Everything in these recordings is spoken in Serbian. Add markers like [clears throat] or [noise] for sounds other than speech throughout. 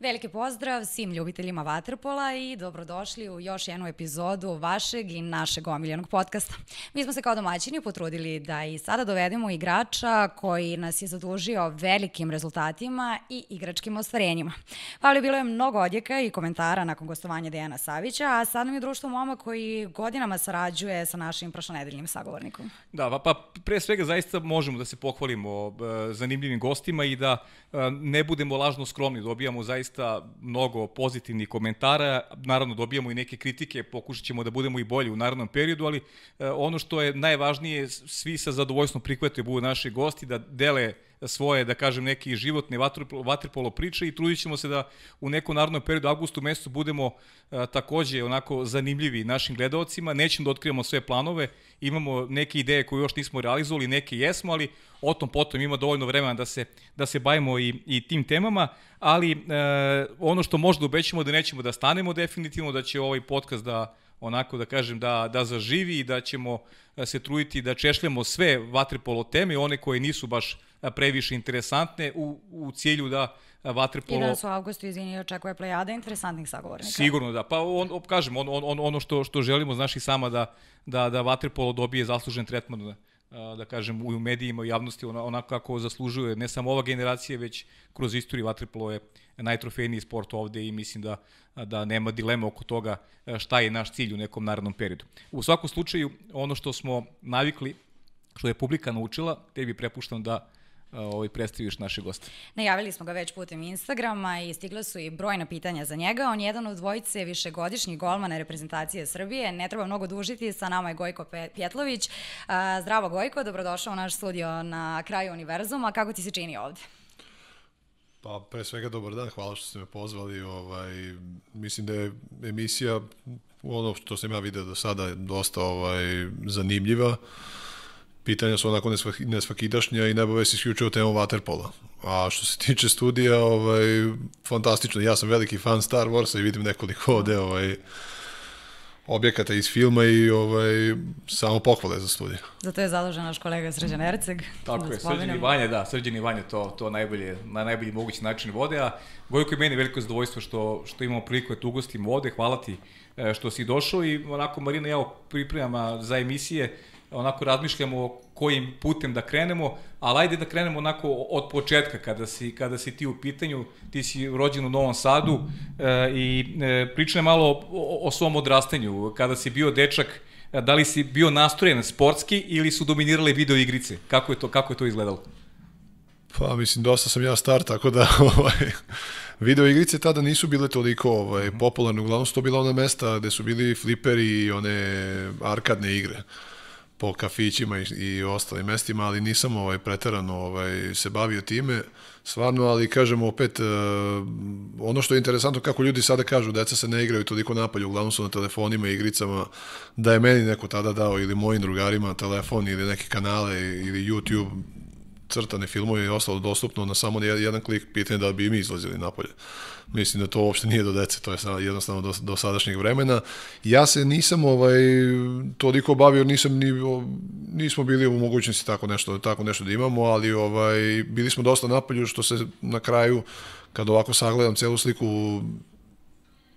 Veliki pozdrav svim ljubiteljima Waterpola i dobrodošli u još jednu epizodu vašeg i našeg omiljenog podcasta. Mi smo se kao domaćini potrudili da i sada dovedemo igrača koji nas je zadužio velikim rezultatima i igračkim ostvarenjima. Pavle, bilo je mnogo odjeka i komentara nakon gostovanja Dejana Savića, a sad nam je društvo moma koji godinama sarađuje sa našim prošlonedeljnim sagovornikom. Da, pa, pre svega zaista možemo da se pohvalimo e, zanimljivim gostima i da e, ne budemo lažno skromni, dobijamo zaista zaista mnogo pozitivnih komentara, naravno dobijamo i neke kritike, pokušat ćemo da budemo i bolji u narodnom periodu, ali e, ono što je najvažnije, svi sa zadovoljstvom prihvataju budu naši gosti, da dele svoje, da kažem, neki životne vaterpolo priče i trudit ćemo se da u nekom narodnom periodu, augustu mesecu, budemo a, takođe onako zanimljivi našim gledalcima. Nećemo da otkrivamo sve planove, imamo neke ideje koje još nismo realizovali, neke jesmo, ali o tom potom ima dovoljno vremena da se, da se bavimo i, i tim temama, ali e, ono što možda obećamo da nećemo da stanemo definitivno, da će ovaj podcast da onako da kažem da, da zaživi i da ćemo se truditi da češljamo sve vaterpolo teme, one koje nisu baš previše interesantne u, u cilju da vaterpolo... I da su u avgustu, izvini, očekuje plejada interesantnih sagovornika. Sigurno da. Pa on, kažem, on, on, ono što, što želimo, znaš i sama da, da, da vaterpolo dobije zaslužen tretman da, kažem, u medijima, u javnosti, onako kako zaslužuje ne samo ova generacija, već kroz istoriju vaterpolo je najtrofejniji sport ovde i mislim da, da nema dilema oko toga šta je naš cilj u nekom narodnom periodu. U svakom slučaju, ono što smo navikli, što je publika naučila, tebi prepuštam da ovaj, predstaviš naše goste. Najavili smo ga već putem Instagrama i stigla su i brojna pitanja za njega. On je jedan od dvojice višegodišnjih golmana reprezentacije Srbije. Ne treba mnogo dužiti, sa nama je Gojko Pjetlović. Zdravo Gojko, dobrodošao u naš studio na kraju univerzuma. Kako ti se čini ovde? Pa pre svega dobar dan, hvala što ste me pozvali. Ovaj, mislim da je emisija, ono što sam ja video do sada, dosta ovaj, zanimljiva. Pitanja su onako nesvakidašnja i ne bave se isključivo temom Waterpola. A što se tiče studija, ovaj, fantastično. Ja sam veliki fan Star Warsa i vidim nekoliko ovde ovaj, objekata iz filma i ovaj, samo pohvale za studiju. Zato je zadužen naš kolega Srđan Erceg. Tako da je, Srđan i Vanja, da, Srđan i Vanja to, to najbolje, na najbolji mogući način vode, a Gojko i meni veliko zadovoljstvo što, što imamo priliku da tu ugostimo ovde, hvala ti e, što si došao i onako Marina ja pripremama za emisije, onako razmišljamo kojim putem da krenemo, ali ajde da krenemo onako od početka kada si, kada si ti u pitanju, ti si rođen u Novom Sadu e, i e, pričaj malo o, o svom odrastanju, kada si bio dečak, e, da li si bio nastrojen sportski ili su dominirale video igrice? Kako je to, kako je to izgledalo? Pa mislim, dosta sam ja star, tako da [laughs] ovaj, video igrice tada nisu bile toliko ovaj, popularne, uglavnom su to bila ona mesta gde su bili fliperi i one arkadne igre po kafićima i, i ostalim mestima, ali nisam ovaj preterano ovaj se bavio time stvarno, ali kažemo opet uh, ono što je interesantno kako ljudi sada kažu deca se ne igraju toliko napolje, uglavnom su na telefonima i igricama, da je meni neko tada dao ili mojim drugarima telefon ili neke kanale ili YouTube crtane filmove i ostalo dostupno na samo jedan klik pitanje da bi mi izlazili napolje. Mislim da to uopšte nije do dece, to je jednostavno do, do sadašnjeg vremena. Ja se nisam ovaj toliko bavio, nisam ni nismo bili u mogućnosti tako nešto tako nešto da imamo, ali ovaj bili smo dosta napolju što se na kraju kad ovako sagledam celu sliku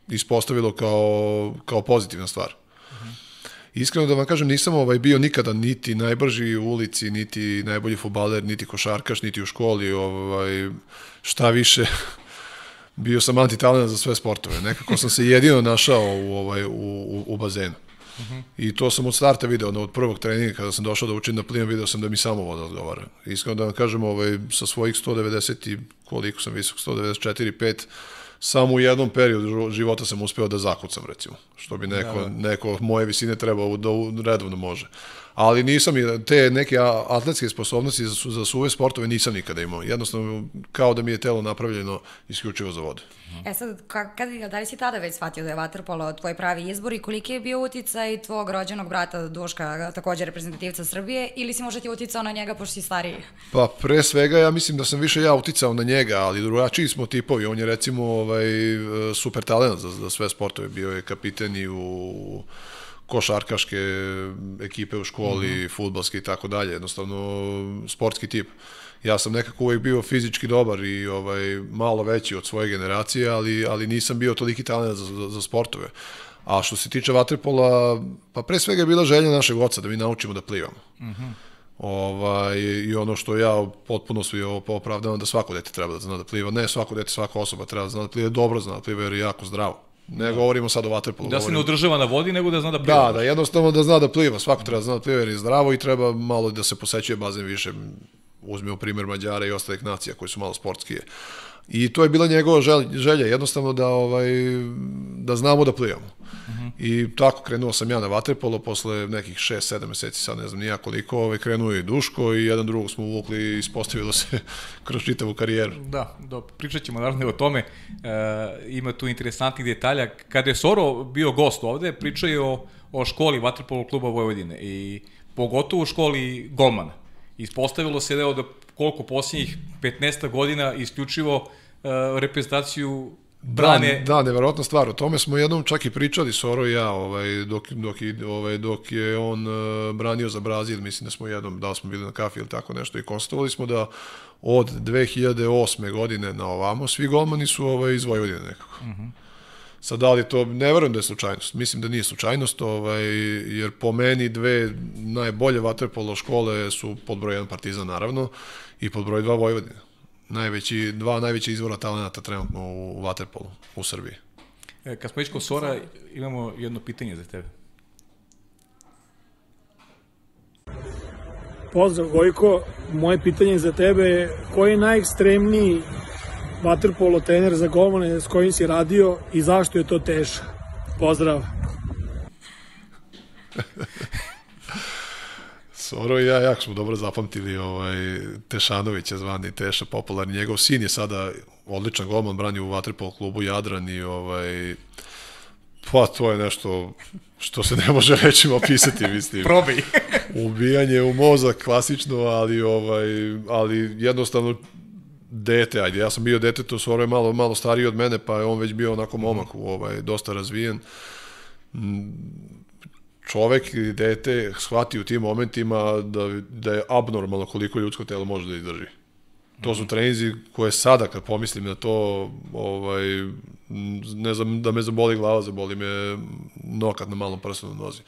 ispostavilo kao kao pozitivna stvar. Iskreno da vam kažem, nisam ovaj bio nikada niti najbrži u ulici, niti najbolji futbaler, niti košarkaš, niti u školi, ovaj, šta više, [laughs] bio sam antitalent za sve sportove. Nekako sam se jedino našao u, ovaj, u, u, u bazenu. Uh. I to sam od starta video, od prvog treninga kada sam došao da učim da plivam, video sam da mi samo voda odgovara. Iskreno da vam kažem, ovaj, sa svojih 190 i koliko sam visok, 194, 5, samo u jednom periodu života sam uspeo da zakucam, recimo. Što bi neko, da, da. neko moje visine trebao da redovno može ali nisam te neke atletske sposobnosti za, za suve sportove nisam nikada imao. Jednostavno, kao da mi je telo napravljeno isključivo za vodu. E sad, kada, da li si tada već shvatio da je vaterpolo tvoj pravi izbor i koliki je bio uticaj tvog rođenog brata Duška, takođe reprezentativca Srbije, ili si možda ti uticao na njega pošto si stariji? Pa pre svega ja mislim da sam više ja uticao na njega, ali drugačiji smo tipovi. On je recimo ovaj, super talent za, za sve sportove. Bio je kapiten i u košarkaške ekipe u školi, mm -hmm. futbalski i tako dalje, jednostavno sportski tip. Ja sam nekako uvek bio fizički dobar i ovaj malo veći od svoje generacije, ali, ali nisam bio toliki talent za, za, za sportove. A što se tiče vaterpola, pa pre svega je bila želja našeg oca da mi naučimo da plivamo. Mm -hmm. Ovaj, I ono što ja potpuno svi opravdavam da svako dete treba da zna da pliva. Ne svako dete, svaka osoba treba da zna da pliva, dobro zna da pliva jer je jako zdravo. Ne govorimo sad o vaterpolu. Da se ne održava na vodi, nego da zna da pliva. Da, da, jednostavno da zna da pliva. Svako treba da zna da pliva jer je zdravo i treba malo da se posećuje bazen više. Uzmemo primer Mađara i ostalih nacija koji su malo sportskije. I to je bila njegova želja, jednostavno da ovaj da znamo da plivamo. Uh -huh. I tako krenuo sam ja na vaterpolo posle nekih 6-7 meseci, sad ne znam nija koliko, ovaj krenuo i Duško i jedan drugog smo uvukli i ispostavilo se [laughs] kroz čitavu karijeru. Da, do, pričat ćemo naravno o tome. E, ima tu interesantnih detalja. Kada je Soro bio gost ovde, pričao je o, o školi vaterpolo kluba Vojvodine i pogotovo u školi golmana. Ispostavilo se da koliko posljednjih 15 godina isključivo uh, reprezentaciju brane. Da, da, neverovatna stvar. O tome smo jednom čak i pričali Soro i ja, ovaj dok dok ovaj dok je on uh, branio za Brazil, mislim da smo jednom da smo bili na kafi ili tako nešto i konstatovali smo da od 2008. godine na ovamo svi golmani su ovaj iz Vojvodine nekako. Mhm. Uh -huh. Sad, da li to, ne verujem da je slučajnost. Mislim da nije slučajnost, ovaj, jer po meni dve najbolje vaterpolo škole su pod broj 1 Partizan, naravno, i pod broj 2 Vojvodina. Najveći, dva najveća izvora talenata trenutno u vaterpolu u Srbiji. E, kad smo već kod Sora, imamo jedno pitanje za tebe. Pozdrav Gojko, moje pitanje za tebe je koji je najekstremniji vaterpolo trener za golmane s kojim si radio i zašto je to teško? Pozdrav! [laughs] Soro i ja jako smo dobro zapamtili ovaj, Tešanovića zvani Teša, popularni. Njegov sin je sada odličan golman, brani u Vatripol klubu Jadran i ovaj, pa to je nešto što se ne može rečima opisati, mislim. [laughs] Probaj. Ubijanje u mozak, klasično, ali, ovaj, ali jednostavno dete, ajde, ja sam bio dete, to Soro je malo, malo stariji od mene, pa je on već bio onako momak, ovaj, dosta razvijen čovek ili dete shvati u tim momentima da, da je abnormalno koliko ljudsko telo može da izdrži. To su trenizi koje sada, kad pomislim na to, ovaj, ne znam da me zaboli glava, zaboli me nokat na malom prstu na nozi.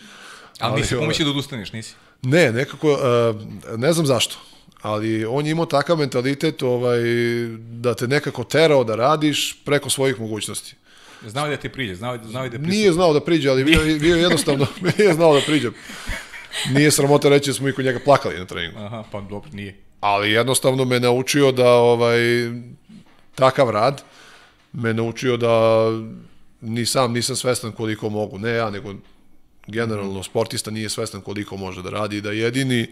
Ali, ali nisi pomislio da odustaneš, nisi? Ne, nekako, uh, ne znam zašto, ali on je imao takav mentalitet ovaj, da te nekako terao da radiš preko svojih mogućnosti. Znao da ti priđe, znao, znao da priđe. Nije znao da priđe, ali bio, bio jednostavno, [laughs] nije znao da priđe. Nije sramota reći da smo i kod njega plakali na treningu. Aha, pa dobro, nije. Ali jednostavno me naučio da ovaj takav rad me naučio da ni sam nisam svestan koliko mogu, ne ja, nego generalno sportista nije svestan koliko može da radi i da jedini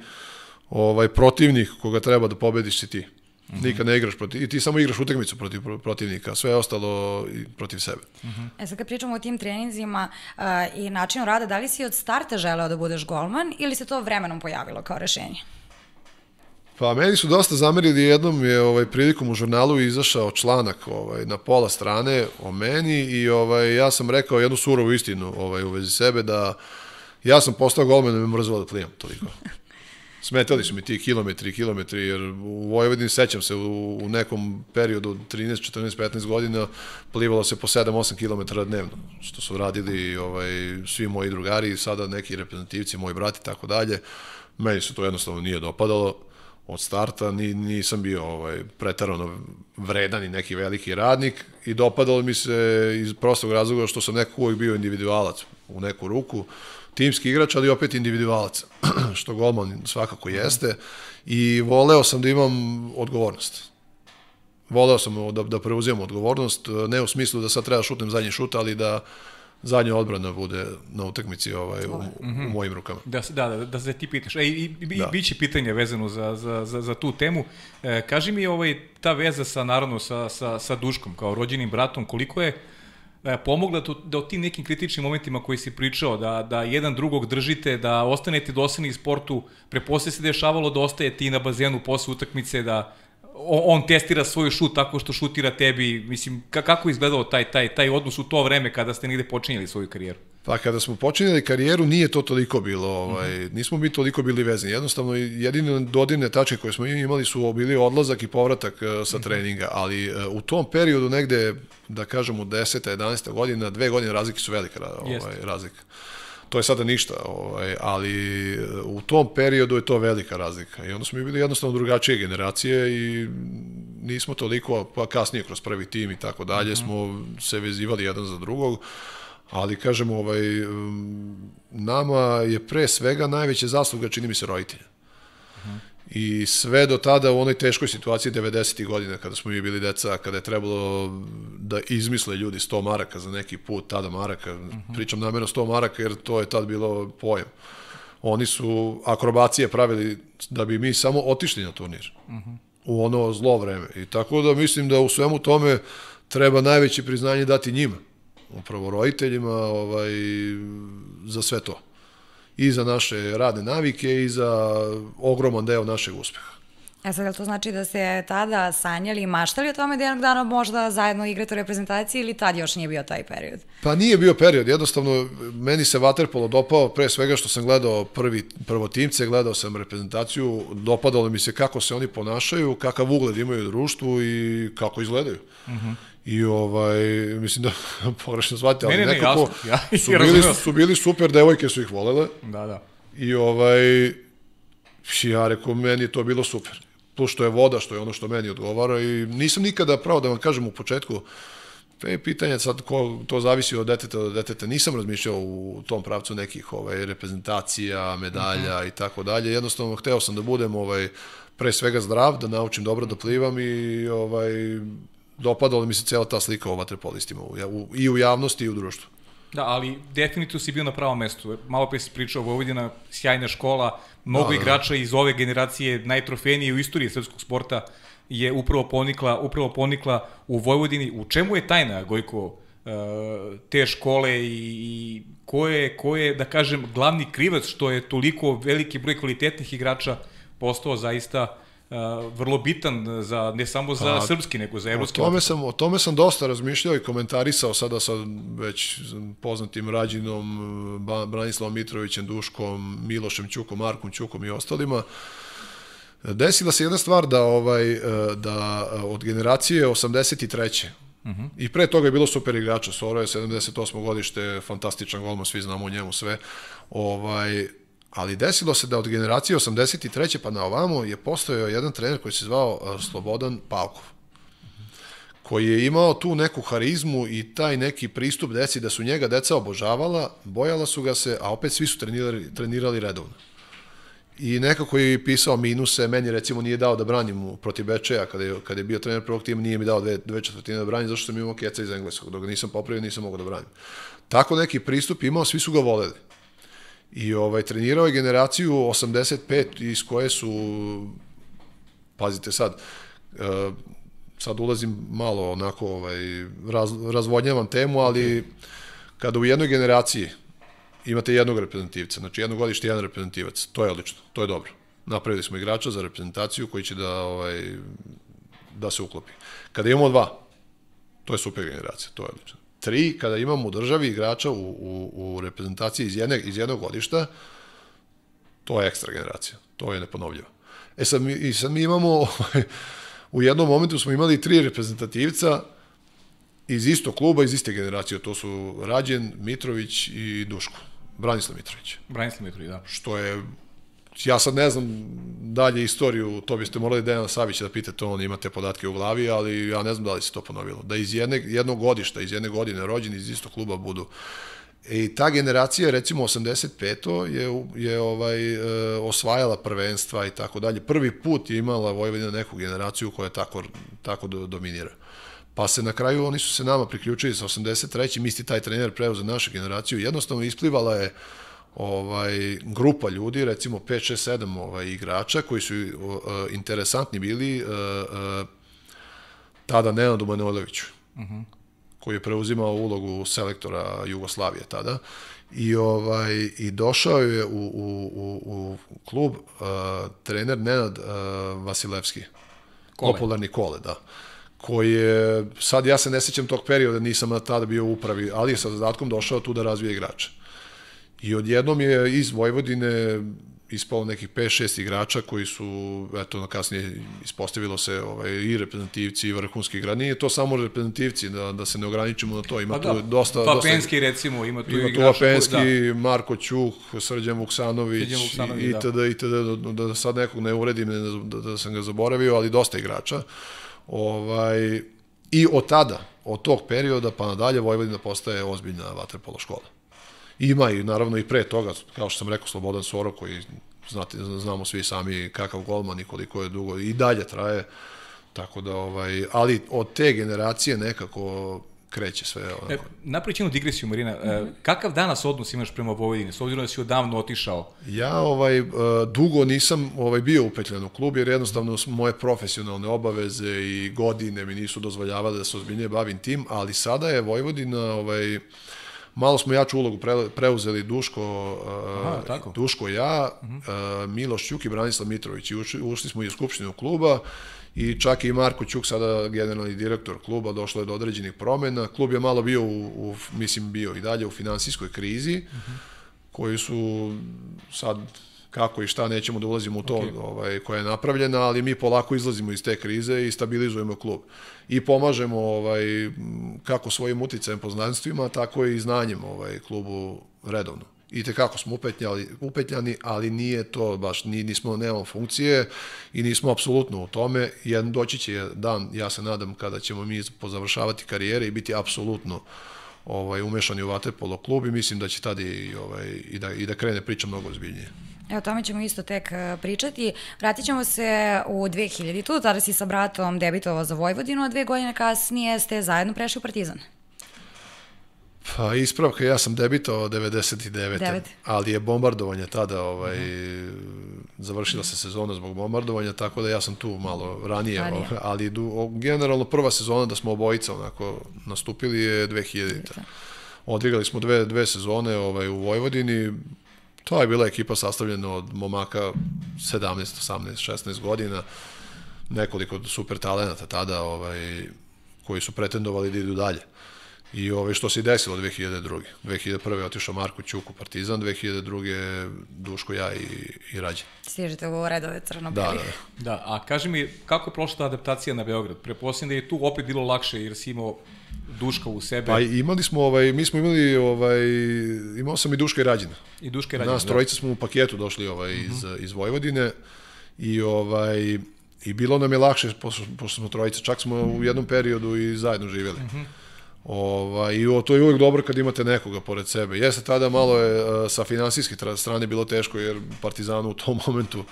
ovaj protivnik koga treba da pobediš si ti. Mm -hmm. Nikad ne igraš protiv, i ti samo igraš utakmicu protiv protivnika, sve ostalo i protiv sebe. Mm -hmm. E sad kad pričamo o tim treninzima uh, i načinu rada, da li si od starta želeo da budeš golman ili se to vremenom pojavilo kao rešenje? Pa meni su dosta zamerili, jednom je ovaj prilikom u žurnalu izašao članak ovaj na pola strane o meni i ovaj ja sam rekao jednu surovu istinu ovaj u vezi sebe da ja sam postao golman i me mrzelo da plivam toliko. Smetali su mi ti kilometri kilometri, jer u Vojvodini sećam se u, u nekom periodu 13, 14, 15 godina plivalo se po 7-8 km dnevno, što su radili ovaj, svi moji drugari, sada neki reprezentativci, moji brati, tako dalje. Meni se to jednostavno nije dopadalo od starta, ni, nisam bio ovaj, pretarano vredan i neki veliki radnik i dopadalo mi se iz prostog razloga što sam nekako uvijek bio individualac u neku ruku, timski igrač, ali opet individualac, [clears throat] što golman svakako jeste, i voleo sam da imam odgovornost. Voleo sam da, da preuzimam odgovornost, ne u smislu da sad treba šutnem zadnji šut, ali da zadnja odbrana bude na utakmici ovaj, u, u mhm. mojim rukama. Da, da, da, da se ti pitaš. E, i, i, da. biće pitanje vezano za, za, za, za tu temu. E, kaži mi ovaj, ta veza sa, naravno, sa, sa, sa Duškom, kao rođenim bratom, koliko je pomogla to, da u tim nekim kritičnim momentima koji si pričao, da, da jedan drugog držite, da ostanete dosani iz sportu, preposle se dešavalo da ostaje ti na bazenu posle utakmice, da on testira svoj šut tako što šutira tebi, mislim, kako je izgledao taj, taj, taj odnos u to vreme kada ste negde počinjeli svoju karijeru? Pa kada smo počinjeli karijeru nije to toliko bilo, ovaj, -hmm. nismo mi toliko bili vezani. Jednostavno jedine dodirne tačke koje smo imali su bili odlazak i povratak uh, sa treninga, ali uh, u tom periodu negde, da kažemo 10. 11. godina, dve godine razlike su velika ovaj, razlika. To je sada ništa, ovaj, ali u tom periodu je to velika razlika. I onda smo mi bili jednostavno drugačije generacije i nismo toliko, pa kasnije kroz prvi tim i tako dalje, -hmm. smo se vezivali jedan za drugog ali kažemo ovaj nama je pre svega najveća zasluga čini mi se roditelja. Uh -huh. I sve do tada u onoj teškoj situaciji 90. godina kada smo mi bili deca, kada je trebalo da izmisle ljudi 100 maraka za neki put, tada maraka, uh -huh. pričam namjerno 100 maraka jer to je tad bilo pojam. Oni su akrobacije pravili da bi mi samo otišli na turnir. Uh -huh. U ono zlo vreme. I tako da mislim da u svemu tome treba najveće priznanje dati njima upravo roditeljima ovaj, za sve to. I za naše radne navike i za ogroman deo našeg uspeha. E sad, to znači da ste tada sanjali i maštali o tome da jednog dana možda zajedno igrate u reprezentaciji ili tad još nije bio taj period? Pa nije bio period, jednostavno meni se Waterpolo dopao pre svega što sam gledao prvi, prvo timce, gledao sam reprezentaciju, dopadalo mi se kako se oni ponašaju, kakav ugled imaju u društvu i kako izgledaju. Uh mhm. -huh. I ovaj, mislim da [laughs] pogrešno shvatite, ali ne, ne, nekako ja, su, bili, su bili super, devojke su ih volele. Da, da. I ovaj, ja rekao, meni je to bilo super. Plus što je voda, što je ono što meni odgovara i nisam nikada, pravo da vam kažem u početku, To je pitanje sad ko, to zavisi od deteta do deteta. Nisam razmišljao u tom pravcu nekih ovaj, reprezentacija, medalja uh -huh. i tako dalje. Jednostavno, hteo sam da budem ovaj, pre svega zdrav, da naučim dobro da plivam i ovaj, dopadala mi se cela ta slika o vaterpolistima u, u, i u javnosti i u društvu. Da, ali definitivno si bio na pravom mestu. Malo pre si pričao, Vojvodina, sjajna škola, mnogo da, da. igrača iz ove generacije, najtrofejnije u istoriji srpskog sporta je upravo ponikla, upravo ponikla u Vojvodini. U čemu je tajna, Gojko, e, te škole i, i ko, je, ko je, da kažem, glavni krivac što je toliko veliki broj kvalitetnih igrača postao zaista vrlo bitan za ne samo za pa, srpski nego za evropski. O tome sam o tome sam dosta razmišljao i komentarisao sada sa već poznatim Rađinom, Branislavom Mitrovićem, Duškom, Milošem Ćukom, Markom Ćukom i ostalima. Desila se jedna stvar da ovaj da od generacije 83. Uh -huh. I pre toga je bilo super igrača, Soro je 78. godište, fantastičan golman, svi znamo o njemu sve. Ovaj, ali desilo se da od generacije 83. pa na ovamo je postojao jedan trener koji se zvao Slobodan Pavkov koji je imao tu neku harizmu i taj neki pristup deci da su njega deca obožavala, bojala su ga se, a opet svi su trenirali, trenirali redovno. I nekako je pisao minuse, meni recimo nije dao da branim protiv Bečeja, kada je, kada je bio trener prvog tima, nije mi dao dve, dve četvrtine da branim, zašto sam imao keca iz engleskog, dok ga nisam popravio, nisam mogao da branim. Tako neki pristup imao, svi su ga voleli. I ovaj, trenirao je generaciju 85 iz koje su, pazite sad, uh, sad ulazim malo onako, ovaj, raz, razvodnjavam temu, ali kada u jednoj generaciji imate jednog reprezentativca, znači jedno godište jedan reprezentativac, to je odlično, to je dobro. Napravili smo igrača za reprezentaciju koji će da, ovaj, da se uklopi. Kada imamo dva, to je super generacija, to je odlično tri, kada imamo u državi igrača u, u, u reprezentaciji iz, jedne, iz jednog godišta, to je ekstra generacija. To je neponovljivo. E sad mi, i sad mi imamo, [laughs] u jednom momentu smo imali tri reprezentativca iz istog kluba, iz iste generacije. To su Rađen, Mitrović i Duško. Branislav Mitrović. Branislav Mitrović, da. Što je ja sad ne znam dalje istoriju, to biste morali Dejana Savića da pitate, on ima te podatke u glavi, ali ja ne znam da li se to ponovilo. Da iz jedne, jednog godišta, iz jedne godine rođeni iz istog kluba budu I ta generacija, recimo 85. je, je ovaj, e, osvajala prvenstva i tako dalje. Prvi put je imala Vojvodina neku generaciju koja tako, tako do, dominira. Pa se na kraju, oni su se nama priključili sa 83. Misti taj trener preuzeo našu generaciju. Jednostavno isplivala je ovaj grupa ljudi, recimo 5 6 7 ovaj igrača koji su uh, interesantni bili uh, uh, tada Nenadu Manojloviću. Uh mhm. -huh. koji je preuzimao ulogu selektora Jugoslavije tada i ovaj i došao je u, u, u, u klub uh, trener Nenad uh, Vasilevski. Kole. Popularni Kole, da koji je, sad ja se ne sećam tog perioda, nisam tada bio u upravi, ali je sa zadatkom došao tu da razvije igrača. I odjednom je iz Vojvodine ispalo nekih 5-6 igrača koji su, eto, na kasnije ispostavilo se ovaj, i reprezentativci i vrhunski igrači. Nije to samo reprezentativci, da, da se ne ograničimo na to. Ima pa tu da, dosta... Vapenski, dosta, recimo, ima tu ima igrača. Ima tu Vapenski, da. Marko Ćuh, Srđan Vuksanović, Srđan Vuksanović itd. Da. itd. Da, da sad nekog ne uredim, da, da sam ga zaboravio, ali dosta igrača. Ovaj, I od tada, od tog perioda pa nadalje, Vojvodina postaje ozbiljna vaterpolo škola. Ima i naravno i pre toga, kao što sam rekao, Slobodan Soro koji znate, znamo svi sami kakav golman i koliko je dugo i dalje traje. Tako da, ovaj, ali od te generacije nekako kreće sve. Onako. E, napravit ćemo digresiju, Marina. Mm -hmm. kakav danas odnos imaš prema Vojvodini, s obzirom da si odavno otišao? Ja ovaj, e, dugo nisam ovaj, bio upetljen u klub, jer jednostavno moje profesionalne obaveze i godine mi nisu dozvoljavale da se ozbiljnije bavim tim, ali sada je Vojvodina ovaj, Malo smo jaču ulogu pre, preuzeli Duško, Aha, tako. Duško ja, uh -huh. Miloš Ćuk i Branislav Mitrović. I ušli, ušli smo i u skupštinu kluba i čak i Marko Ćuk, sada generalni direktor kluba, došlo je do određenih promena. Klub je malo bio, u, u mislim, bio i dalje u finansijskoj krizi, uh -huh. koji su sad kako i šta nećemo da ulazimo u to okay. ovaj, koja je napravljena, ali mi polako izlazimo iz te krize i stabilizujemo klub. I pomažemo ovaj, kako svojim uticajem poznanstvima, tako i znanjem ovaj, klubu redovno. I te kako smo upetljali, upetljani, ali nije to baš, ni, nismo, nemamo funkcije i nismo apsolutno u tome. Jedan doći će dan, ja se nadam, kada ćemo mi pozavršavati karijere i biti apsolutno ovaj, umešani u Vaterpolo klub i mislim da će tada i, ovaj, i, da, i da krene priča mnogo ozbiljnije. Evo, o tome ćemo isto tek e, pričati. Vratit ćemo se u 2000-tu, tada si sa bratom debitovao za Vojvodinu, a dve godine kasnije ste zajedno prešli u Partizan. Pa ispravka, ja sam debitovao 99. 9. ali je bombardovanje tada, ovaj, uh -huh. završila se sezona zbog bombardovanja, tako da ja sam tu malo ranije, ranije. Ovaj, ali du, generalno prva sezona da smo obojica onako nastupili je 2000. Odigrali smo dve, dve sezone ovaj, u Vojvodini, To je bila ekipa sastavljena od momaka 17, 18, 16 godina, nekoliko super talenata tada ovaj, koji su pretendovali da idu dalje. I ovaj, što se desilo 2002. 2001. je otišao Marko Ćuk u Partizan, 2002. Duško ja i, i Rađe. Stižete u redove crno da, da, da. Da, a kaži mi, kako je prošla ta adaptacija na Beograd? Preposljedno da je tu opet bilo lakše jer si imao Duška u sebe. Pa imali smo, ovaj, mi smo imali, ovaj, imao sam i Duška i Rađina. I Duška i Rađina, Nas da. trojica smo u paketu došli ovaj, iz, uh mhm. -huh. iz Vojvodine i ovaj, I bilo nam je lakše, pošto, pošto smo trojica, čak smo u jednom periodu i zajedno živjeli. Uh mhm. -huh. Ova, I o, to je uvek dobro kad imate nekoga pored sebe. Jeste tada malo je sa finansijske strane bilo teško jer Partizanu u tom [laughs] momentu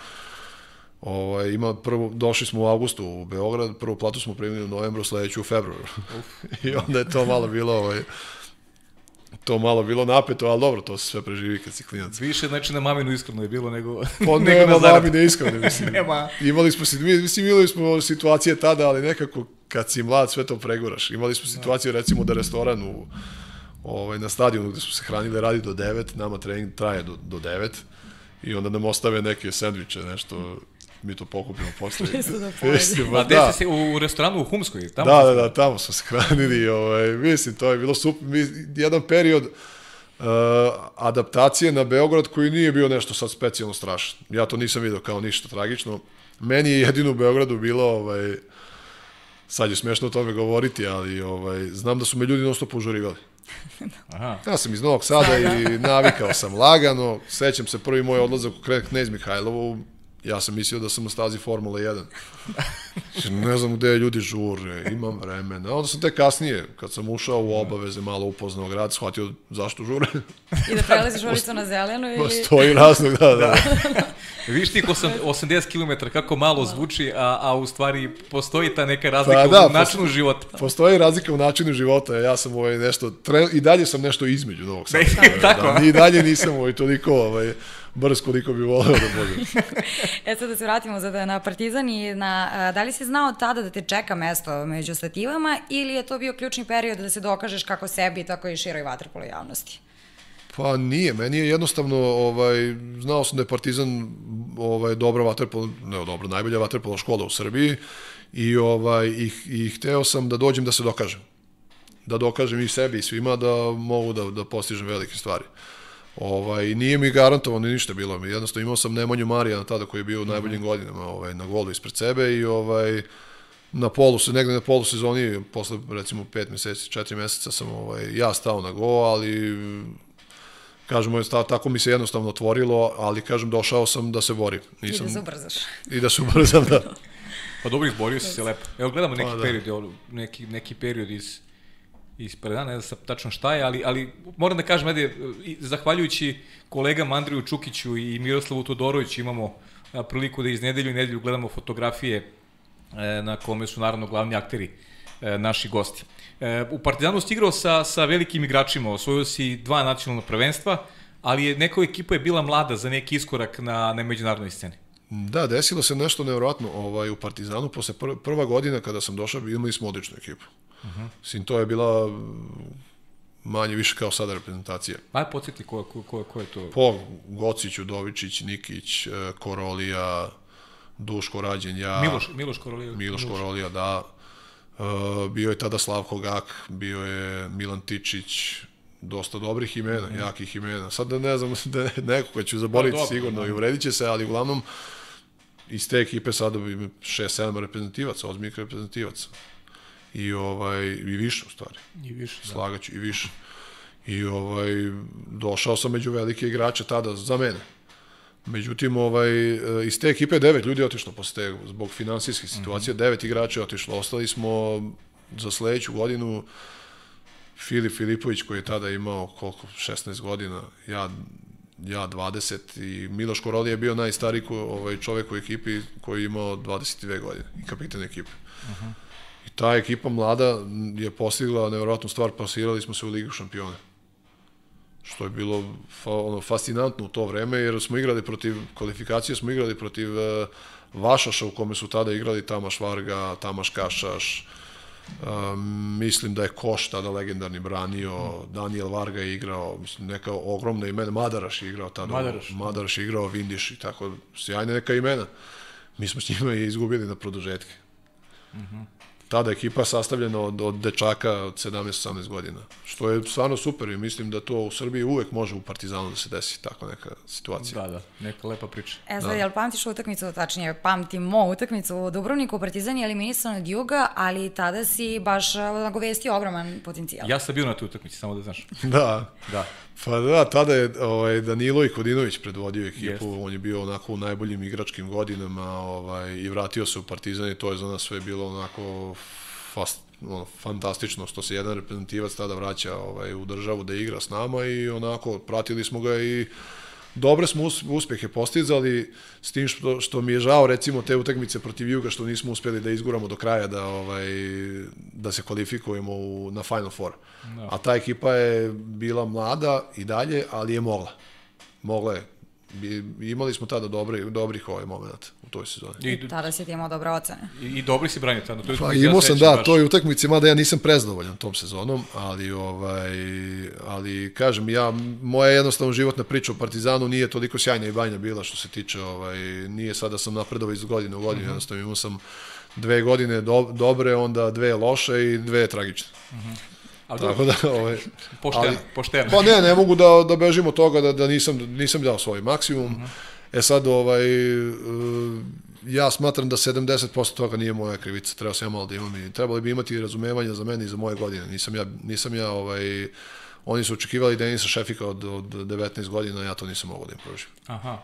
Ovaj, ima prvo, došli smo u avgustu u Beograd, prvu platu smo primili u novembru, sledeću u februaru. [laughs] I onda je to malo bilo ovaj, to malo bilo napeto, ali dobro, to se sve preživi kad si klinac. Više znači na maminu iskreno je bilo nego Pa [laughs] nema na mamine iskreno, mislim. [laughs] nema. Imali smo, mislim, imali smo situacije tada, ali nekako kad si mlad sve to preguraš. Imali smo situaciju recimo da restoran u, ovaj, na stadionu gde smo se hranili radi do 9, nama trening traje do, do 9 i onda nam ostave neke sendviče, nešto mi to pokupimo posle. [laughs] Čisto da [laughs] pojedemo. A da. se u restoranu u Humskoj? Tamo da, da, da, tamo smo se hranili. Ovaj, mislim, to je bilo super. Mi, jedan period uh, adaptacije na Beograd koji nije bio nešto sad specijalno strašno. Ja to nisam vidio kao ništa tragično. Meni je jedino u Beogradu bilo ovaj, sad je smešno o tome govoriti, ali ovaj, znam da su me ljudi non stop užurivali. [laughs] Aha. Ja sam iz Novog Sada i navikao sam lagano. Sećam se prvi moj odlazak u Knez Mihajlovu, ja sam mislio da sam u stazi Formule 1. [laughs] ne znam gde ljudi žure, imam vremena. Onda sam te kasnije, kad sam ušao u obaveze, malo upoznao grad, shvatio zašto žure. I da prelaziš [laughs] ulicu na zelenu ili... Postoji razlog, da, da. da. [laughs] Viš ti 80 km kako malo zvuči, a, a u stvari postoji ta neka razlika pa, da, u načinu postoji, života. Postoji razlika u načinu života. Ja sam ovaj nešto, tre, i dalje sam nešto između Novog Sada. Tako. Da, I dalje nisam ovaj, toliko ovaj, brz koliko bi voleo da budem. [laughs] e sad da se vratimo za da na Partizan i na, da li si znao tada da te čeka mesto među stativama ili je to bio ključni period da se dokažeš kako sebi, tako i široj vaterpolo javnosti? Pa nije, meni je jednostavno, ovaj, znao sam da je Partizan ovaj, dobra vaterpolo, ne dobro, najbolja vaterpolo škola u Srbiji I, ovaj, i, i hteo sam da dođem da se dokažem. Da dokažem i sebi i svima da mogu da, da postižem velike stvari. Ovaj, nije mi garantovano ništa bilo. Jednostavno imao sam Nemanju Marijana tada koji je bio u najboljim godinama ovaj, na golu ispred sebe i ovaj, na polu se negde na polu sezoni posle recimo 5 meseci, 4 meseca sam ovaj ja stao na go, ali kažemo je stav, tako mi se jednostavno otvorilo, ali kažem došao sam da se borim. Nisam, I da se ubrzaš. I da se ubrzam, da. [laughs] Pa dobro, izborio si se lepo. Evo gledamo neki pa, da. period, neki, neki period iz iz predana, ne znam tačno šta je, ali, ali moram da kažem, ajde, zahvaljujući kolegama Andriju Čukiću i Miroslavu Todoroviću imamo priliku da iz nedelju i nedelju gledamo fotografije E, na kome su naravno glavni akteri e, naši gosti. E, u Partizanu si igrao sa, sa velikim igračima, osvojio si dva nacionalna prvenstva, ali je, neko ekipa je bila mlada za neki iskorak na, na međunarodnoj sceni. Da, desilo se nešto nevjerojatno ovaj, u Partizanu. Posle pr prva godina kada sam došao, imali smo odličnu ekipu. Uh -huh. Sin, to je bila manje više kao sada reprezentacija. Aj, podsjeti ko, ko, ko, ko je to? Po Gocić, Udovičić, Nikić, Korolija, Duško Rađen, ja... Miloš, Miloš Korolija. Miloš Korolija, da. Uh, bio je tada Slavko Gak, bio je Milan Tičić, dosta dobrih imena, mm. jakih imena. Sad da ne znam, [laughs] da nekoga ću zaboraviti pa, sigurno i uvredit će se, ali uglavnom iz te ekipe sada bi 6-7 reprezentativaca, ozbiljnih reprezentativaca. I, ovaj, I više u stvari. I više, da. Slagaću, i više. I ovaj, došao sam među velike igrače tada za mene. Međutim, ovaj, iz te ekipe devet ljudi je otišlo posle te, zbog finansijskih situacija, mm -hmm. devet igrača je otišlo. Ostali smo za sledeću godinu Filip Filipović koji je tada imao koliko, 16 godina, ja ja 20 i Miloš Koroli je bio najstariji ko, ovaj, čovek u ekipi koji je imao 22 godine i kapitan ekipe. Uh -huh. I ta ekipa mlada je postigla nevjerojatnu stvar, pasirali smo se u Ligu šampiona što je bilo fa, ono, fascinantno u to vreme, jer smo igrali protiv, kvalifikacije smo igrali protiv uh, Vašaša u kome su tada igrali Tamaš Varga, Tamaš Kašaš, Um, mislim da je Koš tada legendarni branio, Daniel Varga je igrao, mislim, neka ogromna imena, Madaraš je igrao tada, Madaraš, Madaraš je igrao, Vindiš i tako, sjajne neka imena. Mi smo s njima i izgubili na produžetke. Uh mhm. -huh tada ekipa sastavljena od, od dečaka od 17-18 godina, što je stvarno super i mislim da to u Srbiji uvek može u Partizanu da se desi tako neka situacija. Da, da, neka lepa priča. E sad, da. jel pamtiš utakmicu, tačnije pamtimo utakmicu u Dubrovniku, Partizan je eliminisan od Juga, ali tada si baš nagovestio ogroman potencijal. Ja sam bio na tu utakmici, samo da znaš. [laughs] da. Da. Pa da, tada je ovaj, Danilo i Kodinović predvodio ekipu, Jest. on je bio onako u najboljim igračkim godinama ovaj, i vratio se u Partizan i to je za nas sve bilo onako fast, ono, fantastično što se jedan reprezentativac tada vraća ovaj, u državu da igra s nama i onako pratili smo ga i dobre smo uspehe postizali s tim što, što mi je žao recimo te utakmice protiv Juga što nismo uspeli da izguramo do kraja da ovaj da se kvalifikujemo u, na Final Four. No. Da. A ta ekipa je bila mlada i dalje, ali je mogla. Mogla je imali smo tada dobri, dobrih ovaj moment u toj sezoni. I, I tada si ti imao dobre ocene. I, i dobri si branio tada. To je pa, imao sam, da, baš... to je utakmici, mada ja nisam prezdovoljan tom sezonom, ali, ovaj, ali kažem, ja, moja jednostavno životna priča o Partizanu nije toliko sjajna i banja bila što se tiče, ovaj, nije sada sam napredovao iz godine u godinu, mhm. -huh. jednostavno imao sam dve godine do, dobre, onda dve loše i dve tragične. Uh mhm. Ali Tako da, ovaj, pošteno, ali, pošteno. Pa ne, ne mogu da, da bežim od toga da, da nisam, nisam dao svoj maksimum. Uh mhm. -huh. E sad, ovaj, uh, ja smatram da 70% toga nije moja krivica. Treba sam ja malo da imam i trebali bi imati razumevanja za mene i za moje godine. Nisam ja, nisam ja ovaj, oni su očekivali Denisa Šefika od, od 19 godina, ja to nisam mogao da im pružim. Aha.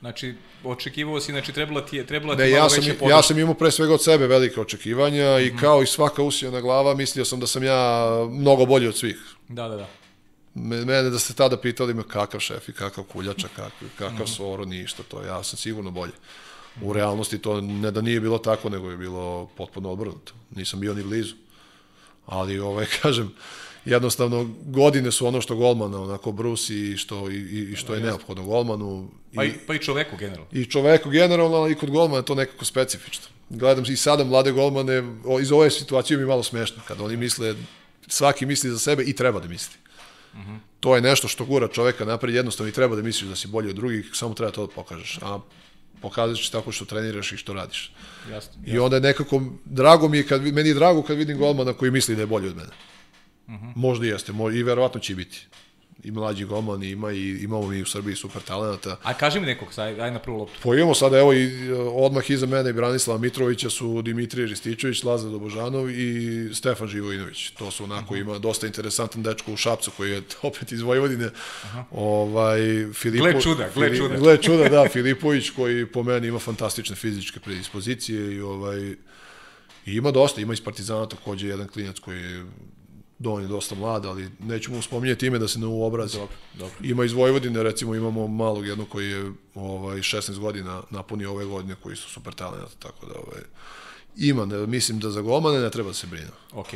Znači, očekivao si, znači trebala ti je, trebala ti ne, ja sam, ja sam imao pre svega od sebe velike očekivanja mm -hmm. i mhm. kao i svaka usijena glava mislio sam da sam ja mnogo bolji od svih. Da, da, da. Mene da ste tada pitali me kakav šef i kakav kuljača, kakav, kakav mm -hmm. soro, ništa to. Ja sam sigurno bolji. U realnosti to ne da nije bilo tako, nego je bilo potpuno obrnuto. Nisam bio ni blizu. Ali, ovaj, [laughs] kažem, jednostavno godine su ono što golmana onako brusi i što, i, i što je neophodno golmanu. Pa i, pa i čoveku generalno. I čoveku generalno, ali i kod golmana to nekako specifično. Gledam i sada mlade golmane, iz ove situacije mi malo smešno, kada oni misle, svaki misli za sebe i treba da misli. -huh. To je nešto što gura čoveka napred, jednostavno i treba da misliš da si bolji od drugih, samo treba to da pokažeš. A pokazat ćeš tako što treniraš i što radiš. Jasno. I onda je nekako, drago mi je, kad, meni je drago kad vidim golmana koji misli da je bolji od mene. Uh Mhm. -huh. Možda jeste, mo, i verovatno će biti. I mlađi golman ima i imamo mi u Srbiji super talenata. A kaži mi nekog, aj, aj na prvu loptu. Pa imamo sada, evo, i, odmah iza mene i Branislava Mitrovića su Dimitrije Rističević, Lazar Dobožanov i Stefan Živojinović. To su onako, uh -huh. ima dosta interesantan dečko u Šapcu koji je [laughs] opet iz Vojvodine. Uh -huh. ovaj, Filipo, Gle čuda, gle čuda. Gle čuda, da, [laughs] Filipović koji po meni ima fantastične fizičke predispozicije i ovaj, i ima dosta, ima iz Partizana takođe jedan klinac koji je on je dosta mlad, ali neću mu spominjati ime da se ne uobrazi. Dobro, dobro. Ima iz Vojvodine, recimo imamo malog jednog koji je ovaj, 16 godina napunio ove godine, koji su super talent, tako da ovaj, ima, ne, mislim da za golmane ne treba da se brine. Ok,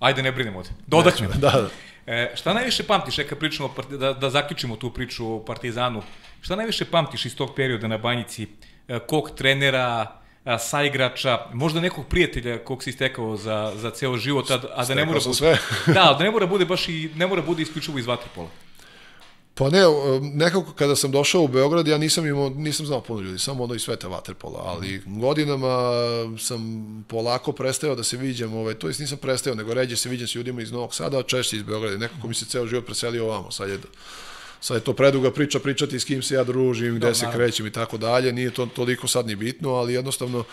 ajde ne brinemo ovde. Dodat ću. Da, da. E, šta najviše pamtiš, e, kad pričamo, da, da zaključimo tu priču o Partizanu, šta najviše pamtiš iz tog perioda na Banjici? E, kog trenera, a, saigrača, možda nekog prijatelja kog si istekao za, za ceo život, a, a da ne mora bude, sve. [laughs] da, da ne mora bude baš i ne mora bude isključivo iz vaterpola. Pa ne, nekako kada sam došao u Beograd, ja nisam imao, nisam znao puno ljudi, samo ono iz sveta vaterpola, ali godinama sam polako prestao da se viđam, ovaj, to jest nisam prestao, nego ređe se viđam s ljudima iz Novog Sada, a češće iz Beograda. Nekako mi se ceo život preselio ovamo, sad je, sad je to preduga priča, pričati s kim se ja družim, gde Da, se naravno. krećem i tako dalje, nije to toliko sad ni bitno, ali jednostavno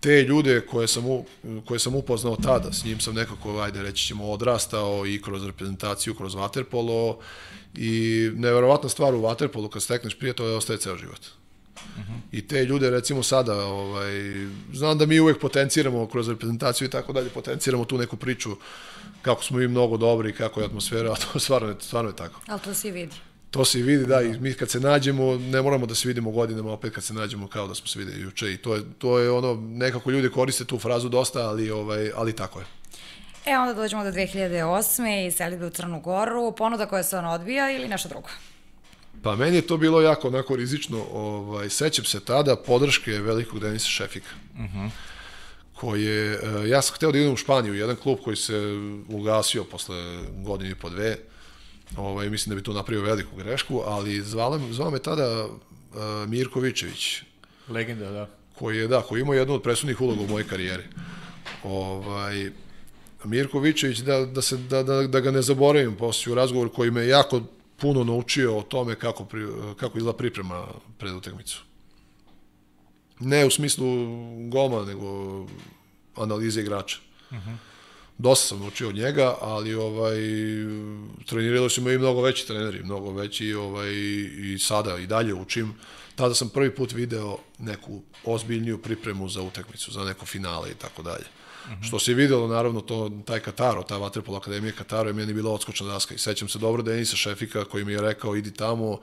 te ljude koje sam, u, koje sam upoznao tada, s njim sam nekako, ajde reći ćemo, odrastao i kroz reprezentaciju, kroz vaterpolo i neverovatna stvar u vaterpolu kad stekneš prijatelja ostaje ceo život. I te ljude recimo sada, ovaj, znam da mi uvek potenciramo kroz reprezentaciju i tako dalje, potenciramo tu neku priču kako smo mi mnogo dobri, kako je atmosfera, a to stvarno je, stvarno je tako. Ali to se vidi. To se vidi, da, i mi kad se nađemo, ne moramo da se vidimo godinama, opet kad se nađemo kao da smo se videli juče i to je, to je ono, nekako ljudi koriste tu frazu dosta, ali, ovaj, ali tako je. E, onda dođemo do 2008. i selitbe u Crnu Goru, ponuda koja se on odbija ili nešto drugo? Pa meni je to bilo jako onako rizično, ovaj, sećam se tada podrške velikog Denisa Šefika. Uh -huh. koji je, eh, ja sam hteo da idem u Španiju, jedan klub koji se ugasio posle godine i po dve, ovaj, mislim da bi tu napravio veliku grešku, ali zvala, zvao me tada uh, Mirko Vičević, Legenda, da. koji je, da, koji ima jednu od presudnih uloga u mojoj karijeri. Ovaj, Mirko Vičević, da, da, se, da, da, da ga ne zaboravim, poslije u razgovor koji me jako puno naučio o tome kako, pri, kako izgleda priprema pred utakmicu. Ne u smislu goma, nego analize igrača. Uh -huh. Dosta sam naučio od njega, ali ovaj trenirali su me i mnogo veći treneri, mnogo veći ovaj i sada i dalje učim. Tada sam prvi put video neku ozbiljniju pripremu za utakmicu, za neko finale i tako dalje. -hmm. Što se videlo, naravno, to, taj Kataro, ta Vaterpol Akademija Kataro je meni bila odskočna daska. I sećam se dobro Denisa Šefika koji mi je rekao, idi tamo,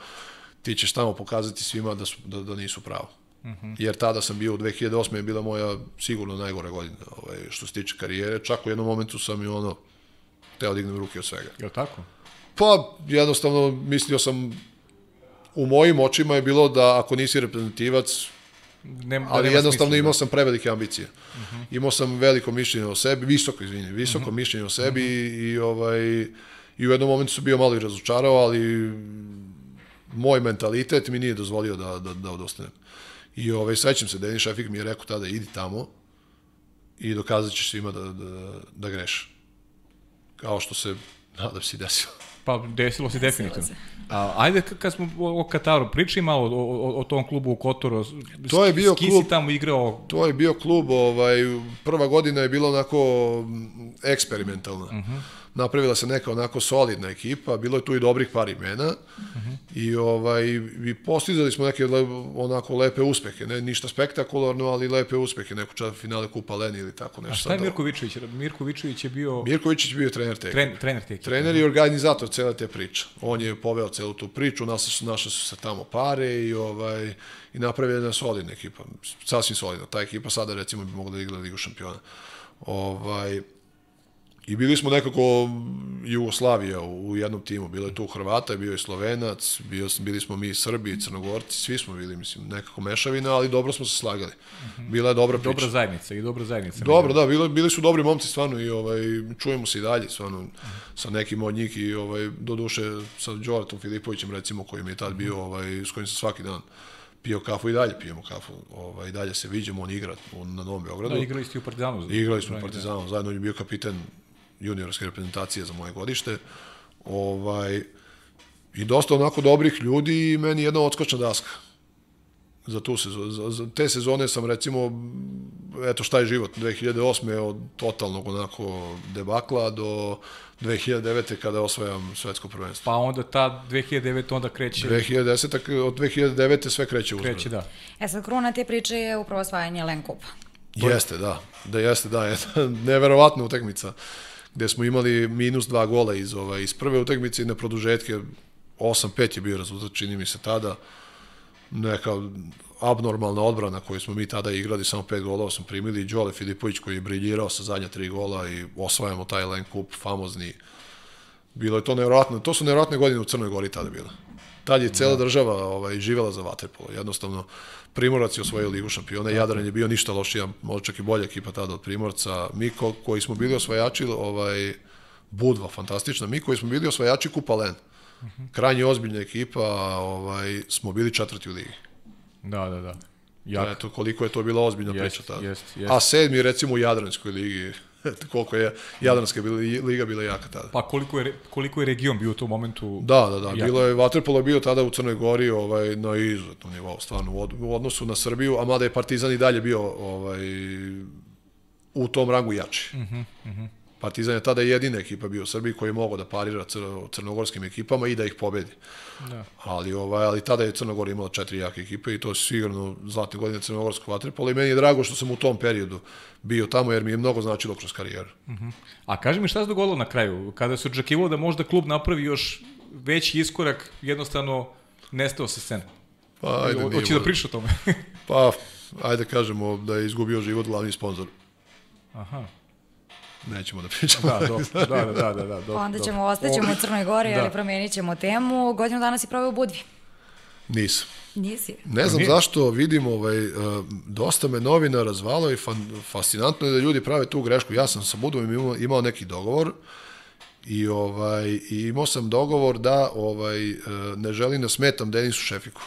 ti ćeš tamo pokazati svima da, su, da, da nisu pravo. Mm -hmm. Jer tada sam bio, u 2008. je bila moja sigurno najgore godina, ovaj, što se tiče karijere. Čak u jednom momentu sam i ono, teo dignem ruke od svega. Je li tako? Pa, jednostavno, mislio sam, u mojim očima je bilo da ako nisi reprezentativac, Ne, da ali nema jednostavno smisla, imao da. sam prevelike ambicije. Uh -huh. Imao sam veliko mišljenje o sebi, visoko, izvini, visoko uh -huh. mišljenje o sebi uh -huh. i, ovaj, i u jednom momentu sam bio malo i razočarao, ali moj mentalitet mi nije dozvolio da, da, da odostanem. I ovaj, sećam se, Denis Šefik mi je rekao tada, idi tamo i dokazat ćeš svima da, da, da greš. Kao što se, nadam se, i desilo. Pa desilo se definitivno. se. A, ajde kad smo o, Kataru, pričaj malo o, o, o tom klubu u Kotoru. S- To je bio klub- si tamo igrao? To je bio klub, ovaj, prva godina je bila onako eksperimentalna. Uh -huh. Napravila se neka onako solidna ekipa, bilo je tu i dobrih par imena uh -huh. i, ovaj, i postizali smo neke le, onako lepe uspehe, ne ništa spektakularno, ali lepe uspehe, neko čak finale Kupa Leni ili tako nešto. A šta je Mirko Vičević? Mirko Vičević je bio Mirković je bio trener te ekipe. tren, trener te ekipe. Trener i organizator cele te priče. On je poveo celu tu priču, naše su, naše su se tamo pare i ovaj i napravio jedna solidna ekipa. Sasvim solidna. Ta ekipa sada recimo bi mogla da igra Ligu šampiona. Ovaj I bili smo nekako Jugoslavija u, jednom timu. Bilo je tu Hrvata, bio je Slovenac, bio, bili smo mi Srbi, Crnogorci, svi smo bili, mislim, nekako mešavina, ali dobro smo se slagali. Bila je dobra priča. Dobra zajednica i dobra zajednica. Dobro, da, bili, bili su dobri momci stvarno i ovaj čujemo se i dalje stvarno sa nekim od njih i ovaj do duše sa Đoratom Filipovićem recimo koji mi je tad bio ovaj s kojim sam svaki dan pio kafu i dalje pijemo kafu. Ovaj, dalje se viđemo, on igra u, na Novom Beogradu. Da, igrali ste u Partizanu. Igrali smo u Partizanu, zajedno on je bio kapiten juniorske reprezentacije za moje godište. Ovaj, I dosta onako dobrih ljudi i meni jedna odskočna daska. Za, tu sezonu, za, za te sezone sam recimo, eto šta je život, 2008. od totalnog onako debakla do 2009. kada osvajam svetsko prvenstvo. Pa onda ta 2009. onda kreće... 2010. od 2009. sve kreće uzbrdo. Kreće, da. E sad, kruna te priče je upravo osvajanje Len Kupa. Jeste, da. Da jeste, da. Jedna [laughs] neverovatna utakmica gde smo imali minus dva gola iz, ovaj, iz prve utakmice i na produžetke 8-5 je bio rezultat, čini mi se tada. Neka abnormalna odbrana koju smo mi tada igrali, samo pet golova smo primili i Đole Filipović koji je briljirao sa zadnja tri gola i osvajamo taj Len Kup, famozni. Bilo je to nevjerojatno, to su nevjerojatne godine u Crnoj Gori tada bile. Tad je cela država ovaj, živela za vaterpolo. Jednostavno, Primorac je osvojio ligu šampiona, Jadran je bio ništa lošija, možda čak i bolja ekipa tada od Primorca. Mi ko, koji smo bili osvajači, ovaj, Budva, fantastična, mi koji smo bili osvajači Kupa Len, krajnje ozbiljna ekipa, ovaj, smo bili četvrti u ligi. Da, da, da. Jak. Eto, koliko je to bila ozbiljna Jest, priča tada. jest, jest. A sedmi, recimo, u Jadranskoj ligi, [laughs] koliko je Jadranska bila, liga bila jaka tada. Pa koliko je, koliko je region bio u tom momentu? Da, da, da. jak? Bilo je, Vaterpolo je bio tada u Crnoj Gori ovaj, na izuzetnom nivou, stvarno, u odnosu na Srbiju, a mada je Partizan i dalje bio ovaj, u tom rangu jači. Uh -huh, uh -huh. Partizan je tada jedina ekipa bio u Srbiji koji je mogao da parira cr crnogorskim ekipama i da ih pobedi. Da. Ali, ovaj, ali tada je Crnogora imala četiri jake ekipe i to su sigurno zlatne godine crnogorskog vaterpola i meni je drago što sam u tom periodu bio tamo jer mi je mnogo značilo kroz karijeru. Uh -huh. A kaži mi šta se dogodilo na kraju? Kada se očekivalo da možda klub napravi još veći iskorak, jednostavno nestao se scena. Pa, ajde, Hoće da priča o tome? pa, ajde kažemo da je izgubio život glavni sponsor. Aha. Nećemo da pričamo. Da, do, da, da, da, da, da, do, Onda ćemo, ostaćemo u Crnoj Gori, Da. ali promenit ćemo temu. Godinu dana si proveo u Budvi. Nisam. Nisi. Ne znam Nije. zašto vidim, ovaj, uh, dosta me novina razvalo i fan, fascinantno je da ljudi prave tu grešku. Ja sam sa Budom imao, imao neki dogovor i, ovaj, i imao sam dogovor da ovaj, uh, ne želim da smetam Denisu Šefiku.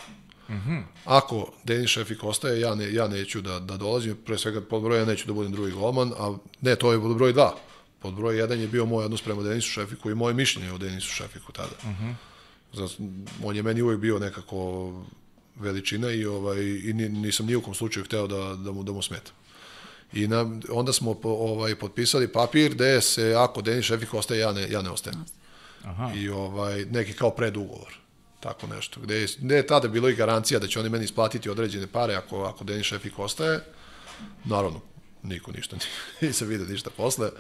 Mm -hmm. Ako Denis Šefik ostaje, ja, ne, ja neću da, da dolazim, pre svega pod broj ja neću da budem drugi golman, a ne, to je pod broj dva. Pod broj jedan je bio moj odnos prema Denisu Šefiku i moje mišljenje o Denisu Šefiku tada. Mm -hmm. Zato, on je meni uvek bio nekako veličina i ovaj i ni- nisam ni u kom slučaju hteo da da mu da mu smetam. I na, onda smo po, ovaj potpisali papir gde se ako Denis Šefik ostaje ja ne ja ne ostajem. Aha. I ovaj neki kao predugovor. Tako nešto. Gde je, gde je tada bilo i garancija da će oni meni isplatiti određene pare ako ako Denis Šefik ostaje. Naravno, niko ništa [laughs] nije se vidi ništa posle.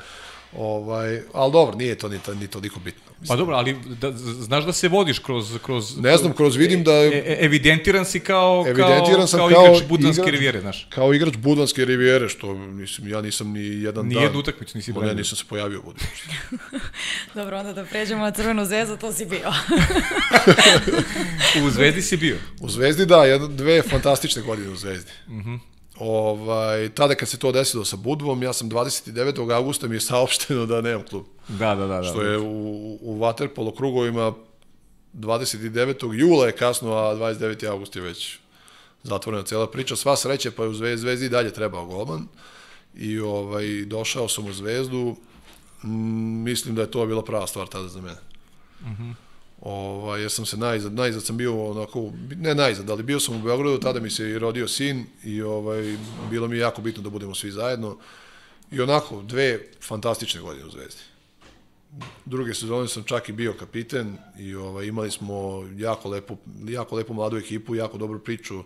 Ovaj, ali dobro, nije to ni, to- ni toliko bitno. Pa dobro, ali da, znaš da se vodiš kroz... kroz Ne znam, kroz vidim da E, e, evidentiran si kao, Evidentiran kao, sam kao, kao igrač Budvanske igrač- rivijere, znaš. kao igrač Budvanske rivijere, što mislim, ja nisam ni jedan Ni dan... jednu utakmicu nisi Ma Ne, branio. nisam se pojavio u. [laughs] [laughs] Dobro, onda da pređemo na Crvenu zvezdu, to si bio. [laughs] U Zvezdi si bio. U Zvezdi, da, jedno, dve fantastične godine u Zvezdi. Mm Mhm. -hmm. Ovaj, tada kad se to desilo sa Budvom, ja sam 29. augusta mi je saopšteno da nemam klub. Da, da, da. da. Što je u, u Waterpolo krugovima 29. jula je kasno, a 29. august je već zatvorena cela priča. Sva sreća, pa je u Zvezdi, Zvezdi i dalje trebao golman. I ovaj, došao sam u Zvezdu. Mm, mislim da je to bila prava stvar tada za mene. Ovaj, jer sam se najzad, najzad sam bio onako, ne najzad, ali bio sam u Beogradu, tada mi se i rodio sin i ovaj, bilo mi je jako bitno da budemo svi zajedno. I onako, dve fantastične godine u Zvezdi. Druge sezone sam čak i bio kapiten i ovaj, imali smo jako lepu, jako lepu mladu ekipu, jako dobru priču.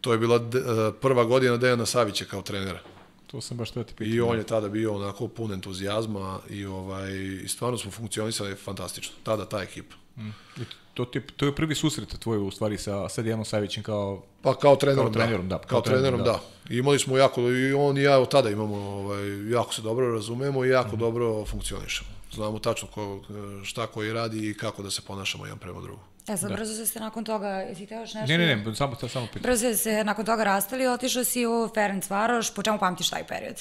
To je bila eh, prva godina Dejana Savića kao trenera. To sam baš to ti pitao. I on je tada bio onako pun entuzijazma i ovaj i stvarno smo funkcionisali fantastično. Tada ta ekipa. I to, ti, to je prvi susret tvoj u stvari sa, sa Dijanom Savićem kao... Pa kao trenerom, Kao trenerom, da, Kao, kao trenerom, da. I imali smo jako, i on i ja od tada imamo, ovaj, jako se dobro razumemo i jako mm. dobro funkcionišemo. Znamo tačno ko, šta koji radi i kako da se ponašamo jedan prema drugom. E sad, brzo ste nakon toga, jesi htio još nešto? Ne, ne, ne, samo, samo pitam. Brzo ste se nakon toga rastali, otišao si u Ferenc Varoš, po čemu pamtiš taj period?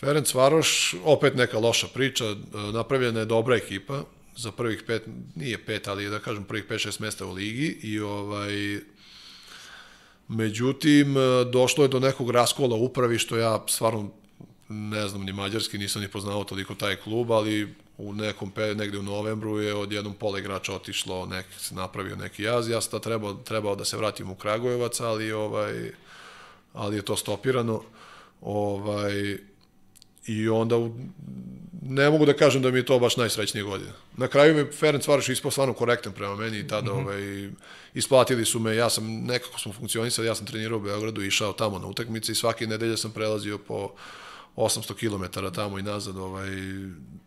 Ferenc Varoš, opet neka loša priča, napravljena je dobra ekipa, za prvih pet, nije pet, ali da kažem prvih pet, šest mesta u ligi i ovaj, međutim, e, došlo je do nekog raskola upravi, što ja stvarno ne znam ni mađarski, nisam ni poznao toliko taj klub, ali u nekom negde u novembru je od jednom pola igrača otišlo, nek, se napravio neki jaz, ja sam trebao, trebao da se vratim u Kragujevac, ali ovaj, ali je to stopirano. Ovaj, I onda u, ne mogu da kažem da mi je to baš najsrećnije godine. Na kraju mi Ferenc Varoš ispao stvarno korektan prema meni i tada mm -hmm. ovaj, isplatili su me, ja sam nekako smo funkcionisali, ja sam trenirao u Beogradu i išao tamo na utakmice i svake nedelje sam prelazio po 800 km tamo i nazad ovaj,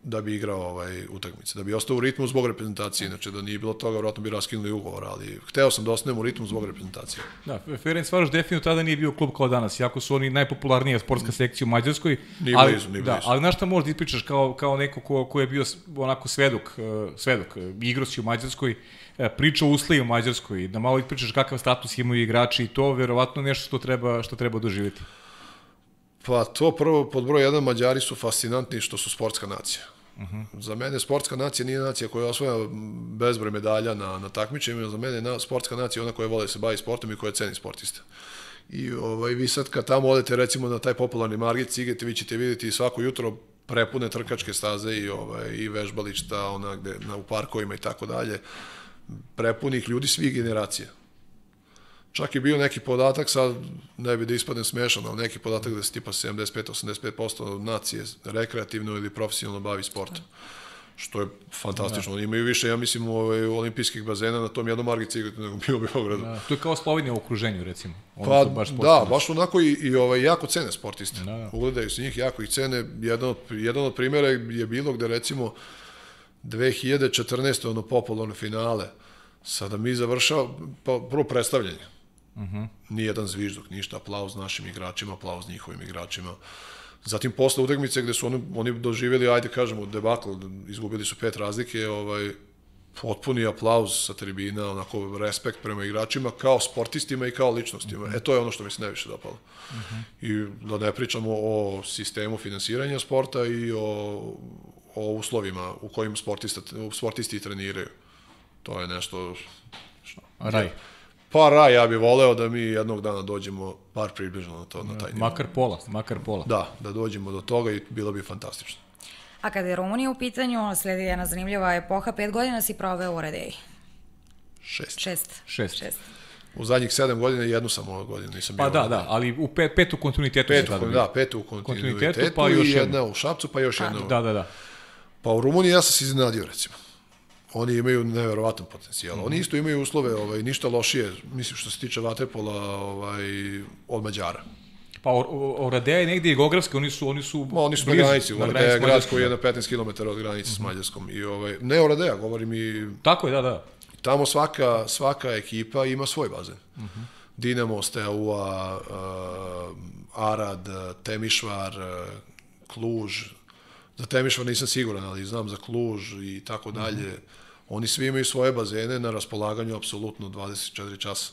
da bi igrao ovaj, utakmice, da bi ostao u ritmu zbog reprezentacije, inače da nije bilo toga, vjerojatno bi raskinuli ugovor, ali hteo sam da ostanem u ritmu zbog reprezentacije. Da, Ferenc Varoš definitivno tada nije bio klub kao danas, jako su oni najpopularnija sportska sekcija u Mađarskoj. Nije ali, blizu, nije da, blizu. ali znaš šta možda ispričaš kao, kao neko ko, ko je bio onako svedok, uh, svedok, uh, igrao si u Mađarskoj, uh, priča o uslovi u Mađarskoj, da malo ispričaš kakav status imaju igrači i to verovatno nešto što treba, što treba doživjeti. Pa to prvo, pod broj jedan, Mađari su fascinantni što su sportska nacija. Uh -huh. Za mene sportska nacija nije nacija koja osvoja bezbroj medalja na, na takmičenjima, za mene na, sportska nacija je ona koja vole da se bavi sportom i koja ceni sportiste. I ovaj, vi sad kad tamo odete recimo na taj popularni Margit Cigete, vi ćete vidjeti svako jutro prepune trkačke staze i, ovaj, i vežbališta ona gde, na, u parkovima i tako dalje, prepunih ljudi svih generacija. Čak je bio neki podatak, sad ne bi da ispadne smešan, ali neki podatak da se tipa 75-85% nacije rekreativno ili profesionalno bavi sportom. Što je fantastično. Da. Imaju više, ja mislim, ovaj, olimpijskih bazena na tom jednom Cigletu nego bio u Beogradu. Da, to je kao Slovenija u okruženju, recimo. Oni pa, baš da, baš onako i, i ovaj, jako cene sportiste. Da, da. Ugledaju se njih, jako ih cene. Jedan od, jedan od primjera je bilo gde, recimo, 2014. ono popularno finale, sada mi završao, pa, prvo predstavljanje -huh. Nijedan zvižduk, ništa, aplauz našim igračima, aplauz njihovim igračima. Zatim posle utakmice gde su oni, oni doživjeli, ajde kažemo, debakl, izgubili su pet razlike, ovaj, potpuni aplauz sa tribina, onako respekt prema igračima kao sportistima i kao ličnostima. Uh -huh. E to je ono što mi se najviše dopalo. Uh -huh. I da ne pričamo o sistemu finansiranja sporta i o, o uslovima u kojim sportista, sportisti treniraju. To je nešto... Raj. Pa raj, ja bih voleo da mi jednog dana dođemo bar približno na, to, na taj nivo. Makar pola, makar pola. Da, da dođemo do toga i bilo bi fantastično. A kada je Rumunija u pitanju, sledi jedna zanimljiva epoha, pet godina si proveo u Radeji. Šest. Šest. Šest. Šest. U zadnjih sedam godina jednu sam ove godine nisam pa bio. Pa da, da, ali u pet, petu kontinuitetu petu, se Da, petu u kontinuitetu, kontinuitetu pa još i jedna u Šapcu, pa još pa, jedna. Da, da, da. Pa u Rumuniji ja sam se iznenadio, recimo oni imaju neverovatan potencijal. Mm -hmm. Oni isto imaju uslove, ovaj ništa lošije, mislim što se tiče vaterpola, ovaj od Mađara. Pa Oradea je negdje geografski, oni su oni su Ma, oni su blizu, na granici, Oradea je grad koji je na 15 km od granice mm -hmm. s mhm. Mađarskom i ovaj ne Oradea, govorim i Tako je, da, da. Tamo svaka svaka ekipa ima svoj bazen. Mm -hmm. Dinamo, Steaua, uh, Arad, Temišvar, Kluž, za Temišvar nisam siguran, ali znam za Kluž i tako dalje. Mm -hmm Oni svi imaju svoje bazene na raspolaganju apsolutno 24 časa.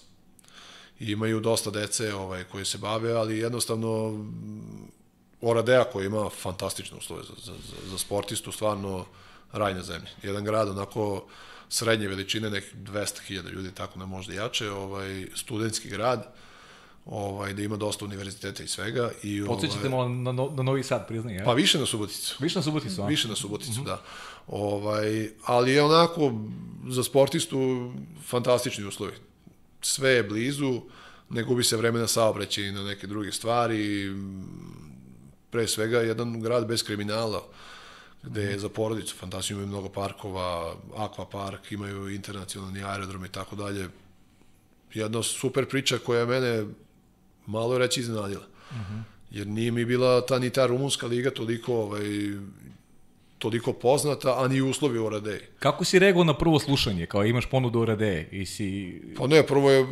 I imaju dosta dece ovaj, koje se bave, ali jednostavno mm, Oradea koji ima fantastične uslove za, za, za sportistu, stvarno raj na zemlji. Jedan grad onako srednje veličine, nekih 200.000 ljudi, tako ne možda jače, ovaj, studentski grad, ovaj, da ima dosta univerziteta i svega. I, Podsećate ovaj, na, na, na Novi Sad, priznaj, ja? Pa više na Suboticu. Više na Suboticu, a? Više na Suboticu, mm -hmm. da. Ovaj, ali je onako za sportistu fantastični uslovi. Sve je blizu, ne gubi se vremena saobraćaja i na neke druge stvari. Pre svega jedan grad bez kriminala gde je za porodicu fantastično imaju mnogo parkova, akvapark, imaju internacionalni aerodrom i tako dalje. Jedna super priča koja je mene malo reći iznenadila. Uh -huh. Jer nije mi bila ta ni ta rumunska liga toliko ovaj, toliko poznata, a ni uslovi u Radeji. Kako si reagovao na prvo slušanje, kao imaš ponudu u Radeji i si... Pa ne, prvo je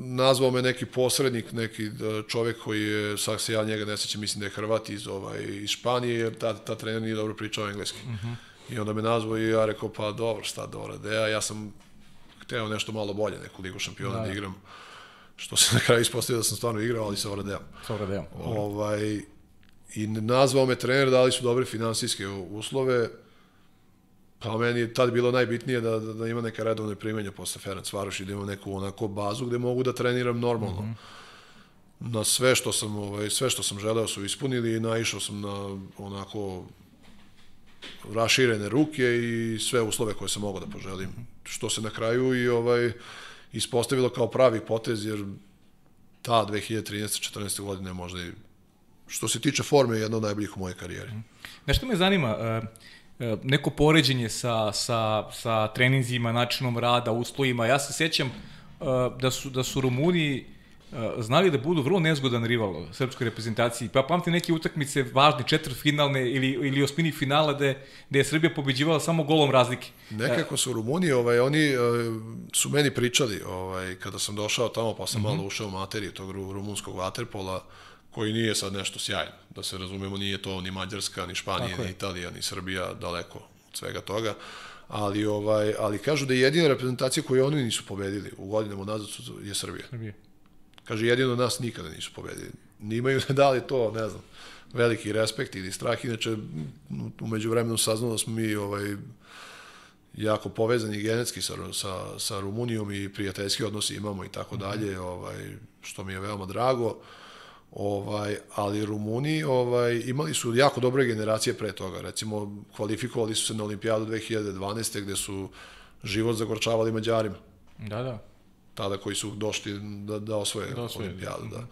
nazvao me neki posrednik, neki e, čovek koji je, sad se ja njega ne sećam, mislim da je Hrvat iz, ovaj, iz Španije, jer ta, ta trener nije dobro pričao engleski. Uh. -huh. I onda me nazvao i ja rekao, pa dobro, šta do Radeja, ja sam hteo nešto malo bolje, neku ligu šampiona da, da igram, što se [laughs] na kraju ispostavio da sam stvarno igrao, ali sa Oradejom. Sa Oradejom. Ovaj, I nazvao me trener, dali su dobre finansijske uslove, Pa meni je tad bilo najbitnije da, da, da ima neka redovne primanja posle Ferenc Varoš i da ima neku onako bazu gde mogu da treniram normalno. Mm -hmm. Na sve što sam ovaj sve što sam želeo su ispunili i naišao sam na onako raširene ruke i sve uslove koje sam mogao da poželim. Što se na kraju i ovaj ispostavilo kao pravi potez jer ta 2013. 14. godine možda i što se tiče forme jedna od najboljih u mojoj karijeri. Nešto me zanima, uh E, neko poređenje sa, sa, sa treninzima, načinom rada, uslovima. Ja se sećam e, da su, da su Rumuni e, znali da budu vrlo nezgodan rival srpskoj reprezentaciji. Pa pamtim neke utakmice važne, četvrtfinalne ili, ili osmini finala gde, gde je Srbija pobeđivala samo golom razlike. Nekako su Rumuni, ovaj, oni su meni pričali ovaj, kada sam došao tamo pa sam mm -hmm. malo ušao u materiju tog rumunskog vaterpola, koji nije sad nešto sjajno. Da se razumemo, nije to ni Mađarska, ni Španija, ni Italija, ni Srbija, daleko od svega toga. Ali, ovaj, ali kažu da je jedina reprezentacija koju oni nisu pobedili u godinama nazad je Srbija. Srbija. Kaže, jedino nas nikada nisu pobedili. Nimaju [laughs] da li to, ne znam, veliki respekt ili strah. Inače, umeđu vremenu saznalo da smo mi ovaj, jako povezani genetski sa, sa, sa Rumunijom i prijateljski odnosi imamo i tako mhm. dalje, ovaj, što mi je veoma drago. Ovaj, ali Rumuni ovaj, imali su jako dobre generacije pre toga. Recimo, kvalifikovali su se na olimpijadu 2012. gde su život zagorčavali Mađarima. Da, da. Tada koji su došli da, da osvoje, da osvoje olimpijadu. Da.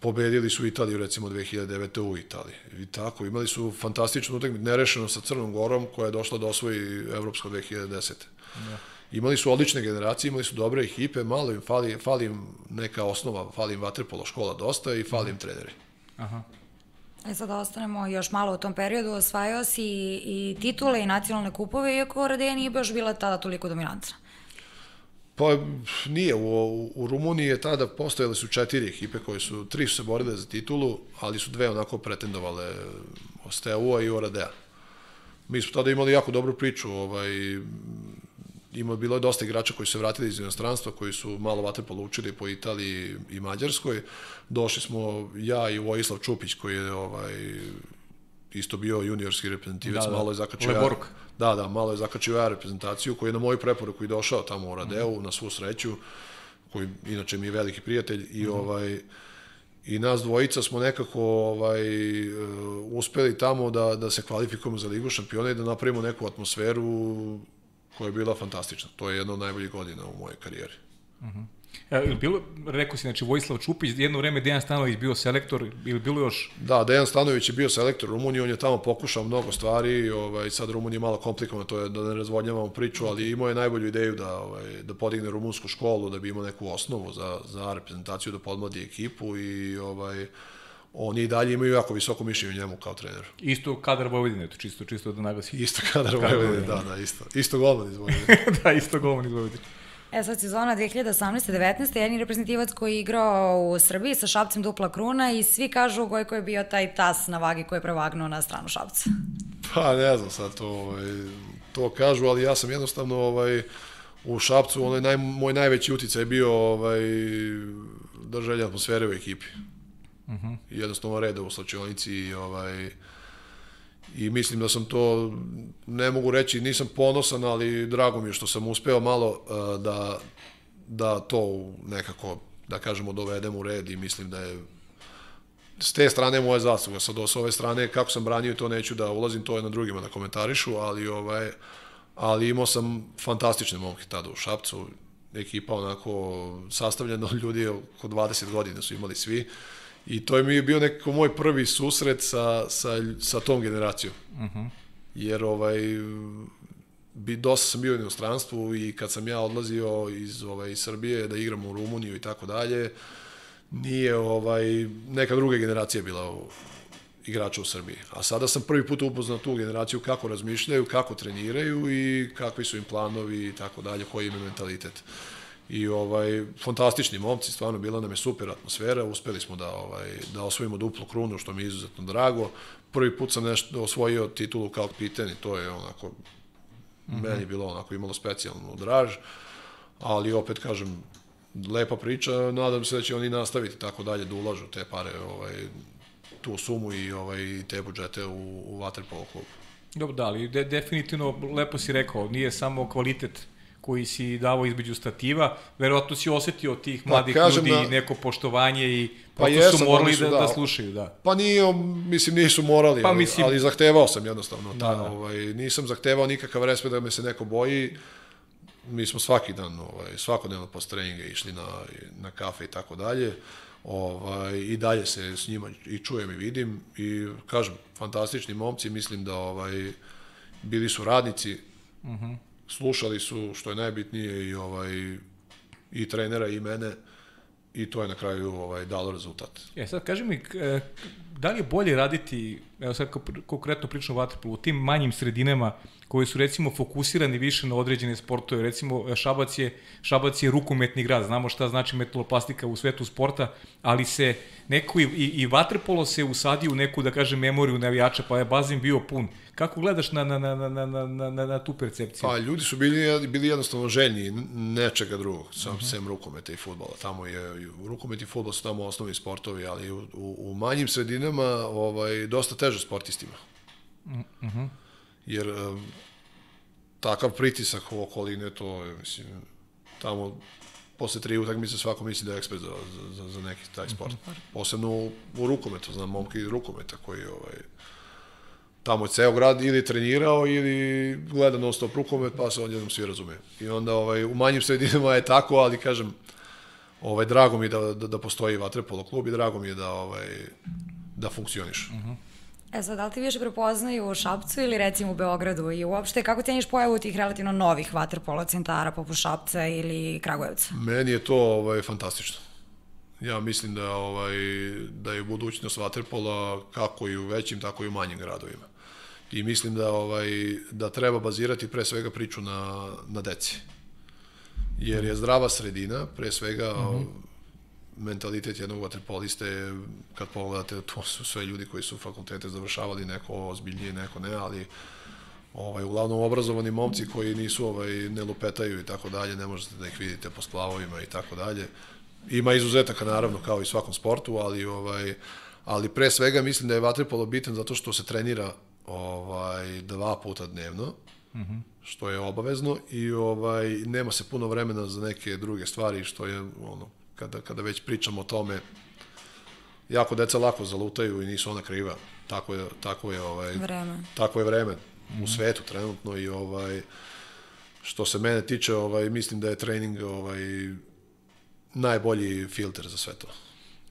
Pobedili su Italiju recimo 2009. u Italiji. I tako, imali su fantastičnu utakmicu, nerešeno sa Crnom Gorom koja je došla da osvoji Evropsko 2010. Da imali su odlične generacije, imali su dobre ekipe, malo im fali, fali im neka osnova, fali im vaterpolo škola dosta i fali im treneri. Aha. E sad ostanemo još malo u tom periodu, osvajao si i, i titule i nacionalne kupove, iako Radeja nije baš bila tada toliko dominantna. Pa nije, u, u Rumuniji je tada postojale su četiri ekipe koje su, tri su se borile za titulu, ali su dve onako pretendovale Osteaua i Oradea. Mi smo tada imali jako dobru priču, ovaj, ima bilo je dosta igrača koji su se vratili iz inostranstva, koji su malo vaterpolo učili po Italiji i Mađarskoj. Došli smo ja i Vojislav Čupić koji je ovaj isto bio juniorski reprezentativac, da, da. malo je zakačio ja, da, da, malo je zakačio ja reprezentaciju, koji je na moju preporuku i došao tamo u Radeu, mm. na svu sreću, koji inače mi je veliki prijatelj i mm. ovaj i nas dvojica smo nekako ovaj uh, uspeli tamo da da se kvalifikujemo za ligu šampiona i da napravimo neku atmosferu koja je bila fantastična. To je jedna od najboljih godina u mojoj karijeri. Uh -huh. E, bilo, rekao si, znači, Vojislav Čupić, jedno vreme Dejan Stanović bio selektor, ili bilo još? Da, Dejan Stanović je bio selektor Rumunije, on je tamo pokušao mnogo stvari, ovaj, sad Rumunija je malo komplikovano, to je da ne razvodnjavamo priču, ali imao je najbolju ideju da, ovaj, da podigne rumunsku školu, da bi imao neku osnovu za, za reprezentaciju, da podmladi ekipu i ovaj, oni i dalje imaju jako visoko mišljenje njemu kao trener. Isto kadar Vojvodine, to čisto, čisto da naglasim. Isto kadar Vojvodine, da, da, isto. Isto golman iz Vojvodine. [laughs] da, isto golman iz Vojvodine. E sad sezona 2018-19, jedni reprezentativac koji je igrao u Srbiji sa Šapcem dupla kruna i svi kažu Gojko je bio taj tas na vagi koji je prevagnuo na stranu Šapca. Pa ne znam sad to, ovaj, to kažu, ali ja sam jednostavno ovaj, u Šapcu, onaj naj, moj najveći uticaj je bio ovaj, držanje atmosfere u ekipi. Uh -huh. jednostavno reda u slačionici i ovaj i mislim da sam to ne mogu reći nisam ponosan ali drago mi je što sam uspeo malo uh, da da to nekako da kažemo dovedem u red i mislim da je s te strane moja zasluga, sad s ove strane kako sam branio to neću da ulazim, to je na drugima da komentarišu, ali ovaj ali imao sam fantastične momke tada u Šapcu, ekipa onako sastavljena od ljudi oko 20 godina su imali svi I to je mi je bio nekako moj prvi susret sa, sa, sa tom generacijom. Uh mhm. -huh. Jer ovaj, bi, dosta sam bio u inostranstvu i kad sam ja odlazio iz, ovaj, iz Srbije da igram u Rumuniju i tako dalje, nije ovaj, neka druga generacija bila u, igrača u Srbiji. A sada sam prvi put upoznao tu generaciju kako razmišljaju, kako treniraju i kakvi su im planovi i tako dalje, koji im mentalitet. I ovaj fantastični momci, stvarno bila nam je super atmosfera, uspeli smo da ovaj da osvojimo duplu krunu što mi je izuzetno drago. Prvi put sam nešto osvojio titulu kao kapiten i to je onako mm -hmm. meni bilo onako imalo specijalnu draž, ali opet kažem lepa priča, nadam se da će oni nastaviti tako dalje da ulažu te pare ovaj tu sumu i ovaj te budžete u u Waterpolo klubu. Dobro, da, ali de, definitivno, lepo si rekao, nije samo kvalitet koji si davao između stativa, verovatno si osetio tih mladih pa, ljudi, da, neko poštovanje i pa jesam, su morali su, da, da, da, slušaju, da. Pa nije, mislim, nisu morali, pa, mislim, ali zahtevao sam jednostavno. Da, da. Ovaj, nisam zahtevao nikakav respekt da me se neko boji, mi smo svaki dan, ovaj, svakodnevno posle treninga išli na, na kafe i tako dalje. Ovaj, I dalje se s njima i čujem i vidim i kažem, fantastični momci, mislim da ovaj, bili su radnici, uh mhm. -huh. Slušali su, što je najbitnije, i, ovaj, i trenera i mene, i to je na kraju ovaj, dalo rezultat. E sad, kaži mi, e, da li je bolje raditi, evo sad konkretno pričamo o Vatrpolu, u tim manjim sredinama koji su recimo fokusirani više na određene sportove, recimo Šabac je, Šabac je rukometni grad, znamo šta znači metaloplastika u svetu sporta, ali se neko i, i, i Vatrpolo se usadi u neku, da kažem, memoriju navijača, pa je bazin bio pun. Kako gledaš na, na, na, na, na, na, na, na tu percepciju? Pa ljudi su bili, bili jednostavno željni nečega drugog, sam, uh mhm. -huh. sem rukometa i futbola. Tamo je, rukomet i futbol su tamo osnovni sportovi, ali u, u, u manjim sredinama ovaj, dosta teže sportistima. Mhm. -huh. Jer um, takav pritisak u okoline, to je, mislim, tamo posle tri utakmice svako misli da je ekspert za, za, za neki taj sport. Mhm. Posebno u, u rukometu, znam momke iz rukometa koji ovaj, tamo je ceo grad ili trenirao ili gleda non stop rukomet, pa se on jednom svi razume. I onda ovaj, u manjim sredinama je tako, ali kažem, ovaj, drago mi je da, da, da postoji vatrepolo klub i drago mi je da, ovaj, da funkcioniš. Uh mhm. -huh. E sad, da li ti više prepoznaju u Šapcu ili recimo u Beogradu i uopšte kako ceniš pojavu tih relativno novih vaterpolo centara poput Šapca ili Kragujevca? Meni je to ovaj, fantastično. Ja mislim da, ovaj, da je budućnost vaterpola kako i u većim, tako i u manjim gradovima. I mislim da, ovaj, da treba bazirati pre svega priču na, na deci. Jer je zdrava sredina, pre svega, mm -hmm mentalitet jednog vaterpoliste, kad pogledate, to su sve ljudi koji su fakultete završavali, neko ozbiljnije, neko ne, ali ovaj, uglavnom obrazovani momci koji nisu, ovaj, ne lupetaju i tako dalje, ne možete da ih vidite po splavovima i tako dalje. Ima izuzetaka, naravno, kao i svakom sportu, ali, ovaj, ali pre svega mislim da je vaterpolo bitan zato što se trenira ovaj, dva puta dnevno, mm -hmm. što je obavezno i ovaj, nema se puno vremena za neke druge stvari, što je ono, kada, kada već pričamo o tome, jako deca lako zalutaju i nisu ona kriva. Tako je, tako je, ovaj, vreme. Tako je vreme u svetu trenutno i ovaj, što se mene tiče, ovaj, mislim da je trening ovaj, najbolji filter za sve to.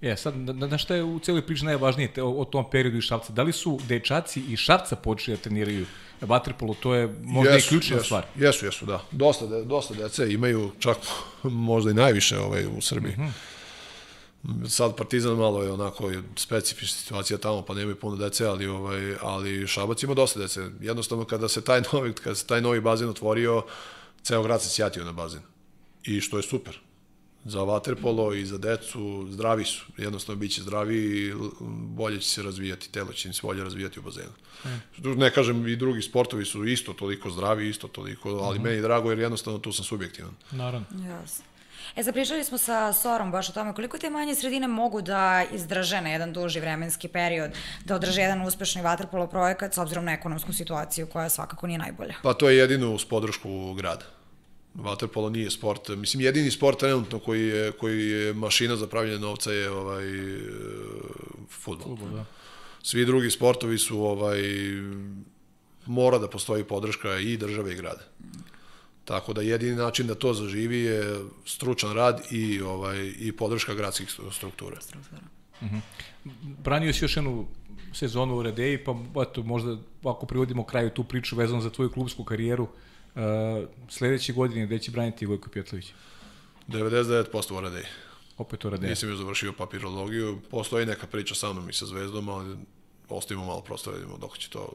Je, sad, na, na šta je u cijeloj priči najvažnije te, o, o tom periodu iz Šapca? Da li su dečaci i Šapca počeli da treniraju vaterpolo? To je možda jesu, i ključna jesu, stvar. Jesu, jesu, da. Dosta, de, dosta dece imaju čak [laughs] možda i najviše ovaj, u Srbiji. Mm -hmm. Sad Partizan malo je onako specifična situacija tamo, pa nemaju puno dece, ali ovaj ali Šabac ima dosta dece. Jednostavno kada se taj [laughs] novi kada se taj novi bazen otvorio, ceo grad se sjatio na bazen. I što je super za vaterpolo i za decu, zdravi su, jednostavno bit će zdravi i bolje će se razvijati, telo će im se bolje razvijati u bazenu. Mm. Ne kažem, i drugi sportovi su isto toliko zdravi, isto toliko, ali mm -hmm. meni drago jer jednostavno tu sam subjektivan. Naravno. Jasno. E, zapričali smo sa Sorom baš o tome koliko te manje sredine mogu da izdrže na jedan duži vremenski period, da održe jedan uspešni vaterpolo projekat s obzirom na ekonomsku situaciju koja svakako nije najbolja. Pa to je jedino uz podršku grada. Waterpolo nije sport. Mislim, jedini sport trenutno koji je, koji je mašina za pravljanje novca je ovaj, futbol da. Svi drugi sportovi su ovaj, mora da postoji podrška i države i grada. Tako da jedini način da to zaživi je stručan rad i ovaj i podrška gradskih struktura. Struktura. Mhm. Branio si još jednu sezonu u Redeji, pa eto, možda ako privodimo kraju tu priču vezano za tvoju klubsku karijeru, uh, Uh, sledeće godine gde će braniti Gojko Pjetlović? 99% u Radeji. Opet u Radeji. Nisam još završio papirologiju. Postoji neka priča sa mnom i sa Zvezdom, ali ostavimo malo prostora, vidimo dok će to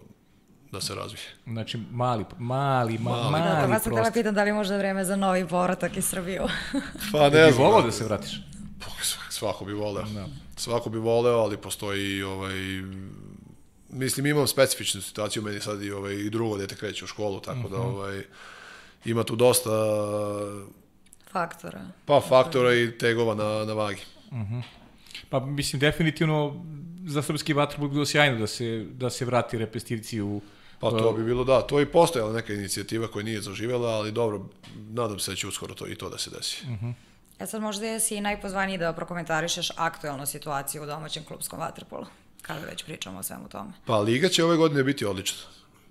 da se razvije. Znači, mali, mali, ma, mali, mali da, da, vas sam htjela pitan da li možda vreme za novi povratak iz Srbiju. [laughs] pa ne znam. Bi volao da se vratiš? Pa, svako bi voleo. Da. Svako bi voleo, ali postoji ovaj, mislim imam specifičnu situaciju, meni sad i, ovaj, i drugo dete kreće u školu, tako uh -huh. da mhm. ovaj, ima tu dosta faktora. Pa faktora i tegova na, na vagi. Mhm. -huh. Pa mislim definitivno za srpski vatrpol bilo sjajno da se da se vrati repestivci u Pa to bi bilo, da, to je i postojala neka inicijativa koja nije zaživela, ali dobro, nadam se da će uskoro to i to da se desi. Uh -huh. E sad možda jesi najpozvaniji da prokomentarišeš aktuelnu situaciju u domaćem klubskom vaterpolu, kada već pričamo o svemu tome. Pa Liga će ove godine biti odlična.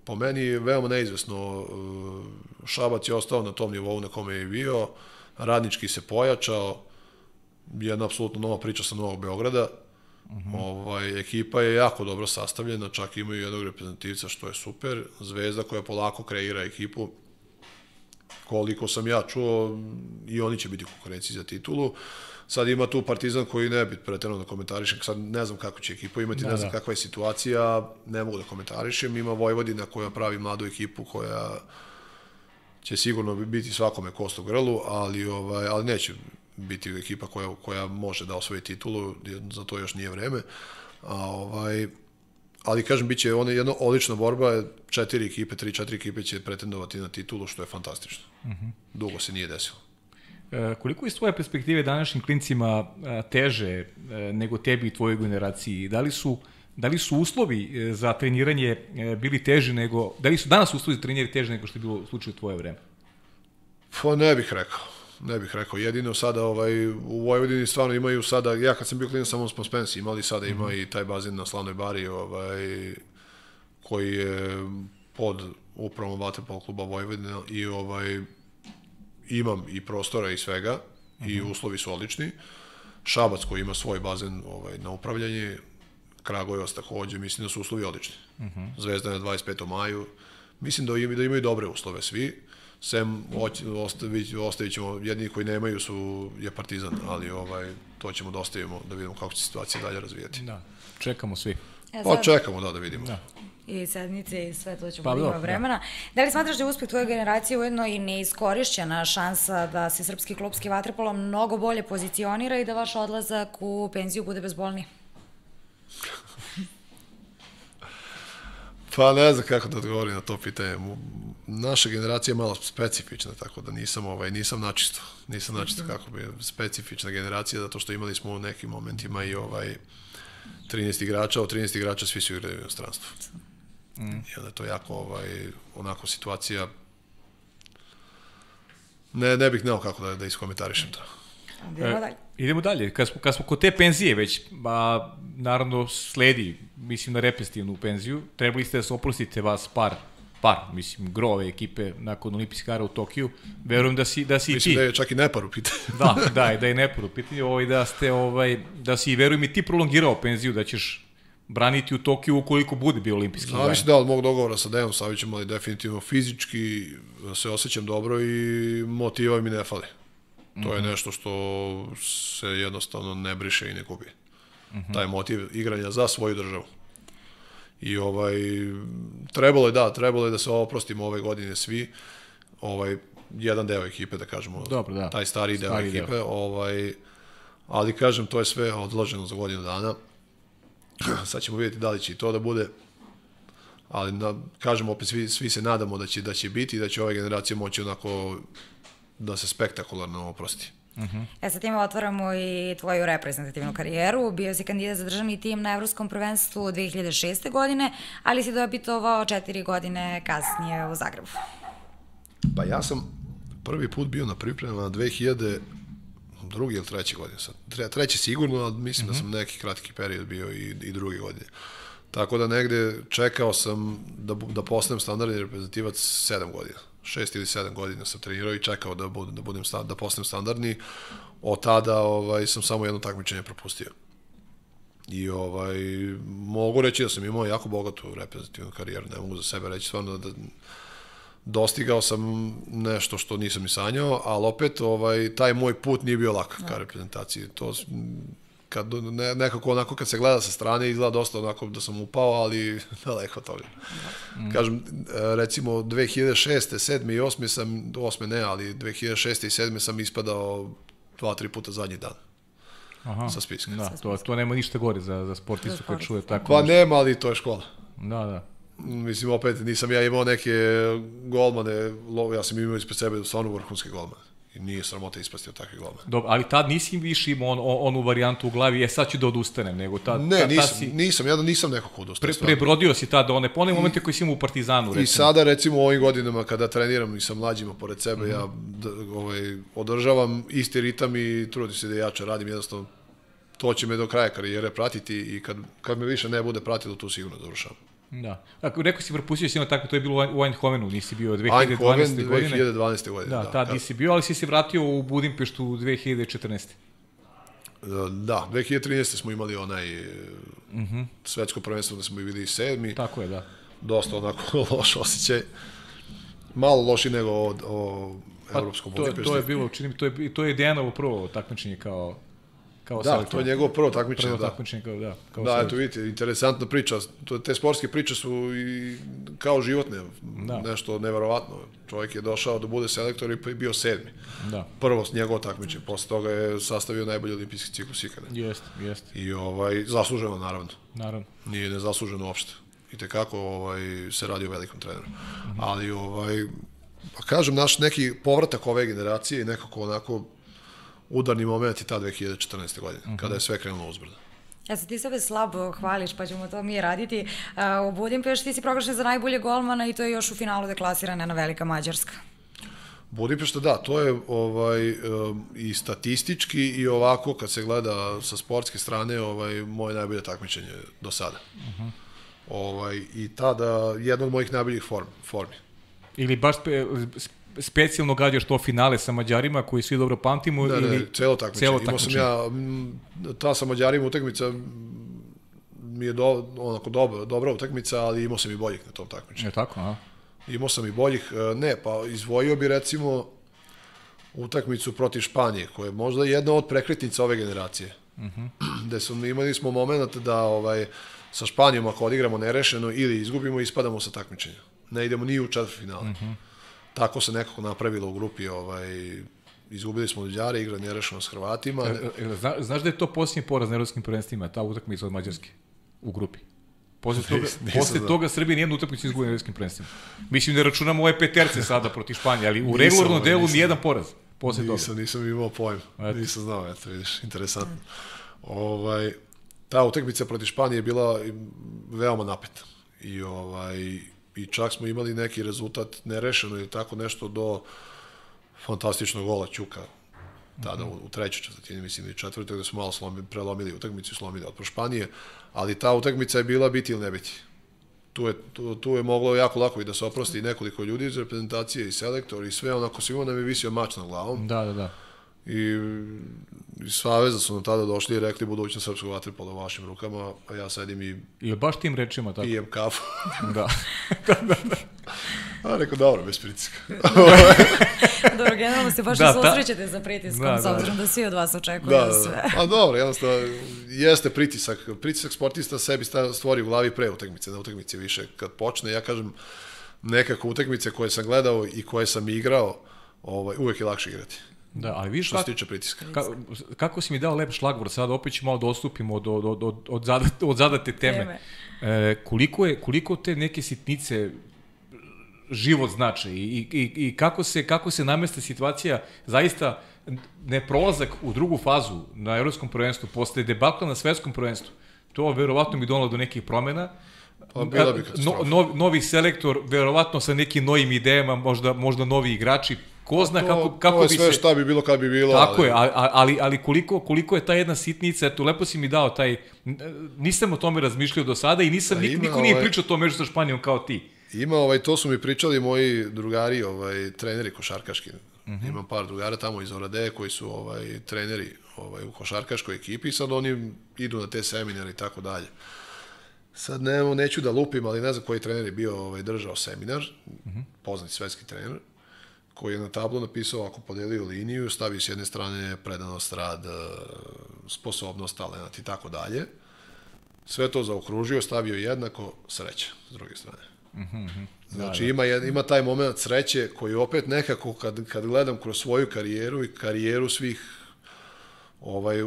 Po meni je veoma neizvesno. uh, Šabac je ostao na tom nivou na kome je bio, radnički se pojačao, jedna apsolutno nova priča sa Novog Beograda, Uh -huh. ovaj, ekipa je jako dobro sastavljena, čak imaju jednog reprezentativca što je super. Zvezda koja polako kreira ekipu, koliko sam ja čuo, i oni će biti konkurenciji za titulu. Sad ima tu Partizan koji ne bi pretjerano da komentarišem, sad ne znam kako će ekipa imati, da, ne znam da. kakva je situacija, ne mogu da komentarišem. Ima Vojvodina koja pravi mladu ekipu koja će sigurno biti svakome kost u grlu, ali, ovaj, ali neće biti ekipa koja, koja može da osvoji titulu, za to još nije vreme. A, ovaj, ali kažem, bit će ona jedna odlična borba, četiri ekipe, tri, četiri ekipe će pretendovati na titulu, što je fantastično. Uh mhm. -huh. Dugo se nije desilo. E, koliko iz tvoje perspektive današnjim klincima e, teže e, nego tebi i tvojoj generaciji? Da li su da li su uslovi za treniranje bili teži nego, da li su danas uslovi za treniranje teži nego što je bilo u slučaju tvoje vreme? Pa ne bih rekao ne bih rekao. Jedino sada ovaj, u Vojvodini stvarno imaju sada, ja kad sam bio klinac samo smo Spensi imali, sada ima mm -hmm. i taj bazen na Slavnoj bari ovaj, koji je pod upravom Vaterpol kluba Vojvodina i ovaj, imam i prostora i svega mm -hmm. i mhm. uslovi su odlični. Šabac koji ima svoj bazen ovaj, na upravljanje, Kragujevac takođe, mislim da su uslovi odlični. Mm -hmm. Zvezda na 25. maju, mislim da imaju, da imaju dobre uslove svi sem ostavit, ostavit ćemo, jedini koji nemaju su, je Partizan, ali ovaj, to ćemo da ostavimo, da vidimo kako će situacija dalje razvijati. Da, čekamo svi. E, pa čekamo, da, da vidimo. Da i sednice i sve to ćemo pa, da ima vremena. Da. da li smatraš da je uspeh tvoje generacije ujedno i neiskorišćena šansa da se srpski klubski vaterpolo mnogo bolje pozicionira i da vaš odlazak u penziju bude bezbolniji? Pa ne znam kako da odgovorim na to pitanje. Naša generacija je malo specifična, tako da nisam, ovaj, nisam načisto. Nisam načisto mhm. kako bi specifična generacija, zato što imali smo u nekim momentima i ovaj 13 igrača, od 13 igrača svi su igrali u inostranstvu. Mm. I onda je to jako, ovaj, onako situacija ne, ne bih znao kako da, da iskomentarišem to. Idemo dalje. E, idemo dalje. Kad smo, kad smo kod te penzije već, ba, naravno sledi, mislim na repestivnu penziju, trebali ste da se oprostite vas par par, mislim, grove ekipe nakon olimpijskih gara u Tokiju. Verujem da si, da si mislim ti. da je čak i nepar u pitanju. da, [laughs] da, da je nepar u pitanju, ovaj, da ste, ovaj, da si, verujem i ti prolongirao penziju, da ćeš braniti u Tokiju ukoliko bude bio olimpijski igara. Zavisi da od mog dogovora sa Dejanom Savićem, ali definitivno fizički se osjećam dobro i motiva mi ne fali. To je mhm. nešto što se jednostavno ne briše i ne gubi. Mhm. -huh. Taj motiv igranja za svoju državu. I ovaj, trebalo je da, trebalo je da se oprostimo ove godine svi, ovaj, jedan deo ekipe, da kažemo, Dobro, da. taj stari, stari deo ekipe, deo. ovaj, ali kažem, to je sve odloženo za godinu dana. [clears throat] Sad ćemo vidjeti da li će i to da bude, ali da, kažem, opet svi, svi se nadamo da će, da će biti i da će ova generacija moći onako da se spektakularno oprosti. Uh -huh. E sa tim otvaramo i tvoju reprezentativnu karijeru. Bio si kandidat za državni tim na Evropskom prvenstvu 2006. godine, ali si dobitovao četiri godine kasnije u Zagrebu. Pa ja sam prvi put bio na pripremama na 2000 drugi ili treći godine sad. Treći sigurno, ali mislim uh -huh. da mhm. sam neki kratki period bio i, i drugi godine. Tako da negde čekao sam da, da postanem standardni reprezentativac 7 godina šest ili sedam godina sam trenirao i čekao da budem, da, budem da postanem standardni. Od tada ovaj, sam samo jedno takmičenje propustio. I ovaj, mogu reći da sam imao jako bogatu reprezentativnu karijeru, ne mogu za sebe reći stvarno da dostigao sam nešto što nisam ni sanjao, ali opet ovaj, taj moj put nije bio lak ka reprezentaciji. To kad ne, nekako onako kad se gleda sa strane izgleda dosta onako da sam upao, ali [laughs] daleko od toga. Mm. Kažem, recimo 2006. 7. i 8. sam, 8. ne, ali 2006. i 7. sam ispadao dva, tri puta zadnji dan. Aha. Sa spiska. Da, to, to nema ništa gore za, za sportistu koji čuje tako. Pa nema, ali to je škola. Da, da. Mislim, opet nisam ja imao neke golmane, ja sam imao ispred sebe stvarno vrhunske golmane I nije sramota ispasti od takvih golmana. Dobro, ali tad nisi više imao on, on, onu varijantu u glavi, je sad ću da odustanem, nego tad, Ne, tad, nisam, tad si nisam, ja da nisam neko ko odustaje. pre, prebrodio si tada one, one momente koji si imao u Partizanu, recimo. I sada recimo u ovim godinama kada treniram i sa mlađima pored sebe, mm -hmm. ja d, ovaj, održavam isti ritam i trudim se da jače radim, jednostavno to će me do kraja karijere pratiti i kad, kad me više ne bude pratilo, tu sigurno završavam. Da. Ako rekao si propustio si tako, to je bilo u Eindhovenu, nisi bio 2012. Eindhoven godine. 2012. godine. Da, da tad nisi bio, ali si se vratio u Budimpeštu 2014. Da, 2013. smo imali onaj mm -hmm. svetsko prvenstvo da smo bili sedmi. Tako je, da. Dosta onako [laughs] loš osjećaj. Malo loši nego od, o evropskom Pa, to, je- Budimpešti. to je bilo, čini mi, to je, to je Dejanovo prvo takmičenje kao, kao Da, selektor. to je njegovo prvo takmičenje, Prvo da. takmičenje kao, da, kao Da, selektor. eto vidite, interesantna priča. To, te sportske priče su i kao životne, Da. da. nešto neverovatno. Čovjek je došao da bude selektor i bio sedmi. Da, Prvo s njegovo takmičenje, posle toga je sastavio najbolji olimpijski ciklus ikada. jeste, jeste, I ovaj, zasluženo naravno. naravno. Nije nezasluženo uopšte. I tekako ovaj, se radi o velikom treneru. Ali, ovaj, pa kažem, naš neki povratak ove generacije i nekako onako udarni moment je ta 2014. godine, kada je sve krenulo uzbrdo. Ja se ti sebe slabo hvališ, pa ćemo to mi raditi. A, u Budimpešti ti si proglašen za najbolje golmana i to je još u finalu deklasirana jedna velika Mađarska. Budimpešta, da, to je ovaj um, i statistički i ovako kad se gleda sa sportske strane, ovaj moje najbolje takmičenje do sada. Uh -huh. Ovaj i tada jedno od mojih najboljih form, formi. Ili baš specijalno gađaš to finale sa Mađarima koji svi dobro pamtimo Da, ili ne, celo takmičenje. celo Imao sam takmičenje. ja ta sa Mađarima utakmica mi je do, onako dobra, dobra utakmica, ali imao sam i boljih na tom takmičenju. Je tako, a? Imao sam i boljih, e, ne, pa izvojio bi recimo utakmicu protiv Španije, koja je možda jedna od prekretnica ove generacije. Uh -huh. Gde smo, imali smo moment da ovaj, sa Španijom ako odigramo nerešeno ili izgubimo, ispadamo sa takmičenja. Ne idemo ni u četvrtfinale. Uh -huh. Tako se nekako napravilo u grupi, ovaj, izgubili smo Mađare, igra nerešeno s Hrvatima. Ne, E, e, Zna, znaš da je to posljednji poraz na evropskim prvenstvima, ta utakmica od Mađarske u grupi? Posle [laughs] toga, Nis- nisam posle znao. toga Srbija nijednu utakmicu izgubila na evropskim prvenstvima. Mislim da računamo ove peterce [laughs] sada protiv Španije, ali u Nisam, regularnom ovaj, delu nisam. nijedan poraz. Posle toga. Nisam, nisam imao pojem. Eto. Nisam znao, eto, vidiš, interesantno. Ovaj, ta utakmica protiv Španije je bila veoma napeta. I, ovaj, I čak smo imali neki rezultat nerešeno ili tako nešto do fantastičnog gola Ćuka tada u, u trećoj četvrtini, mislim, ili četvrtoj, gde smo malo slomi, prelomili utakmicu i slomili od Španije, ali ta utakmica je bila biti ili ne biti. Tu je, tu, tu je moglo jako lako i da se oprosti i nekoliko ljudi iz reprezentacije i selektor i sve, onako svima nam je visio mač na glavom Da, da, da. I iz Saveza su nam tada došli i rekli budućnost srpskog vaterpola u vašim rukama, a ja sedim i I baš tim rečima tako. pijem kafu. [laughs] [laughs] Da. a rekao, dobro, bez pritiska. [laughs] Dobro, generalno se baš Da, da, ta- susrećete sa pritiskom, Da, da, s da. obzirom da svi od vas očekuju da, da, sve. da. A dobro, jednostavno, jeste pritisak. Pritisak sportista sebi stvori u glavi pre utakmice, na utakmici više. Kad počne, ja kažem, nekako utakmice koje sam gledao i koje sam igrao, ovaj, uvek je lakše igrati. Da, ali vidiš Što se tiče pritiska. ka, kako si mi dao lep šlagvor, sad opet ću malo da odstupimo od, od, od, od, od, zadate, od zadate teme. Teme. E, koliko, je, koliko te neke sitnice život znače i, i, i, kako, se, kako se namesta situacija zaista ne prolazak u drugu fazu na evropskom prvenstvu posle debakla na svetskom prvenstvu to verovatno bi donalo do nekih promena Pa bila bi no, no, novi selektor verovatno sa nekim novim idejama možda, možda novi igrači ko zna To, kako, kako to je bi sve se šta bi bilo kad bi bilo. Tako ali, je, ali, ali, koliko, koliko je ta jedna sitnica, eto, lepo si mi dao taj, nisam o tome razmišljao do sada i nisam, nik, niko nije ovaj- pričao o tome sa Španijom kao ti. Ima, ovaj, to su mi pričali moji drugari, ovaj, treneri košarkaški. Uh -huh. Imam par drugara tamo iz Oradeje koji su ovaj, treneri ovaj, u košarkaškoj ekipi i sad oni idu na te seminare i tako dalje. Sad ne, neću da lupim, ali ne znam koji trener je bio ovaj, držao seminar, uh -huh. poznati svetski trener, koji je na tablu napisao ako podelio liniju, stavi s jedne strane predanost, rad, eh, sposobnost, talent i tako dalje. Sve to zaokružio, stavio jednako, sreća s druge strane. Znači da, da. ima jed- ima taj moment sreće koji opet nekako kad kad gledam kroz svoju karijeru i karijeru svih ovaj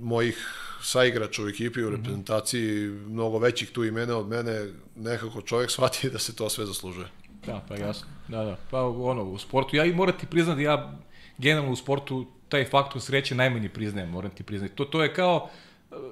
mojih saigrača u ekipi u reprezentaciji mnogo većih tu imena od mene nekako čovjek [laughs] shvati da se to sve zaslužuje. Da, pa jasno. Da, da. Pa ono, u sportu, ja i moram ti priznati da ja generalno u sportu taj faktor sreće najmanje priznajem, moram ti priznati. To, to je kao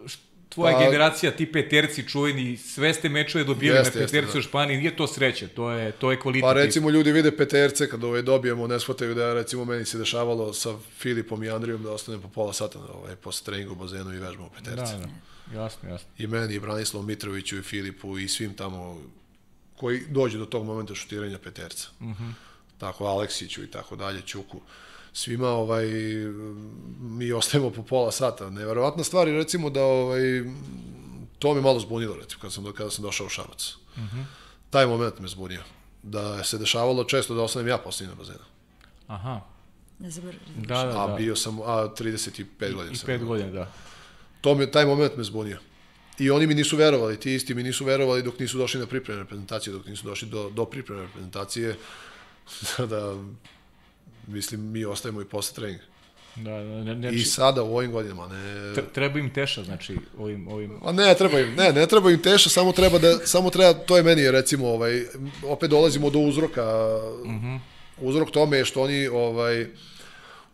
š- tvoja Pa- generacija, ti peterci čuveni, sve ste mečove dobijali Jeste, na jeste, peterci da. u Španiji, nije to sreće, to je, to je kvalitet. Pa recimo ljudi vide peterce kad ovaj dobijemo, ne shvataju da recimo meni se dešavalo sa Filipom i Andrijom da ostanem po pola sata ovaj, posle treninga u bazenu i vežbamo peterce. Da, da. Jasno, jasno. I meni, i Branislavu Mitroviću, i Filipu, i svim tamo koji dođe do tog momenta šutiranja peterca. Uh -huh. Tako, Aleksiću i tako dalje, Ćuku. Svima ovaj, mi ostajemo po pola sata. Neverovatna stvar je recimo da ovaj, to me malo zbunilo recimo kada sam, do, kada sam došao u Šabac. Uh -huh. Taj moment me zbunio. Da se dešavalo često da ostanem ja posljednji na bazenu. Aha. Da se brže. Da, da, A da. bio sam, a 35 godina I sam. pet imao. godina, da. To me, taj moment me zbunio. I oni mi nisu verovali, ti isti mi nisu verovali dok nisu došli na pripremne reprezentacije, dok nisu došli do, do pripremne reprezentacije, [laughs] da, mislim, mi ostajemo i posle treninga. Da, da, ne, ne, I sada u ovim godinama, ne... tre- treba im teša, znači, ovim, ovim... A ne, treba im, ne, ne treba im teša, samo treba da, samo treba, to je meni recimo, ovaj, opet dolazimo do uzroka, mm -hmm. uzrok tome je što oni, ovaj,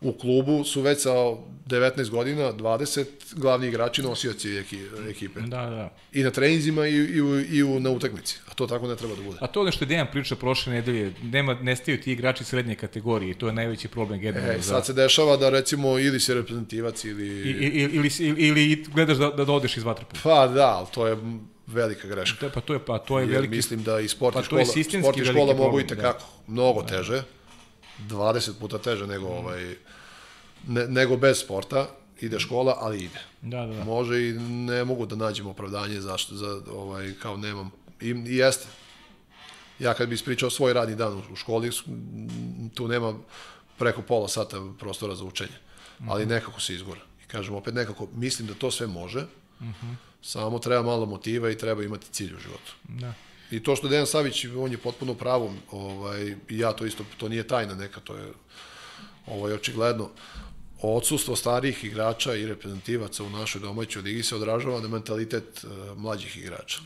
u klubu su već sa 19 godina, 20 glavni igrači nosioci eki- ekipe. Da, da. I na treninzima i, i, u, i u, na utakmici. A to tako ne treba da bude. A to je nešto je Dejan priča prošle nedelje, nema, nestaju ti igrači srednje kategorije i to je najveći problem generalno. E, za- sad se dešava da recimo ili si reprezentativac ili... I, i, ili, si- ili, ili gledaš da, da odeš iz vaterpola. Pa da, ali to je velika greška. Je, pa to je, pa to je Jer veliki... mislim da i sport pa i je škola, sport i škola mogu i tekako, mnogo teže, 20 puta teže nego, ovaj, ne, nego bez sporta, ide škola, ali ide. Da, da, da. Može i ne mogu da nađem opravdanje zašto, za, ovaj, kao nemam. I, I jeste. Ja kad bi ispričao svoj radni dan u, školi, tu nema preko pola sata prostora za učenje. Ali nekako se izgora. I kažem opet nekako, mislim da to sve može, samo treba malo motiva i treba imati cilj u životu. Da. I to što Dejan Savić, on je potpuno u pravu, ovaj, i ja to isto, to nije tajna neka, to je ovaj, očigledno. Odsustvo starijih igrača i reprezentativaca u našoj domaćoj ligi se odražava na mentalitet uh, mlađih igrača.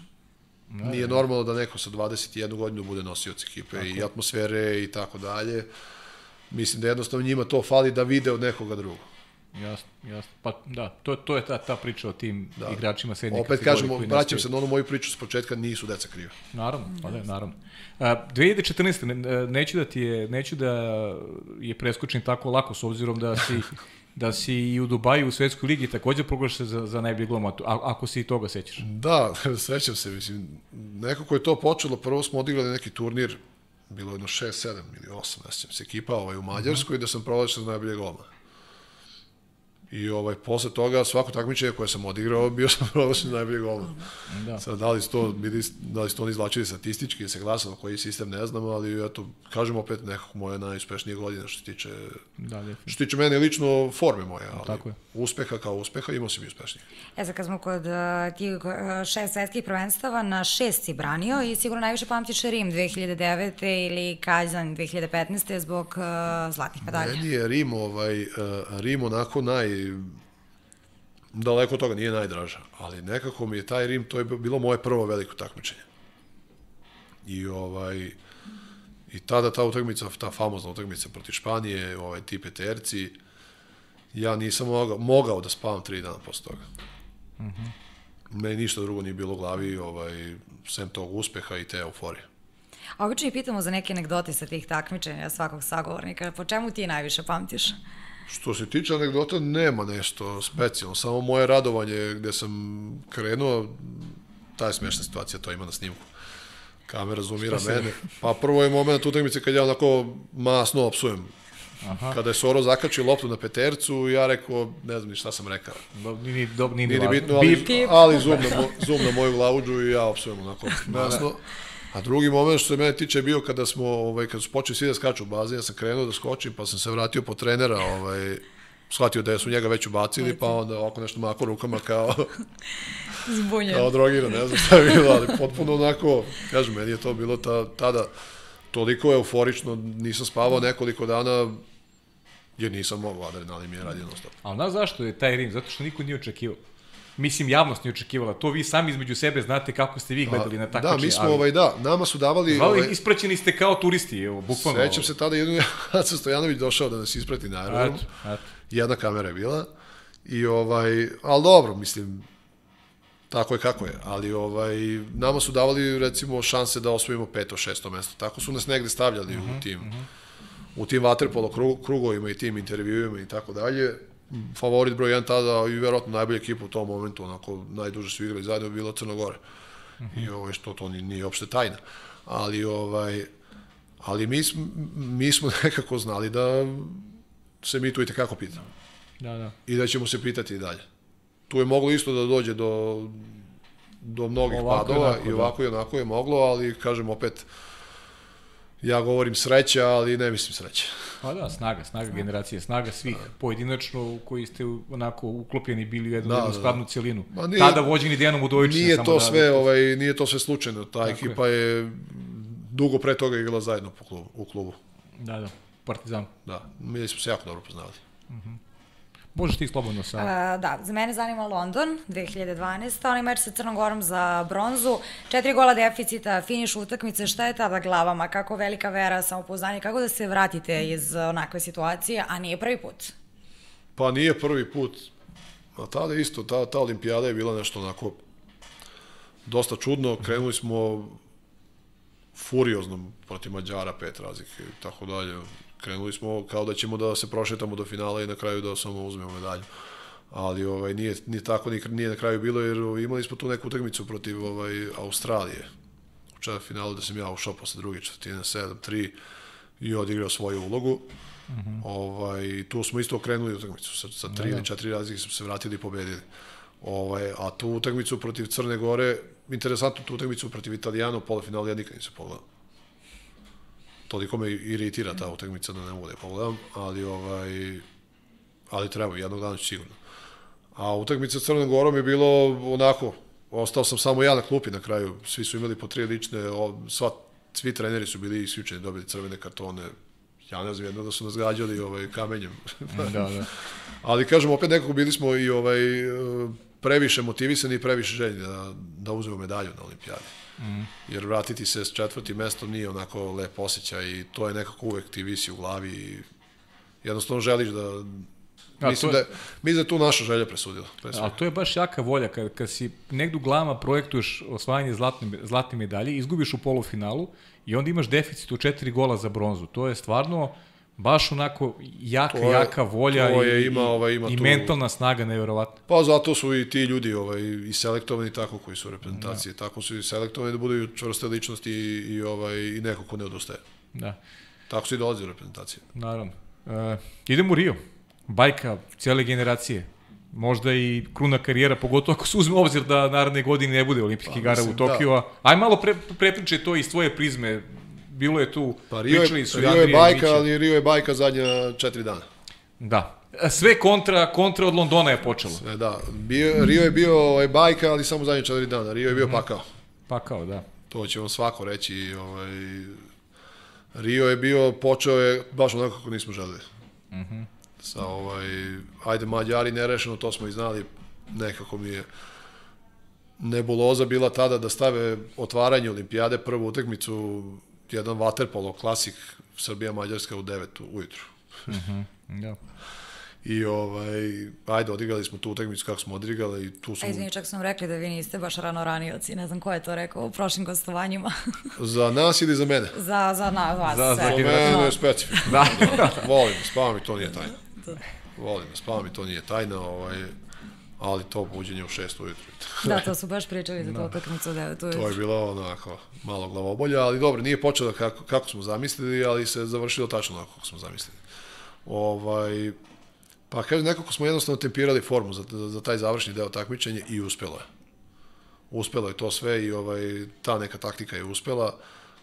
Nije normalno da neko sa 21 godinu bude nosioc ekipe i atmosfere i tako dalje. Mislim da jednostavno njima to fali da vide od nekoga drugog. Jasno, jasno. Pa da, to, to je ta, ta priča o tim da. igračima srednje Opet kažemo, vraćam se na onu moju priču s početka, nisu deca krive. Naravno, pa da, naravno. A, 2014. ne- neću da ti je, neću da je preskočim tako lako s obzirom da si da si i u Dubaju u svetskoj ligi takođe proglašen za, za najbolji glomatu, a, ako se i toga sećaš. Da, [laughs] sećam se, mislim, nekako je to počelo, prvo smo odigrali neki turnir, bilo je jedno 6, 7 ili 8, ne sjećam se, ekipa ovaj, u Mađarskoj, da sam proglašen za najbolje golmana. I ovaj, posle toga, svako takmičenje koje sam odigrao, [laughs] bio sam proglašen najbolji golman. Da. Sad, da li su to, bili, da li su to oni izvlačili statistički, da se glasalo koji sistem, ne znam, ali eto, kažem opet nekako moje najuspešnije godine što se tiče, Da, definitivno. što tiče mene lično forme moje, ali Tako je. uspeha kao uspeha imao sam i uspešnije. E sad kad smo kod uh, tih uh, šest svetskih prvenstava, na šest si branio i sigurno najviše pamtiš Rim 2009. ili Kazan 2015. zbog uh, zlatnih medalja. Meni je Rim, ovaj, uh, Rim onako naj... Daleko od toga nije najdraža, ali nekako mi je taj Rim, to je bilo moje prvo veliko takmičenje. I ovaj i tada ta utakmica, ta famozna utakmica protiv Španije, ovaj ti peterci, ja nisam mogao, mogao da spavam tri dana posle toga. Mm -hmm. Meni ništa drugo nije bilo u glavi, ovaj, sem tog uspeha i te euforije. A obično i pitamo za neke anegdote sa tih takmičenja svakog sagovornika. Po čemu ti najviše pamtiš? Što se tiče anegdota, nema nešto specijalno, samo moje radovanje gde sam krenuo, ta je smešna situacija, to ima na snimku. Kamera zoomira mene. Pa prvo je moment utakmice kad ja onako masno opsujem. Aha. Kada je Soro zakačio loptu na petercu, ja rekao, ne znam ni šta sam rekao. Do, ni, ni, do, ni, ni važno. bitno, ali, Bip. ali zoom, na, mo, zoom na moju glavuđu i ja opsujem onako masno. A drugi moment što se mene tiče je bio kada smo, ovaj, kada su počeli svi da skaču u bazen, ja sam krenuo da skočim, pa sam se vratio po trenera, ovaj, shvatio da su njega već ubacili, pa onda ovako nešto mako rukama kao, [laughs] Zbunjen. kao drogira, ne znam šta je bilo, ali potpuno onako, kažem, meni je to bilo ta, tada toliko euforično, nisam spavao nekoliko dana, jer nisam mogao, adrenalin mi je radio non stop. A znaš zašto je taj Rim? Zato što niko nije očekivao. Mislim, javnost nije očekivala. To vi sami između sebe znate kako ste vi gledali na takmičenje. Da, mi smo, ovaj, da, nama su davali... Zvali, ovaj, ispraćeni ste kao turisti, evo, bukvalno. Sećam se tada jednom [laughs] Aca Stojanović došao da nas isprati na aerodrom. Jedna kamera je bila. I ovaj, ali dobro, mislim, tako je kako je, ali ovaj, nama su davali recimo šanse da osvojimo peto, šesto mesto. Tako su nas negde stavljali uh -huh, u tim, uh -huh. u tim vaterpolo krugovima i tim intervjuima i tako dalje. Favorit broj 1 tada i verovatno najbolja ekipa u tom momentu, onako najduže su igrali zajedno, bilo Crna Gora. Uh -huh. I ovaj, što to nije, nije opšte tajna. Ali ovaj, ali mi, smo, mi smo [laughs] nekako znali da se mi tu i tekako pitamo. Da, da. I da ćemo se pitati i dalje. Tu je moglo isto da dođe do, do mnogih ovako padova i, onako, i ovako da. i onako je moglo, ali kažem opet, ja govorim sreća, ali ne mislim sreća. Pa da, snaga, snaga generacije, snaga svih pojedinačno koji ste onako uklopljeni bili u jednu, da, jednu da, skladnu da. celinu. Ma nije, Tada vođeni Dejanom Udovićem. Nije to da, sve, da, ovaj, nije to sve slučajno. Ta ekipa je. je dugo pre toga igrala zajedno po klubu, u klubu. Da, da, Partizan. Da, mi smo se jako dobro poznali. Uh mhm. -huh. Možeš ti slobodno sa... A, da, za mene zanima London, 2012. Onaj meč sa Crnom Gorom za bronzu. Četiri gola deficita, finiš utakmice. Šta je tada glavama? Kako velika vera, samopouzdanje? Kako da se vratite iz onakve situacije, a nije prvi put? Pa nije prvi put. A tada isto, ta, ta olimpijada je bila nešto onako dosta čudno. Krenuli smo furiozno protiv Mađara, pet razlike i tako dalje krenuli smo kao da ćemo da se prošetamo do finala i na kraju da samo uzmemo medalju. Ali ovaj nije ni tako ni nije na kraju bilo jer imali smo tu neku utakmicu protiv ovaj Australije. U četvrtom finalu da sam ja ušao posle druge četvrtine 7-3 i odigrao svoju ulogu. Mm -hmm. ovaj, tu smo isto okrenuli utakmicu. Sa, sa tri da, ili četiri razlike smo se vratili i pobedili. Ovaj, a tu utakmicu protiv Crne Gore, interesantno tu utakmicu protiv Italijana u polufinalu ja nikad nisam pogledao toliko me iritira ta utakmica da ne mogu da je pogledam, ali ovaj ali treba, jednog dana ću sigurno. A utakmica sa Crnom Gorom je bilo onako, ostao sam samo ja na klupi na kraju, svi su imali po tri lične, sva, svi treneri su bili isključeni, dobili crvene kartone, ja ne znam, jedno da su nas gađali ovaj, kamenjem. da, da. [laughs] Ali kažem, opet nekako bili smo i ovaj, previše motivisani i previše željni da, da uzmemo medalju na olimpijadi. Mm. Jer vratiti se s četvrtim mestom nije onako lep osjećaj i to je nekako uvek ti visi u glavi i jednostavno želiš da A, mislim, je, da, mislim da je tu naša želja presudila. A to je baš jaka volja, kad, kad si negdje u glavama projektuješ osvajanje zlatne, zlatne medalje, izgubiš u polufinalu i onda imaš deficit u četiri gola za bronzu. To je stvarno baš onako jaka, je, jaka volja to je, i, ima, ovaj, ima i tu... mentalna snaga nevjerovatna. Pa zato su i ti ljudi ovaj, i selektovani tako koji su u reprezentaciji. Da. Tako su i selektovani da budu čvrste ličnosti i, i, ovaj, i neko ko ne odustaje. Da. Tako su i dolazi u reprezentaciju. Naravno. E, idemo u Rio. Bajka cijele generacije. Možda i kruna karijera, pogotovo ako se uzme obzir da naredne godine ne bude olimpijskih pa, igara u Tokiju. Da. Aj malo pre, prepričaj to iz tvoje prizme bilo je tu, pa Rio je, su Rio je bajka, ali Rio je bajka zadnja četiri dana. Da. Sve kontra, kontra od Londona je počelo. Sve, da. Bio, Rio je bio ovaj, bajka, ali samo zadnje četiri dana. Rio je bio mm. pakao. Pakao, da. To će vam svako reći. Ovaj, Rio je bio, počeo je baš onako kako nismo želeli. Mm -hmm. Sa ovaj, ajde Mađari nerešeno, to smo i znali, nekako mi je nebuloza bila tada da stave otvaranje olimpijade, prvu utakmicu jedan waterpolo klasik Srbija Mađarska u 9 ujutru. Mhm. Mm da. I ovaj, ajde, odigrali smo tu utakmicu kako smo odigrali i tu smo... A izvini, čak smo rekli da vi niste baš rano ranioci, ne znam ko je to rekao u prošlim gostovanjima. [laughs] za nas ili za mene? Za, za na, vas. Za, za, za mene je specifično. da. Volim, spava mi to nije tajna. Volim, spava mi to nije tajna, ovaj, ali to buđenje u 6 ujutru. [laughs] da, to su baš pričali za to utakmicu u 9 ujutru. To je bilo onako malo glavobolja, ali dobro, nije počelo kako, kako smo zamislili, ali se završilo tačno onako kako smo zamislili. Ovaj, pa kažem, nekako smo jednostavno tempirali formu za, za taj završni deo takmičenja i uspelo je. Uspelo je to sve i ovaj, ta neka taktika je uspela.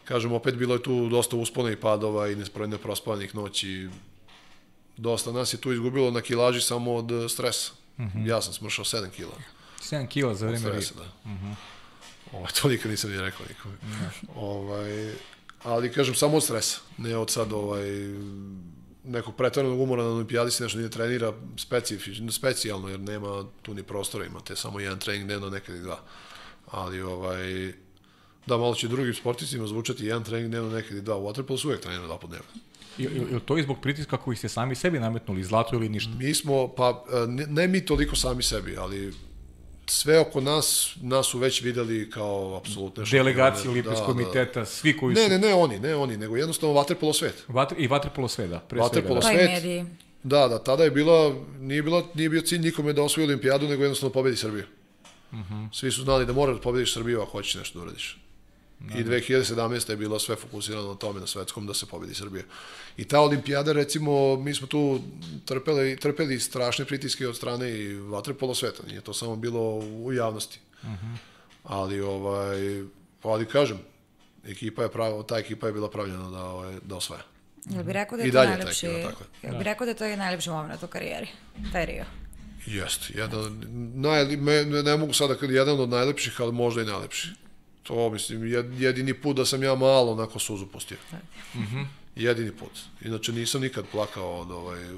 Kažem, opet bilo je tu dosta uspona i padova i neprospavanih noći. Dosta nas je tu izgubilo na kilaži samo od stresa Mm -hmm. Ja sam smršao 7 kila. 7 kila za vreme Rio. Da. Mm -hmm. Ovo, to nikad nisam ni rekao nikome. Mm -hmm. ovaj, ali kažem samo od stresa, ne od sad ovaj nekog pretvornog umora na olimpijadi se nešto nije trenira specifično, specijalno, jer nema tu ni prostora, imate samo jedan trening dnevno, nekad i dva. Ali, ovaj, da, malo će drugim sportistima zvučati jedan trening dnevno, nekad i dva. U Waterpolu su uvek trenira dva po dnevno. Je, je to i zbog pritiska koji ste sami sebi nametnuli, zlato ili ništa? Mi smo, pa ne, ne mi toliko sami sebi, ali sve oko nas, nas su već videli kao apsolutne šampione. Delegacije Olimpijskog da, komiteta, da. svi koji ne, su... Ne, ne, ne oni, ne oni, nego jednostavno vaterpolo svet. Vatr, I vaterpolo svet, da, pre vaterpolo svega. Da. svet. Da, da, tada je bila, nije, bila, nije bio cilj nikome da osvoji olimpijadu, nego jednostavno pobedi Srbiju. Uh Mhm. -huh. Svi su znali da moraš da pobediš Srbiju ako hoćeš nešto da uradiš. Da, I 2017. je bilo sve fokusirano na tome na svetskom da se pobedi Srbija. I ta olimpijada, recimo, mi smo tu trpeli, trpeli strašne pritiske od strane i vaterpolo sveta. Nije to samo bilo u javnosti. Uh -huh. Ali, ovaj, ali kažem, ekipa je pravo, ta ekipa je bila pravljena da, ovaj, da osvaja. Jel bi rekao da je I to najlepši, ekipa, tako jel bi rekao da je to je najlepši moment u karijeri, taj Rio? Jeste, jedan, naj, me, ne mogu sada jedan od najlepših, ali možda i najlepši. To, mislim, jedini put da sam ja malo onako suzu pustio. Mm -hmm. Jedini put. Inače, nisam nikad plakao od, ovaj,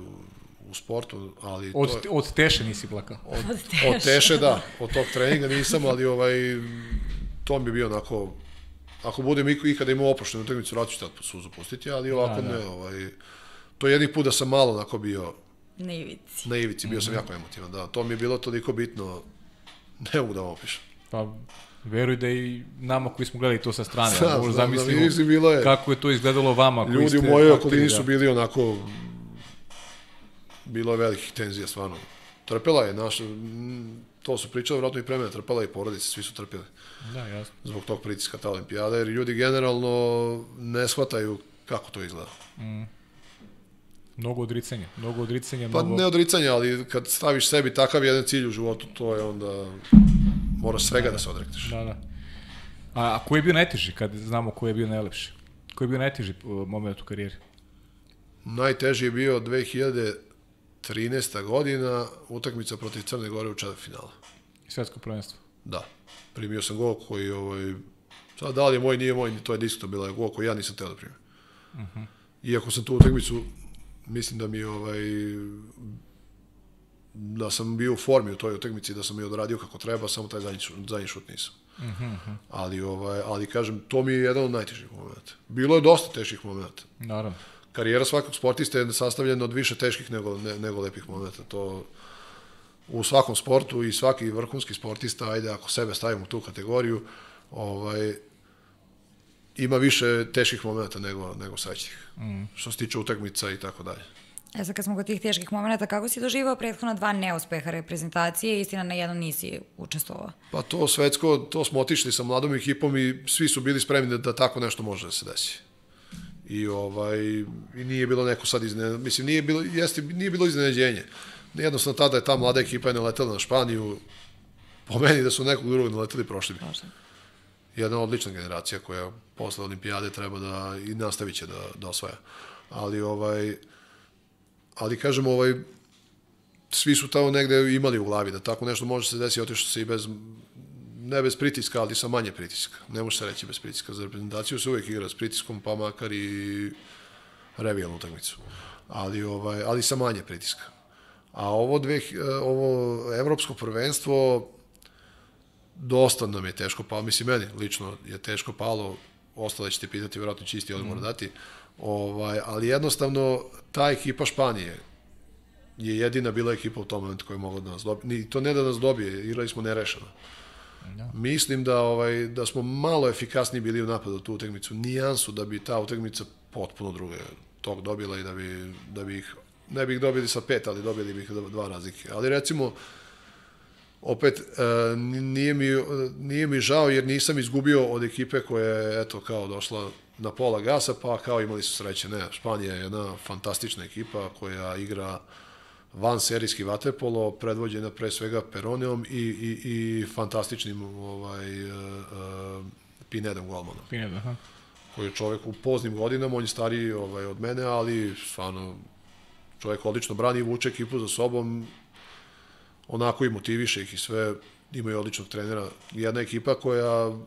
u, sportu, ali... Od, to je, od teše nisi plakao? Od, od, teše. od teše, da. Od tog treninga nisam, ali ovaj, to mi je bio onako... Ako budem ikada imao oproštenu utakmicu, vratu ću tad suzu pustiti, ali ovako da, da. ne, ovaj... To je jedini put da sam malo onako bio... Na ivici. Na ivici, bio mm -hmm. sam jako emotivan, da. To mi je bilo toliko bitno, ne mogu da vam opišem. Pa, veruj da i nama koji smo gledali to sa strane, da, možda da, zamislimo da, bilo je. kako je to izgledalo vama. Ljudi koji ste u mojoj okolini su bili onako, bilo je velikih tenzija stvarno. Trpela je naša, to su pričali vratno i pre mene, trpela je i porodica, svi su trpili. Da, jasno. Zbog tog pritiska ta olimpijada, jer ljudi generalno ne shvataju kako to izgleda. Mm. Mnogo odricanja, mnogo odricanja. Pa mnogo... ne odricanja, ali kad staviš sebi takav jedan cilj u životu, to je onda moraš svega da, da se odrekneš. Da, da. A, a ko je bio najteži, kad znamo ko je bio najlepši? Ko je bio najteži moment u karijeri? Najteži je bio 2013. godina, utakmica protiv Crne Gore u četvrtfinalu. Svetsko prvenstvo? Da. Primio sam gol koji, ovaj, sad da li je moj, nije moj, to je diskutabilno, je gol koji ja nisam teo da primim. Uh -huh. Iako sam tu utakmicu, mislim da mi ovaj, da sam bio u formi u toj utakmici, da sam je odradio kako treba, samo taj zadnji, zadnji šut nisam. Uh -huh. ali, ovaj, ali kažem, to mi je jedan od najtežih momenta. Bilo je dosta teških momenta. Naravno. Karijera svakog sportista je sastavljena od više teških nego, ne, nego lepih momenta. To u svakom sportu i svaki vrhunski sportista, ajde ako sebe stavimo u tu kategoriju, ovaj, ima više teških momenta nego, nego srećnih. Mm. Što se tiče utakmica i tako dalje. E sad kad smo kod tih teških momenta, kako si doživao prethodna dva neuspeha reprezentacije, istina na jednom nisi učestvovao? Pa to svetsko, to smo otišli sa mladom ekipom i svi su bili spremni da, da tako nešto može da se desi. I ovaj i nije bilo neko sad izne, mislim nije bilo jeste nije bilo iznenađenje. Jednostavno tada je ta mlada ekipa je naletela na Španiju. Po meni da su nekog drugog naleteli prošli bi. Jedna odlična generacija koja posle olimpijade treba da i nastaviće da da osvaja. Ali ovaj ali kažem, ovaj, svi su tamo negde imali u glavi da tako nešto može se desiti, otišlo se i bez, ne bez pritiska, ali sa manje pritiska. Ne može se reći bez pritiska. Za reprezentaciju se uvek igra s pritiskom, pa makar i revijalnu utakmicu. Ali, ovaj, ali sa manje pritiska. A ovo, dve, ovo evropsko prvenstvo dosta nam je teško palo, mislim meni lično je teško palo, ostale ćete pitati, vjerojatno će isti odgovor mm. dati, Ovaj, ali jednostavno ta ekipa Španije je jedina bila ekipa u tom momentu koja je mogla da nas dobije. Ni to ne da nas dobije, igrali smo nerešeno. Da. Mislim da ovaj da smo malo efikasniji bili u napadu tu utakmicu, nijansu da bi ta utakmica potpuno druge tog dobila i da bi da bi ih ne bi ih dobili sa pet, ali dobili bi ih dva razlike. Ali recimo opet e, nije mi nije mi žao jer nisam izgubio od ekipe koja je eto kao došla na pola gasa, pa kao imali su sreće. Ne, Španija je jedna fantastična ekipa koja igra van serijski vaterpolo, predvođena pre svega Peroneom i, i, i fantastičnim ovaj, uh, uh, Pinedom golmanom. Pineda, aha. Koji je čovek u poznim godinama, on je stariji ovaj, od mene, ali stvarno čovek odlično brani i vuče ekipu za sobom, onako i motiviše ih i sve, imaju odličnog trenera. Jedna ekipa koja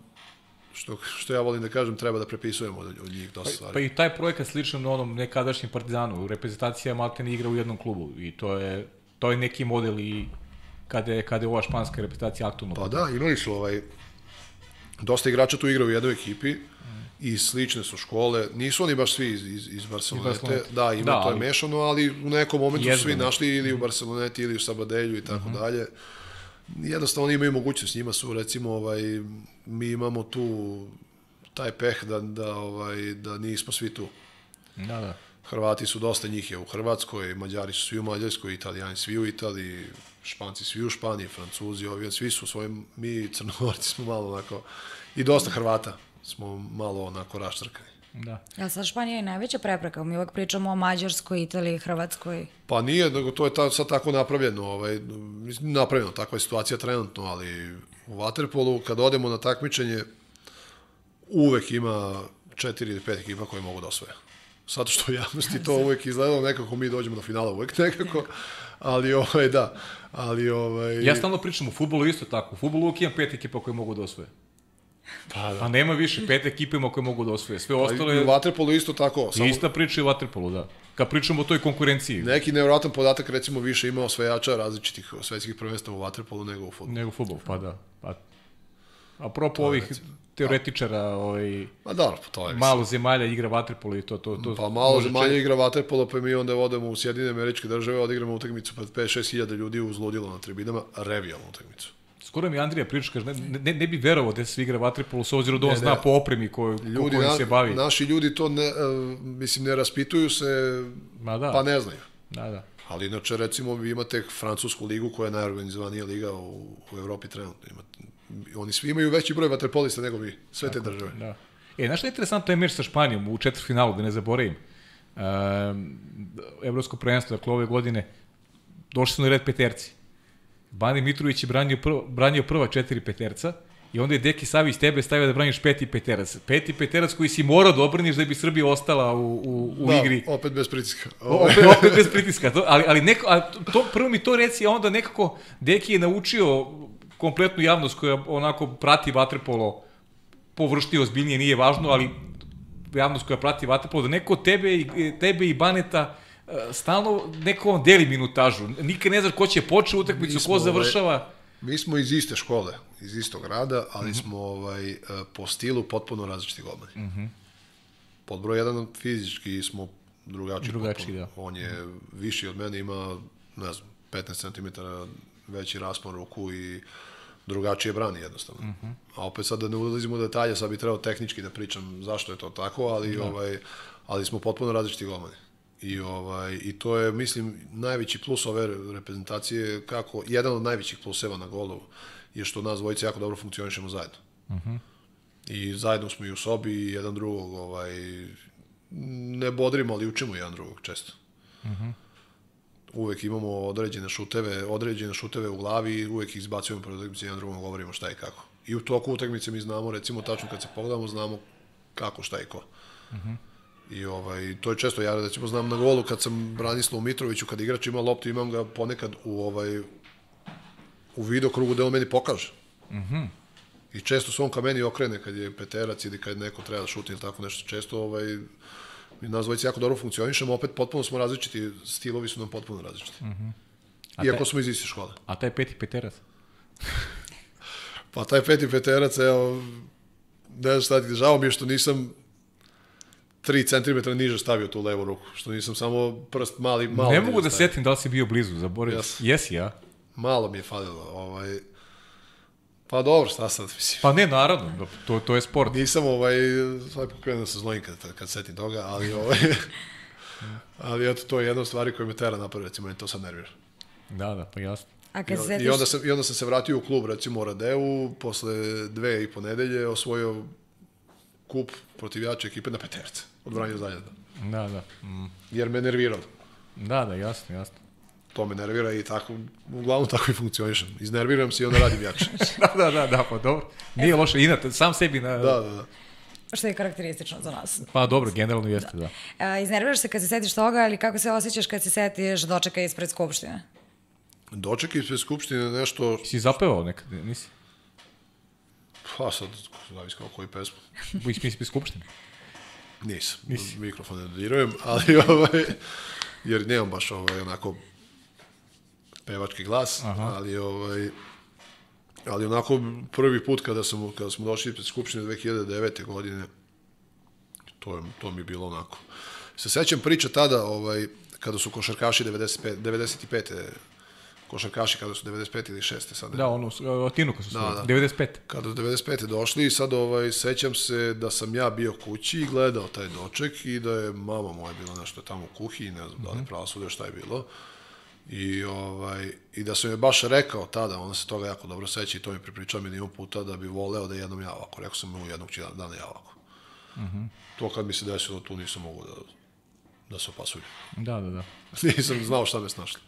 što, što ja volim da kažem, treba da prepisujemo od, od njih dosta stvari. Pa i taj projekat sličan onom nekadašnjem Partizanu, reprezentacija Maltene igra u jednom klubu i to je, to je neki model i kada je, kada je ova španska reprezentacija aktualno. Pa da, imali su ovaj, dosta igrača tu igra u jednoj ekipi i slične su škole. Nisu oni baš svi iz, iz, iz Barcelonete. Da, ima Da, to je ali- mešano, ali u nekom momentu su svi našli ili u Barceloneti ili u Sabadelju i tako dalje. Jednostavno oni imaju mogućnost, njima su recimo ovaj mi imamo tu taj peh da da ovaj da nismo svi tu. Da, da. Hrvati su dosta njih je u Hrvatskoj, Mađari su svi u Mađarskoj, Italijani svi u Italiji, Španci svi u Španiji, Francuzi, ovi, svi su svojim, mi Crnogorci smo malo onako, i dosta Hrvata smo malo onako raštrkani. Da. Jel sad Španija je najveća prepreka? Mi uvek pričamo o Mađarskoj, Italiji, Hrvatskoj. Pa nije, nego to je ta, sad tako napravljeno, ovaj, mislim, napravljeno, takva je situacija trenutno, ali u Waterpolu kad odemo na takmičenje uvek ima četiri ili pet ekipa koje mogu da osvoje. Zato što u javnosti to [laughs] uvek izgledalo nekako mi dođemo do finala uvek [laughs] nekako, ali ovaj da, ali ovaj Ja stalno pričam, u futbolu isto tako. U futbolu uvijek imam pet ekipa koje mogu da osvoje. Pa, da. pa nema više, pet ekipa ima koje mogu da osvoje. Sve ostalo i u isto tako, samo ista priča i u da. Kad pričamo o toj konkurenciji, neki nevjerojatan podatak recimo više ima osvajača različitih svetskih prvenstava u Waterpolu nego u fudbalu. nego futbol, pa da. Pa, apropo ovih teoretičara, ovaj, Ma dobro, pa to je. malo zemalja igra Waterpolo i to, to, to Pa malo zemalja čak- igra vaterpolo, pa mi onda odemo u Sjedine američke države, odigramo utakmicu pred 5-6 hiljada ljudi uz ludilo na tribinama, revijalnu utakmicu. Skoro mi Andrija priča, kaže, ne, ne, ne bi verovao da se igra Waterpolo s obzirom da on Ne, zna ne. po opremi koju, Ljudi, kojim se bavi. naši ljudi to ne, uh, mislim, ne raspituju se, Ma da, pa ne znaju. da, da. Ali inače, recimo, vi imate francusku ligu koja je najorganizovanija liga u, u Evropi trenutno. Imate, oni svi imaju veći broj vaterpolista nego vi, sve te države. Da. E, znaš što je interesantno je meč sa Španijom u četvrtfinalu, da ne zaboravim. Um, Evropsko prvenstvo, dakle ove godine, došli su na red peterci. Bani Mitrović je branio, prvo, branio prva četiri peterca i onda je Deki Savić tebe stavio da braniš peti peterac. Peti peterac koji si morao da obraniš da bi Srbija ostala u, u, u da, igri. opet bez pritiska. O- opet, opet bez pritiska. To, ali, ali neko, a to, prvo mi to reci, a onda nekako Deki je naučio kompletnu javnost koja onako prati vaterpolo površti ozbiljnije, nije važno, ali javnost koja prati vaterpolo, da neko tebe, i- tebe i Baneta e, stalno neko vam deli minutažu. Nikad ne znaš ko će početi utakmicu, ko završava. Mi smo iz iste škole, iz istog grada, ali smo ovaj, eh, po stilu potpuno različiti golmani. Mm -hmm. Pod broj jedan fizički smo drugačiji. Drugačiji, da. On je viši od mene, ima, ne znam, 15 cm veći raspon ruku i drugačije brani jednostavno. Mm -hmm. A opet sad da ne ulazimo u detalje, sad bi trebao tehnički da pričam zašto je to tako, ali da. ovaj ali smo potpuno različiti golmani. I ovaj i to je mislim najveći plus ove reprezentacije kako jedan od najvećih pluseva na golu je što nas dvojice jako dobro funkcionišemo zajedno. Mhm. Uh -huh. I zajedno smo i u sobi i jedan drugog ovaj ne bodrimo, ali učimo jedan drugog često. Mhm. Uh uvek imamo određene šuteve, određene šuteve u glavi uvek ih izbacujemo pred utakmice jedan drugom govorimo šta i kako. I u toku utakmice mi znamo, recimo tačno kad se pogledamo, znamo kako, šta i ko. Uh -huh. I ovaj, to je često, ja recimo znam na golu kad sam Branislav Mitroviću, kad igrač ima loptu, imam ga ponekad u ovaj u video krugu da on meni pokaže. Mhm. -huh. I često se on ka meni okrene kad je peterac ili kad neko treba da šuti ili tako nešto. Često ovaj, mi nas jako dobro funkcionišemo, opet potpuno smo različiti, stilovi su nam potpuno različiti. Mm -hmm. Iako taj- smo iz iste škole. A taj peti peterac? [laughs] Pa taj peti peterac, evo, ne znam šta ti, žao mi je što nisam 3 cm niže stavio tu levu ruku, što nisam samo prst mali, malo ne mogu da stavio. setim da li si bio blizu, zaboravio. Jes. Jesi, ja? Malo mi je falilo, ovaj, pa dobro, šta sad, mislim. Pa ne, naravno, to, to je sport. Nisam ovaj, svako krenuo da se znojim kad, kad setim toga, ali [laughs] ovaj, ali eto, to je jedna od stvari koja me tera napad, recimo, meni to sad nervira. Da, da, pa jasno. A I, kad se on- setiš... I onda, sam, I onda sam se vratio u klub, recimo u Radeu, posle dve i po nedelje osvojio kup protiv jače ekipe na peterce, odbranio zaljeda. Da, da. Mm. Jer me nerviralo. Da, da, jasno, jasno. To me nervira i tako, uglavnom tako i funkcionišem. Iznerviram se i onda radim jače. [laughs] da, da, da, da, pa dobro. Nije loše, inat, sam sebi na... da, da, da. Što je karakteristično za nas. Pa dobro, generalno jeste, da. A, iznerviraš se kad se setiš toga, ali kako se osjećaš kad se setiš dočeka ispred Skupštine? Doček ispred Skupštine je nešto, Si zapevao nekad, nisi? Pa sad, zavisi kao koju pesmu. Misli skupštine. Nisam, Nisi. mikrofon ne dodirujem, ali [laughs] ovaj, jer nemam baš ovaj, onako pevački glas, Aha. ali ovaj, ali onako prvi put kada sam kada smo došli pred skupštine 2009. godine to je to mi je bilo onako se sećam priča tada ovaj kada su košarkaši 95 95 košarkaši kada su 95 ili 6 sad. Da, ono, Otinu kada su da, da. 95. Kada su 95. došli i sad ovaj, sećam se da sam ja bio kući i gledao taj doček i da je mama moja bila nešto tamo u kuhinji, ne znam mm -hmm. da li mhm. pravosude šta je bilo. I, ovaj, I da sam je baš rekao tada, ona se toga jako dobro seća i to mi pripričao milijon puta da bi voleo da jednom ja ovako. Rekao sam mu jednog dana ja ovako. Mm -hmm. To kad mi se desilo, tu nisam mogu da, da se opasujem. Da, da, da. [laughs] nisam znao šta me snašlo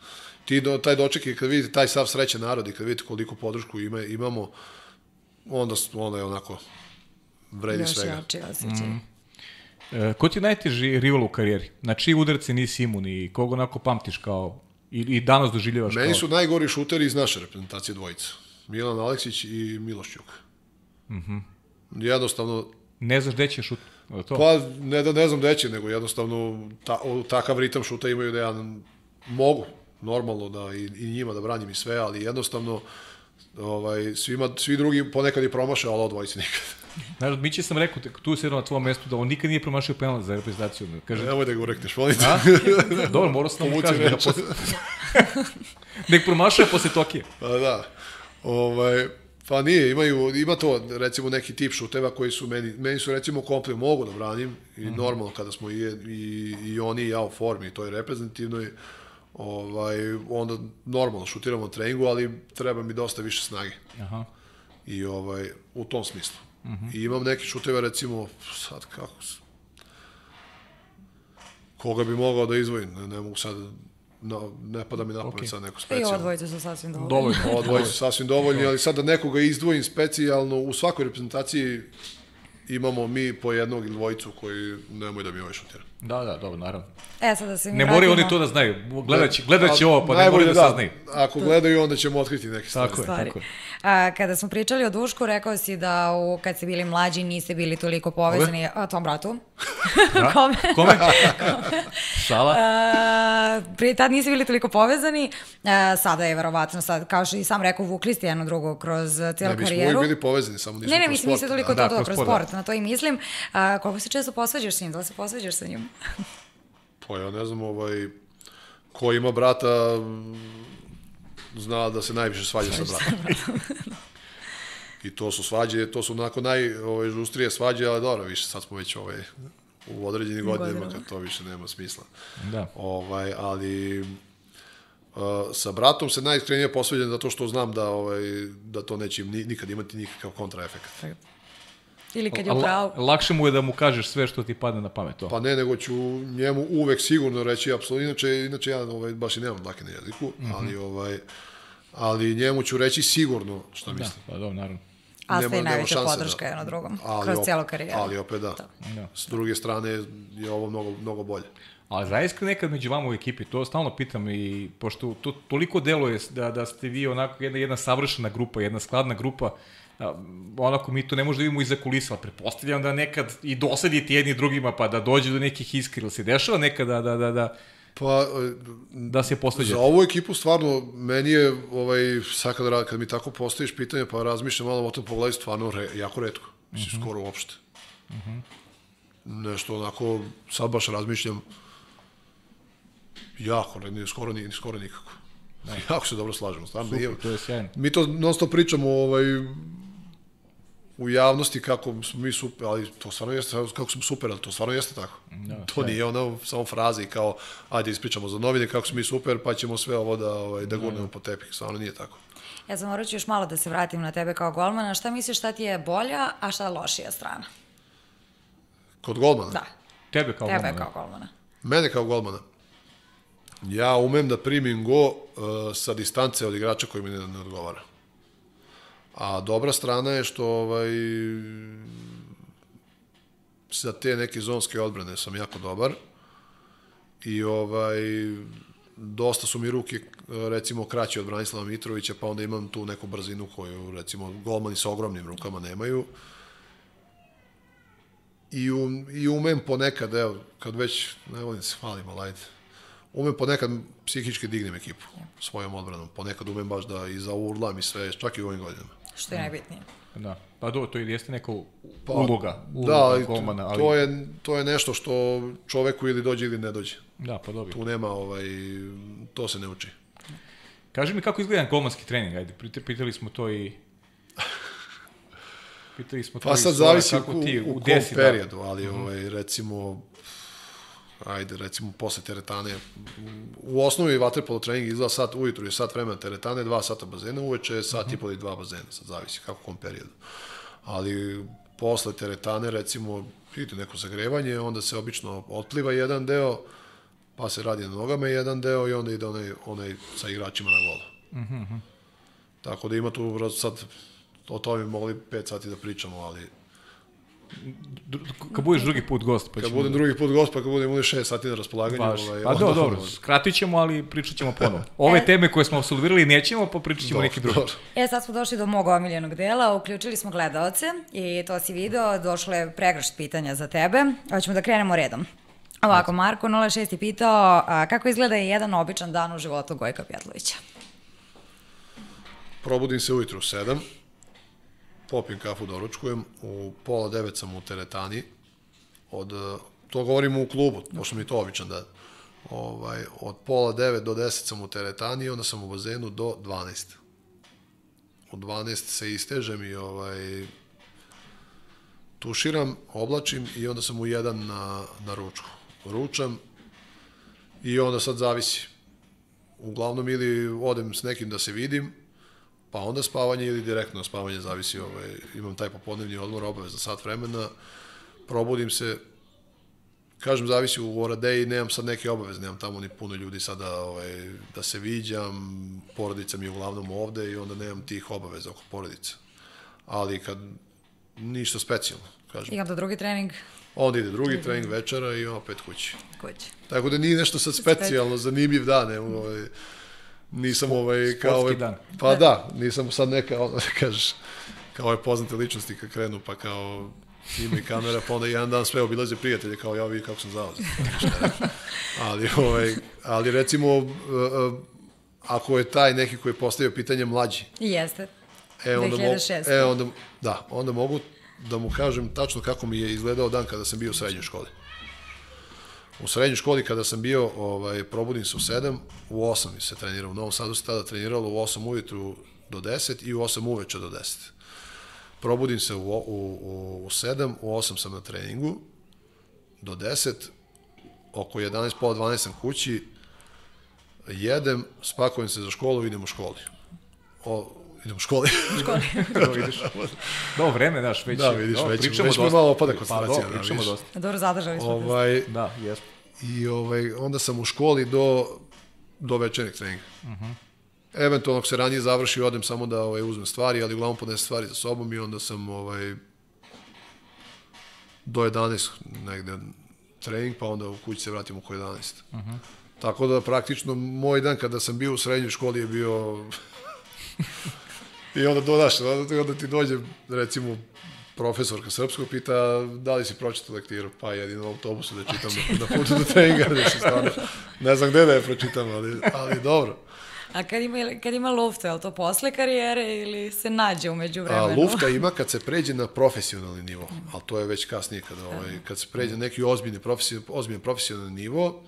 ti do, taj doček i kad vidite taj sav srećan narod i kad vidite koliko podršku ima, imamo, onda, onda je onako vredi Još svega. Još osjećaj. Mm. E, ko ti je najteži rival u karijeri? Na čiji udarci nisi imun i koga onako pamtiš kao i, i danas doživljavaš Meni kao... su najgori šuteri iz naše reprezentacije dvojica. Milan Aleksić i Miloš Ćuk. Mm -hmm. Jednostavno... Ne znaš gde će šut? To? Pa ne da ne znam gde će, nego jednostavno ta, takav ritam šuta imaju da ja mogu normalno da i, i njima da branim i sve, ali jednostavno ovaj, svima, svi drugi ponekad i promaše, ali odvojice nikad. [laughs] Znaš, mi će sam rekao, tu se na tvojom mestu, da on nikad nije promašio penal za reprezentaciju. Kaže, Nemoj da ga urekneš, molim te. [laughs] Dobro, morao sam da mu kažem. Da posle... [laughs] Nek promašuje posle Tokije. Pa da. Ovaj, pa nije, imaju, ima to, recimo, neki tip šuteva koji su meni, meni su recimo komplet, mogu da branim i mm -hmm. normalno kada smo i, i, i oni i ja u formi, to je reprezentativno i ovaj, onda normalno šutiramo treningu, ali treba mi dosta više snage. Aha. I ovaj, u tom smislu. Uh mhm. -huh. I imam neke šuteve, recimo, sad kako se... Koga bi mogao da izvojim, ne, ne mogu sad no, ne pada mi na pamet okay. sad neko specijalno. I odvojice su sasvim dovoljni. Dovoljno, [laughs] odvojice su sasvim dovoljni, ali sad da nekoga izdvojim specijalno, u svakoj reprezentaciji imamo mi po jednog ili dvojicu koji nemoj da mi ovaj šutira. Da, da, dobro, naravno. E, sad da se Ne moraju oni to da znaju. Gledaće, gledaće ovo, pa ne moraju da, da saznaju. Ako gledaju, onda ćemo otkriti neke stvari. Tako je, stvari. tako je. A, kada smo pričali o Dušku, rekao si da u, kad ste bili mlađi niste bili toliko povezani. A, tom bratu? Da? [laughs] Kome? Kome? [laughs] Šala? A, prije tad niste bili toliko povezani. A, sada je verovatno, sad, kao što i sam rekao, vukli ste jedno drugo kroz cijelu karijeru. Ne, mi smo uvijek bili povezani, samo nismo ne, ne, mislim, niste toliko da, to, da, kroz sport, da. na to i mislim. A, koliko se često posvađaš s njim? Da li se posvađaš sa njim? Pa ja ne znam, ovaj, ko ima brata, zna da se najviše svađa sa bratom. I to su svađe, to su onako naj, ovaj, žustrije svađe, ali dobro, više sad smo već ovaj, u određenim godinama, kad to više nema smisla. Da. Ovaj, ali uh, sa bratom se najiskrenije posveđam zato što znam da ovaj da to neće nikad imati nikakav kontraefekt. Ili kad je u pravu. Lakše mu je da mu kažeš sve što ti padne na pamet. To. Pa ne, nego ću njemu uvek sigurno reći, apsolutno, inače, inače ja ovaj, baš i nemam dlake na jeziku, mm -hmm. ali, ovaj, ali njemu ću reći sigurno šta da, mislim. Pa dobro, naravno. A ste i najveća podrška da, jedno drugom, ali kroz cijelu karijeru. Ali opet da. da. S druge strane je ovo mnogo, mnogo bolje. Ali zaista nekad među vama u ekipi, to stalno pitam i pošto to toliko deluje da, da ste vi onako jedna, jedna savršena grupa, jedna skladna grupa, onako mi to ne možemo da vidimo iza kulisa, ali prepostavljam da nekad i dosadite jedni drugima pa da dođe do nekih iskri, ili se dešava nekada da, da, da, Pa, da se posveđate. Za ovu ekipu stvarno, meni je, ovaj, sad kad, kad mi tako postaviš pitanje, pa razmišljam malo o tom pogledu, stvarno re, jako redko. Mislim, uh mhm. -huh. skoro uopšte. Uh mhm. -huh. Nešto onako, sad baš razmišljam, jako, ne, skoro, ni, skoro nikako. Ne. Jako se dobro slažemo, stvarno. Super, to je sjajno. Mi to non stop pričamo, ovaj, u javnosti kako smo mi super, ali to stvarno jeste, kako smo super, ali to stvarno jeste tako. Da, to nije ono samo fraze i kao, ajde ispričamo za novine kako smo mi super, pa ćemo sve ovo da, ovaj, da gurnemo da. po tepih, stvarno nije tako. Ja sam morat ću još malo da se vratim na tebe kao golmana. Šta misliš šta ti je bolja, a šta lošija strana? Kod golmana? Da. Tebe kao tebe golmana? Tebe kao golmana. Mene kao golmana? Ja umem da primim go uh, sa distance od igrača koji mi ne, ne odgovara. A dobra strana je što ovaj, za te neke zonske odbrane sam jako dobar i ovaj dosta su mi ruke recimo kraće od Branislava Mitrovića, pa onda imam tu neku brzinu koju recimo golmani sa ogromnim rukama nemaju. I, um, i umem ponekad, evo, kad već, ne volim se hvalim, ali ajde, umem ponekad psihički dignem ekipu svojom odbranom. Ponekad umem baš da i zaurlam i sve, čak i u ovim godinama. Što je najbitnije. Da. Pa do, to jeste neka Pa, uloga, uloga da, ali golmana, ali... to, je, to je nešto što čoveku ili dođe ili ne dođe. Da, pa dobro. Tu nema, ovaj, to se ne uči. Kaži mi kako izgleda golmanski trening, ajde, pitali smo to i... [laughs] Pitali smo to Pa sad zavisi kako u, ti u, u kom desi, da. periodu, ali ovaj, recimo, ajde, recimo posle teretane, u osnovi vaterpolo trening izgleda sat ujutru je sat vremena teretane, dva sata bazena, uveče je sat i pol i dva bazena, sad zavisi kako u kom periodu. Ali posle teretane, recimo, ide neko zagrevanje, onda se obično otpliva jedan deo, pa se radi na nogama jedan deo i onda ide onaj, onaj sa igračima na golu. Tako da ima tu sad, o tome bi mogli 5 sati da pričamo, ali Kad budeš drugi put gost, pa kad ćemo... budem drugi put gost, pa kad budem imali 6 sati na raspolaganju, Baš. ovaj, Pa do, dobro, skratit ćemo, ali pričat ćemo ponovo. Ove E. teme koje smo absolvirali nećemo, pa pričat ćemo Dobro, neki drugi. dobro. E, sad smo došli do mog omiljenog dela, uključili smo gledaoce i to si video, došlo je pregršt pitanja za tebe. Hoćemo da krenemo redom. Ovako, Marko 06 je pitao a, kako izgleda jedan običan dan u životu Gojka Pjetlovića. Probudim se ujutru u 7, popim kafu, doručkujem, u pola 9 sam u teretani, od, to govorimo u klubu, pošto mi je to običan dan. Ovaj, od pola 9 do 10 sam u teretani, onda sam u bazenu do 12. U 12 se istežem i ovaj, tuširam, oblačim i onda sam u 1 na, na ručku. Ručam i onda sad zavisi. Uglavnom ili odem s nekim da se vidim, pa onda spavanje ili direktno spavanje, zavisi, ovaj, imam taj popodnevni odmor, obavezno sat vremena, probudim se, kažem, zavisi u Oradeji, nemam sad neke obaveze, nemam tamo ni puno ljudi sada ovaj, da se viđam, porodica mi je uglavnom ovde i onda nemam tih obaveza oko porodice. Ali kad ništa specijalno, kažem. I onda drugi trening Onda ide drugi trening večera i opet kući. kući. Tako da nije nešto sad specijalno, zanimljiv dan, ne, ovaj, nisam ovaj, kao ovaj, dan. pa da, nisam sad neka, ono, [laughs] da kažeš, kao ove poznate ličnosti kad krenu, pa kao ima i kamera, pa onda jedan dan sve obilaze prijatelje, kao ja vidi kako sam zauzet. [laughs] ali, ovaj, ali recimo, uh, uh, ako je taj neki koji je postavio pitanje mlađi, jeste. E, onda, mogu, 2006. e, onda, da, onda mogu da mu kažem tačno kako mi je izgledao dan kada sam bio u srednjoj školi. U srednjoj školi kada sam bio, ovaj, probudim se u 7, u 8 se trenirao. U Novom Sadu se tada treniralo u 8 ujutru do 10 i u 8 uveče do 10. Probudim se u, u, u, u 7, u 8 sam na treningu, do 10, oko 11, pola 12 sam kući, jedem, spakujem se za školu idem u školi. O, idem u školi. Evo [laughs] vidiš. Do vreme, daš, već... Da, vidiš, dobro, već- pričamo već dosta. malo opada Pa, koncentracija, dobro, da, pričamo vidiš. dosta. Dobro, zadržali smo ovaj, Da, jesmo. I ovaj, onda sam u školi do, do večernjeg treninga. Uh -huh. Eventualno, ako se ranije završi, odem samo da ovaj, uzmem stvari, ali uglavnom podnesem stvari za sobom i onda sam ovaj, do 11 negde trening, pa onda u kući se vratim oko 11. Uh -huh. Tako da praktično moj dan kada sam bio u srednjoj školi je bio [laughs] I onda dodaš, onda, onda ti dođe, recimo, profesorka srpskog pita da li si pročitao lektiru, pa jedino u autobusu da čitam na, [laughs] na putu do treninga, da se stvarno, ne znam gde da je pročitam, ali, ali dobro. A kad ima, kad ima lufta, je li to posle karijere ili se nađe umeđu A, vremenu? lufta ima kad se pređe na profesionalni nivo, ali to je već kasnije kada, ovaj, kad se pređe na neki ozbiljni profesio, ozbiljan profesionalni nivo,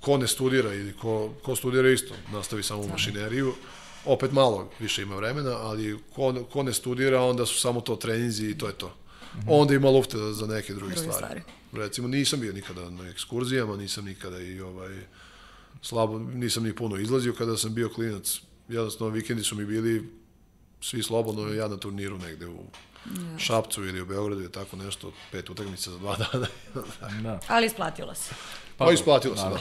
ko ne studira ili ko, ko studira isto, nastavi samo u mašineriju, opet malo više ima vremena, ali ko, ko ne studira, onda su samo to treninzi i to je to. Onda ima lufta za neke druge, Druge stvari. stvari. Recimo, nisam bio nikada na ekskurzijama, nisam nikada i ovaj, slabo, nisam ni puno izlazio kada sam bio klinac. Jednostavno, vikendi su mi bili svi slobodno, ja na turniru negde u Šapcu ili u Beogradu je tako nešto, pet utakmica za dva dana. Da. Ali isplatilo se. Pa isplatilo se, da.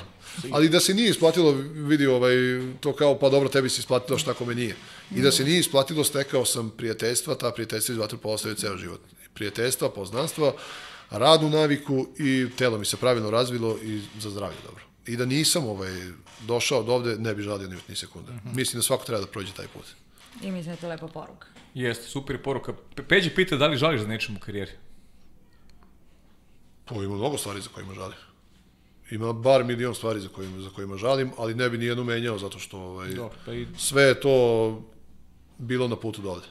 Ali da se nije isplatilo, vidi ovaj, to kao, pa dobro, tebi se isplatilo, šta kome nije. I da se nije isplatilo, stekao sam prijateljstva, ta prijateljstva iz vaterpola ostaju ceo život. Prijateljstva, poznanstva, radnu naviku i telo mi se pravilno razvilo i za zdravlje dobro. i da nisam ovaj, došao od ovde, ne bi žalio ni, ni sekunde. Uh -huh. Mislim da svako treba da prođe taj put. I mislim da je to lepa poruka. Jeste, super poruka. Pe- Peđi pita da li žališ za nečem u karijeri? Pa ima mnogo stvari za kojima žalim. Ima bar milion stvari za kojima, za kojima žalim, ali ne bi nijednu menjao zato što ovaj, Dobro, pa i sve je to bilo na putu dole.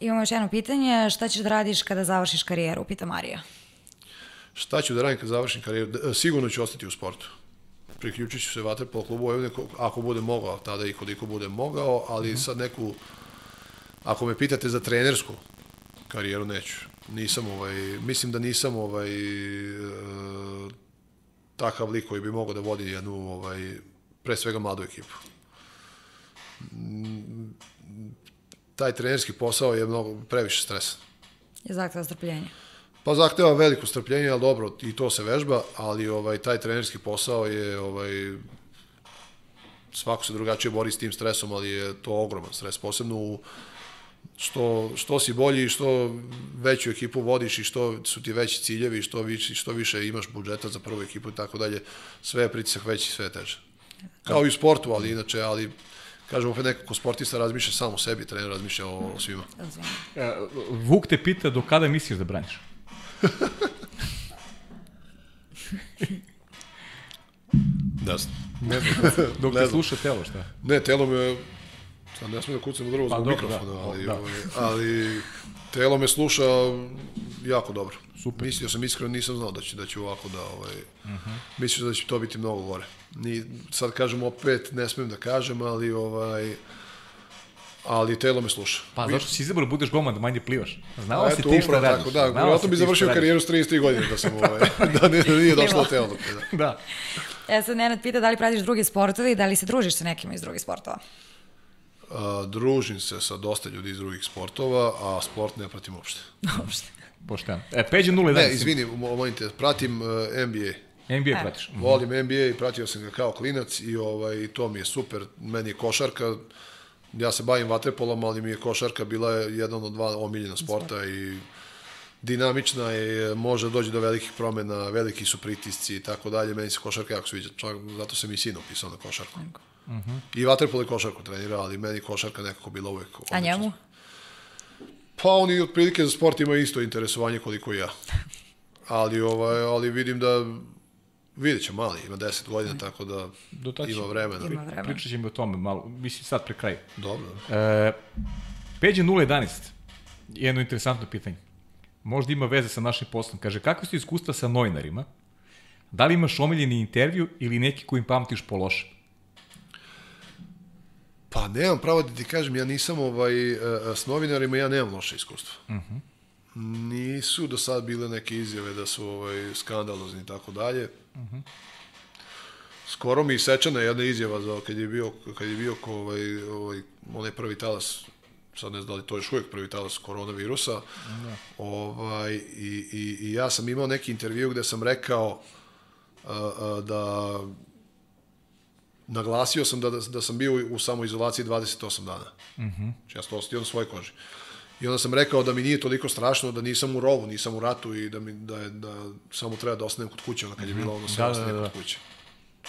Imamo još jedno pitanje, šta ćeš da radiš kada završiš karijeru, pita Marija. Šta ću da radim kad završim karijeru? D- Sigurno ću ostati u sportu. Priključit ću se Vaterpolo klubu Vojvodine ko- ako bude mogao, tada i koliko bude mogao, ali uh -huh. sad neku, ako me pitate za trenersku karijeru, neću. Nisam ovaj, mislim da nisam ovaj, e, takav lik koji bi mogao da vodi jednu, ovaj, pre svega mladu ekipu. Taj trenerski posao je mnogo previše stresa. Je zahteva strpljenje. Pa zahteva veliko strpljenje, ali dobro, i to se vežba, ali ovaj taj trenerski posao je ovaj svako se drugačije bori s tim stresom, ali je to ogroman stres, posebno u što, što si bolji, što veću ekipu vodiš i što su ti veći ciljevi, što više, što više imaš budžeta za prvu ekipu i tako dalje, sve je pritisak veći, sve je teže. Kao i u sportu, ali inače, ali kažem, opet nekako sportista razmišlja samo o sebi, trener razmišlja o, o svima. E, Vuk te pita do kada misliš da braniš? [laughs] Da znam. Ne znam. Dok Ne te znam. sluša telo, šta? Ne, telo me, sad ne smijem da kucam u drvo Pa zbog dobro, mikrofona, da. ali, Da. ovaj, ali telo me sluša jako dobro. Super. Mislio sam iskreno, nisam znao da će, da će ovako da, ovaj, uh Mhm. -huh. mislio da će to biti mnogo gore. Ni, sad kažem opet, ne smijem da kažem, ali ovaj, ali telo me sluša. Pa zašto si izabrao da budeš golman da manje plivaš? Znao si ti šta radiš. Tako, da, vjerojatno bi završio karijeru s 33 godine da sam ovaj, [laughs] da, ne, da nije došlo telo. Da. Da. E sad Nenad pita da li pratiš druge sportove i da li se družiš sa nekima iz drugih sportova. Družim se sa dosta ljudi iz drugih sportova, a sport ne pratim uopšte. Uopšte. Pošteno. E, Peđa 0-11. Ne, izvini, mo- molim te, pratim uh, NBA. NBA pratiš. Volim NBA i pratio sam ga kao klinac i ovaj, to mi je super. Meni je košarka, ja se bavim vaterpolom, ali mi je košarka bila je jedan od dva omiljena sporta i dinamična je, može doći do velikih promena, veliki su pritisci i tako dalje. Meni se košarka jako sviđa, čak zato sam i sin upisao na košarku. Uh -huh. I vaterpol i košarku trenira, ali meni košarka nekako bila uvek A odlična. njemu? Pa oni otprilike za sport imaju isto interesovanje koliko i ja. [laughs] Ali, ovaj, ali vidim da vidjet će mali, ima 10 godina, tako da Do tad ima vremena. Ima vremena. Pričat ćemo o tome malo, mislim sad pre kraja. Dobro. E, Peđa 011, jedno interesantno pitanje. Možda ima veze sa našim poslom. Kaže, kako su iskustva sa novinarima? Da li imaš omiljeni intervju ili neki kojim pamtiš po loše? Pa nemam pravo da ti kažem, ja nisam ovaj, e, e, s novinarima, ja nemam loše iskustva. Uh -huh. Nisu do sad bile neke izjave da su ovaj, skandalozni i tako dalje. Skoro mi isečena jedna izjava za, kad je bio, kad je bio ko, ovaj, ovaj, onaj prvi talas sad ne znam da li to je još uvijek prvi talas koronavirusa, da. ovaj, i, i, i ja sam imao neki intervju gde sam rekao a, a, da naglasio sam da, da, da sam bio u samoizolaciji 28 dana. Mm -hmm. Ja sam to osetio na svojoj koži. I onda sam rekao da mi nije toliko strašno, da nisam u rovu, nisam u ratu i da, mi, da, je, da samo treba da ostanem kod kuće, onda kad je bilo ono sve Da, da, ostanem da, da. kod kuće.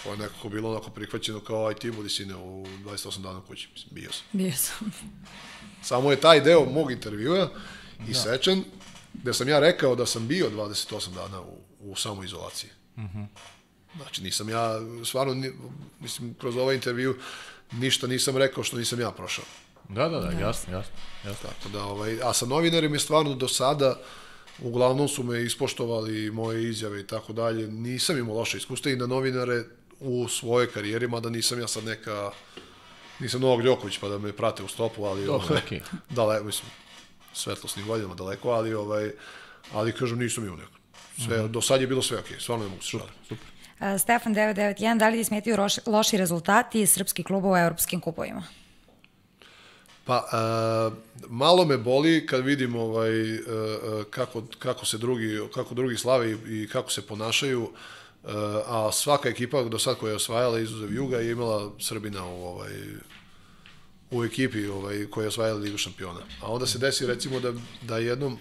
To je nekako bilo onako prihvaćeno kao aj ti budi sine u 28 dana u kući. Mislim, bio sam. Bio sam. Samo je taj deo mog intervjua isečen, gde sam ja rekao da sam bio 28 dana u, u samoizolaciji. Mm -hmm. Znači, nisam ja, stvarno, mislim, kroz ovaj intervju ništa nisam rekao što nisam ja prošao. Da, da, da, jasno, jasno. jasno. Tako da, ovaj, a sa novinarima je stvarno do sada, uglavnom su me ispoštovali moje izjave i tako dalje. Nisam imao loše iskustva i na novinare u svojoj karijeri, mada nisam ja sad neka, nisam Novak Đoković pa da me prate u stopu, ali Dobro, ovaj, okej. daleko, mislim, svetlosnim godinama daleko, ali ovaj, ali kažem nisam imao neko. Sve, Mhm. do sad je bilo sve okej, stvarno ne mogu se šaliti. Super. A, Stefan 991, da li ti roš, loši rezultati srpskih klubova u evropskim kupovima? Pa, a, malo me boli kad vidim ovaj, a, a, kako, kako se drugi, kako drugi slave i kako se ponašaju, a, a svaka ekipa do sad koja je osvajala izuzev Juga je imala Srbina u, ovaj, u ekipi ovaj, koja je osvajala Ligu šampiona. A onda se desi recimo da, da jednom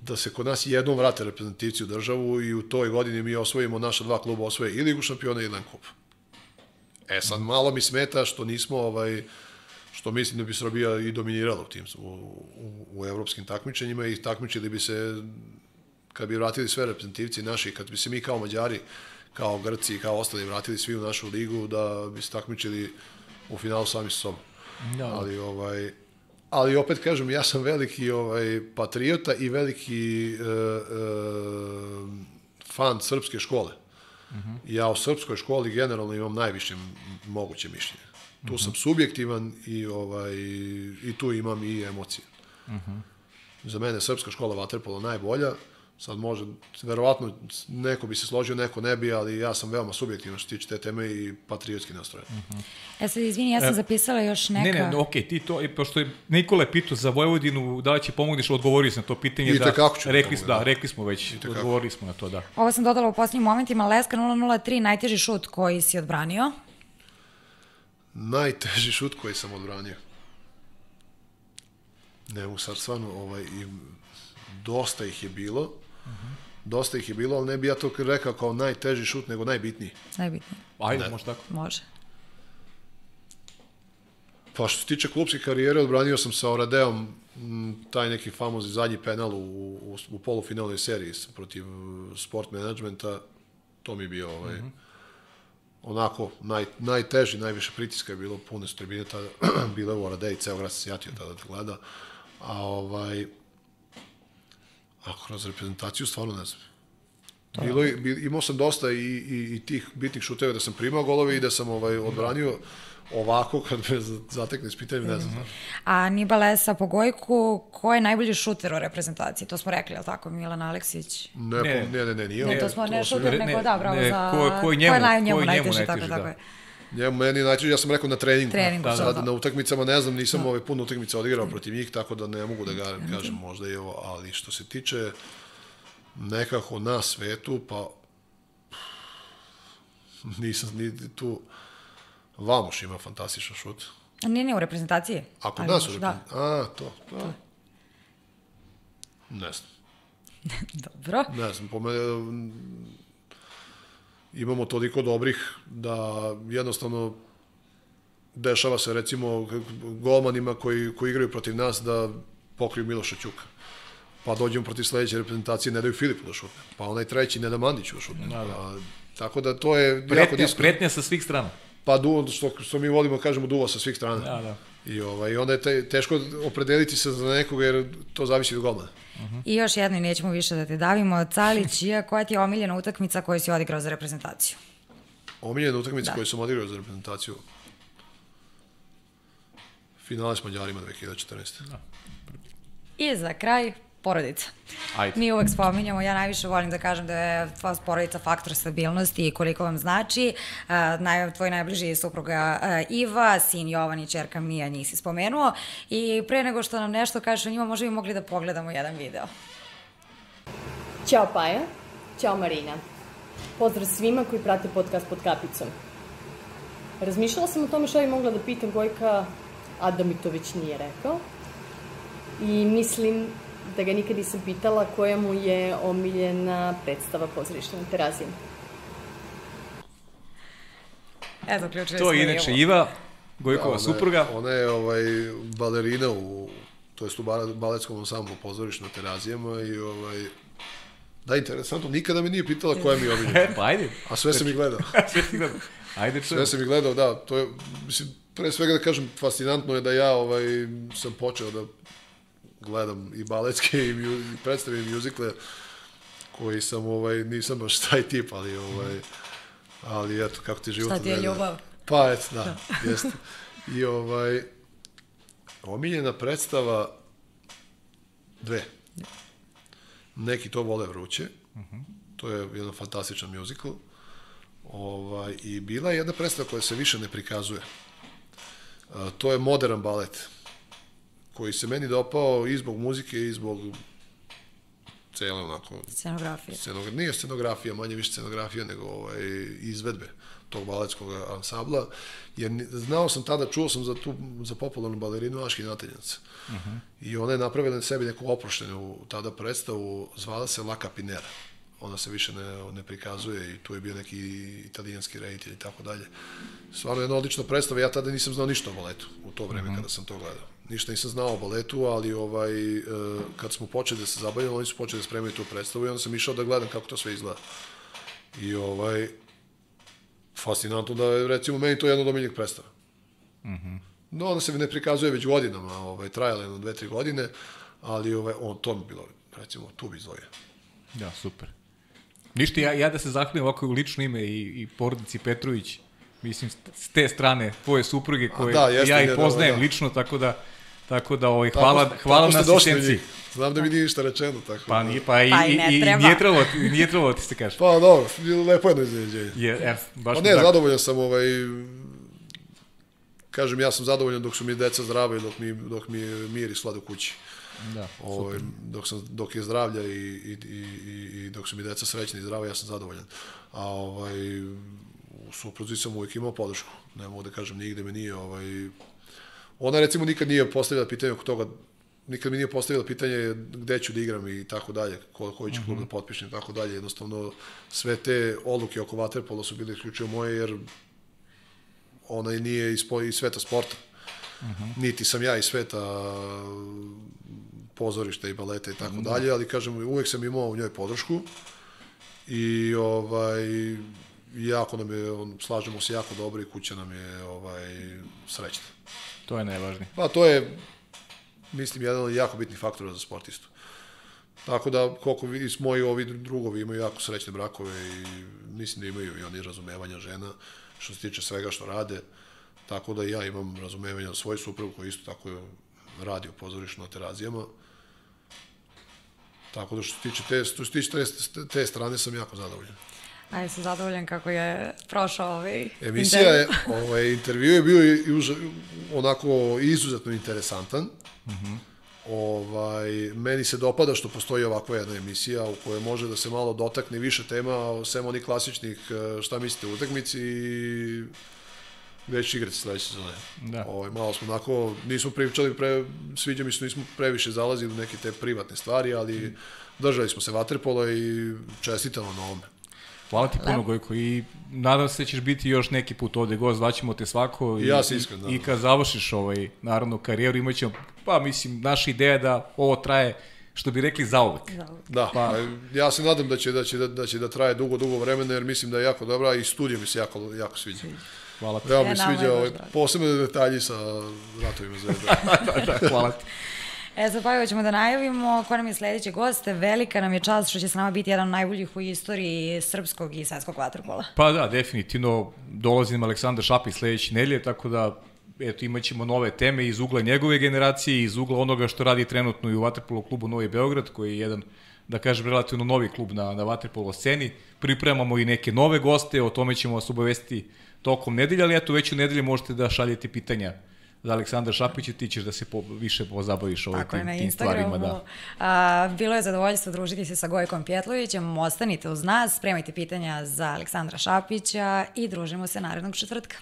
da se kod nas jednom vrate reprezentativci u državu i u toj godini mi osvojimo naša dva kluba osvoje i Ligu šampiona i Len Kup. E sad malo mi smeta što nismo ovaj što mislim da bi Srbija i dominirala u tim u, u, u evropskim takmičenjima i takmičili bi se kad bi vratili sve reprezentativci naši, kad bi se mi kao Mađari, kao Grci, kao ostali vratili svi u našu ligu, da bi se takmičili u finalu sami sa sobom. Da. Ali ovaj ali opet kažem ja sam veliki ovaj patriota i veliki e, e, fan srpske škole. Uh -huh. Ja o srpskoj školi generalno imam najviše moguće mišljenje. Tu uh -huh. sam subjektivan i ovaj i tu imam i emocije. Uh -huh. Za mene srpska škola vaterpola najbolja. Sad može, verovatno neko bi se složio, neko ne bi, ali ja sam veoma subjektivno što tiče te teme i patriotski nastrojen. Uh -huh. E sad, izvini, ja sam e, zapisala još neka... Ne, ne, okej, okay, ti to, pošto je Nikola pitao za Vojvodinu, da li će pomogneš, odgovorio sam na to pitanje. I da, kako ću da rekli, da, da, rekli smo već, odgovorili smo na to, da. Ovo sam dodala u posljednjim momentima, Leska 003, najteži šut koji si odbranio? Najteži šut koji sam odbranio. Ne mogu sad stvarno, ovaj, i dosta ih je bilo. Dosta ih je bilo, ali ne bi ja to rekao kao najteži šut, nego najbitniji. Najbitniji. Ajde, može tako. Može. Pa što se tiče klubske karijere, odbranio sam sa Oradeom taj neki famozni zadnji penal u, u, u polufinalnoj seriji protiv uh, sport managementa. To mi je bio ovaj, uh -huh. onako naj, najteži, najviše pritiska je bilo, pune su tribine tada, [clears throat] bile u Oradeji, ceo grad se sjatio tada da gleda. A ovaj, A kroz reprezentaciju stvarno ne znam. To Bilo, imao sam dosta i, i, i tih bitnih šuteva da sam primao golove i da sam ovaj, odbranio ovako kad me zatekne s pitanjem, ne znam. A Nibalesa po Gojku, ko je najbolji šuter u reprezentaciji? To smo rekli, je li tako, Milan Aleksić? Ne, ne, ne, ne, nije. Ne, to smo ne šuter, nego da, bravo, ne, za... Ko, ko je njemu, ko je njemu, ko je njemu najteže, najteže, tako, da. tako je. Njemu meni najteže, ja sam rekao na treningu. treningu da, Sad da. na utakmicama ne znam, nisam da. ove puno utakmica odigrao protiv njih, tako da ne mogu da ga kažem možda i ovo, ali što se tiče nekako na svetu, pa nisam ni tu Vamoš ima fantastičan šut. Nije, nije u reprezentaciji. A kod nas u da. reprezentaciji? Da. A, to. to. to. Ne znam. [laughs] Dobro. Ne znam, po mene imamo toliko dobrih da jednostavno dešava se recimo golmanima koji, koji igraju protiv nas da pokriju Miloša Ćuka. Pa dođemo protiv sledeće reprezentacije, ne daju Filipu da šutne. Pa onaj treći ne da Mandiću da šutne. Da, da. A, tako da to je pretnja, jako disko. Pretnja sa svih strana. Pa duo, što, što mi volimo kažemo duva sa svih strana. Da, da. I, ovaj, onda je te, teško opredeliti se za nekoga jer to zavisi od golmana. Uh -huh. I još jedno i nećemo više da te davimo. Calić, [laughs] koja ti je omiljena utakmica koju si odigrao za reprezentaciju? Omiljena utakmica da. koju sam odigrao za reprezentaciju? Finale s Mađarima 2014. Da. I za kraj, porodica. Ajde. Mi uvek spominjamo, ja najviše volim da kažem da je tvoja porodica faktor stabilnosti i koliko vam znači. Uh, naj, tvoj najbliži supruga uh, Iva, sin Jovan i čerka Mija, njih si spomenuo. I pre nego što nam nešto kažeš o njima, možda bi mogli da pogledamo jedan video. Ćao Paja, ćao Marina. Pozdrav svima koji prate podcast pod kapicom. Razmišljala sam o tome šta bi mogla da pitam Gojka, a da mi to već nije rekao. I mislim da ga nikad nisam pitala koja mu je omiljena predstava pozorišta na terazijama. Eto, ključili To je inače Iva, Gojkova da, supruga. Ona je ovaj, balerina u, to jest u baletskom ansamblu pozorišta na terazijama i ovaj, Da, interesantno, nikada me nije pitala koja mi je omiljena. [laughs] pa ajde. A sve sam i gledao. [laughs] sve si gledao. Ajde, čujem. Sve sam i gledao, da. To je, mislim, pre svega da kažem, fascinantno je da ja ovaj, sam počeo da gledam i baletske i, i predstave i mjuzikle koji sam, ovaj, nisam baš taj tip, ali, ovaj, ali eto, kako ti život Šta ti je ljubav? Pa, eto, da, jeste. I ovaj, omiljena predstava dve. Neki to vole vruće, uh -huh. to je jedan fantastičan musical. Ovaj, I bila je jedna predstava koja se više ne prikazuje. A, to je modern balet koji se meni dopao i zbog muzike i zbog cele onako... Scenografije. Scenog, nije scenografija, manje više scenografija nego ovaj, izvedbe. tog baletskog ansambla, jer znao sam tada, čuo sam za tu, za popularnu balerinu Aški Nateljac. Uh -huh. I ona je napravila na sebi neku oproštenu tada predstavu, zvala se La Capinera. Ona se više ne, ne prikazuje i tu je bio neki italijanski reditelj i tako dalje. Stvarno jedna odlična predstava, ja tada nisam znao ništa o baletu u to vreme uh -huh. kada sam to gledao. Ništa nisam znao o baletu, ali ovaj, e, kad smo počeli da se zabavljamo, oni su počeli da spremaju tu predstavu i onda sam išao da gledam kako to sve izgleda. I ovaj, fascinantno da je, recimo, meni to jedna od omiljenih predstava. Mm -hmm. No, ona se ne prikazuje već godinama, ovaj, trajala jedno dve, tri godine, ali ovaj, on, to mi bilo, recimo, tu bi izdvojio. Da, super. Ništa, ja, ja da se zahvalim ovako u lično ime i, i porodici Petrović, mislim, s te strane tvoje supruge koje da, jeste, ja i je, poznajem da. lično, tako da Tako da ovaj hvala tako, hvala tako na asistenciji. Znam da mi nije ništa rečeno, tako. Pa da. nije pa i Pa i i, i, nije trebalo nije trebalo ti se kaže. Pa dobro, lepo jedno iznenađenje. Je, er, baš Pa ne, tako. zadovoljan sam ovaj kažem ja sam zadovoljan dok su mi deca zdrava i dok mi dok mi je mir i slad u kući. Da, Ovaj dok sam dok je zdravlja i, i, i, i, i dok su mi deca srećni i zdrava, ja sam zadovoljan. A ovaj u supruzi sam uvijek imao podršku. Ne mogu da kažem nigde me nije ovaj ona recimo nikad nije postavila pitanje oko toga nikad mi nije postavila pitanje gde ću da igram i tako dalje, ko, koji ću klub da potpišem i tako dalje. Jednostavno, sve te odluke oko Waterpola su bile isključivo moje, jer ona nije iz, iz sveta sporta. Uh -huh. Niti sam ja iz sveta pozorišta i baleta i tako -huh. dalje, ali kažem, uvek sam imao u njoj podršku i ovaj jako nam je, on, slažemo se jako dobro i kuća nam je ovaj, srećna. To je najvažnije. Pa to je, mislim, jedan od jako bitnih faktora za sportistu. Tako da, koliko vidi, moji ovi drugovi imaju jako srećne brakove i mislim da imaju i oni razumevanja žena što se tiče svega što rade. Tako da ja imam razumevanja za svoju suprugu koji isto tako radi u pozorištu na terazijama. Tako da što se tiče te, što se tiče te, te strane sam jako zadovoljan. Ajde, sam zadovoljan kako je prošao ovaj Emisija je, ovaj, intervju je bio i, už, onako izuzetno interesantan. Mm -hmm. ovaj, meni se dopada što postoji ovakva jedna emisija u kojoj može da se malo dotakne više tema, sem onih klasičnih eh, šta mislite u utakmici i će igrati sledeće sezone. Da. Ovaj, malo smo onako, nismo pričali, pre, sviđa mi se, nismo previše zalazili u neke te privatne stvari, ali držali smo se vaterpola i čestitamo na ovome. Hvala ti puno Gojko i nadam se da ćeš biti još neki put ovde gost, zvaćemo te svako I ja se iskreno i, i kad završiš ovaj naravno karijeru imaćemo pa mislim naša ideja da ovo traje što bi rekli zauvek. Da, pa, ja se nadam da će, da će, da, da će da traje dugo, dugo vremena, jer mislim da je jako dobra i studio mi se jako, jako sviđa. Hvala ti. E, mi je sviđa ovaj, drago. posebno detalji sa ratovima zvezda. [laughs] da, da, hvala ti. E, sad pa ćemo da najavimo ko nam je sledeći gost. Velika nam je čast što će s nama biti jedan od najboljih u istoriji srpskog i svetskog vaterpola. Pa da, definitivno dolazi nam Aleksandar Šapić sledeće nedelje, tako da eto, imat ćemo nove teme iz ugla njegove generacije, iz ugla onoga što radi trenutno i u Vaterpolo klubu Novi Beograd, koji je jedan, da kažem, relativno novi klub na, na Vaterpolo sceni. Pripremamo i neke nove goste, o tome ćemo vas obavestiti tokom nedelja, ali eto, već u nedelji možete da šaljete pitanja za Aleksandar Šapić i ti ćeš da se po, više pozabaviš ovim Tako je, tim, tim stvarima. Da. A, bilo je zadovoljstvo družiti se sa Gojkom Pjetlovićem. Ostanite uz nas, spremajte pitanja za Aleksandra Šapića i družimo se narednog četvrtka.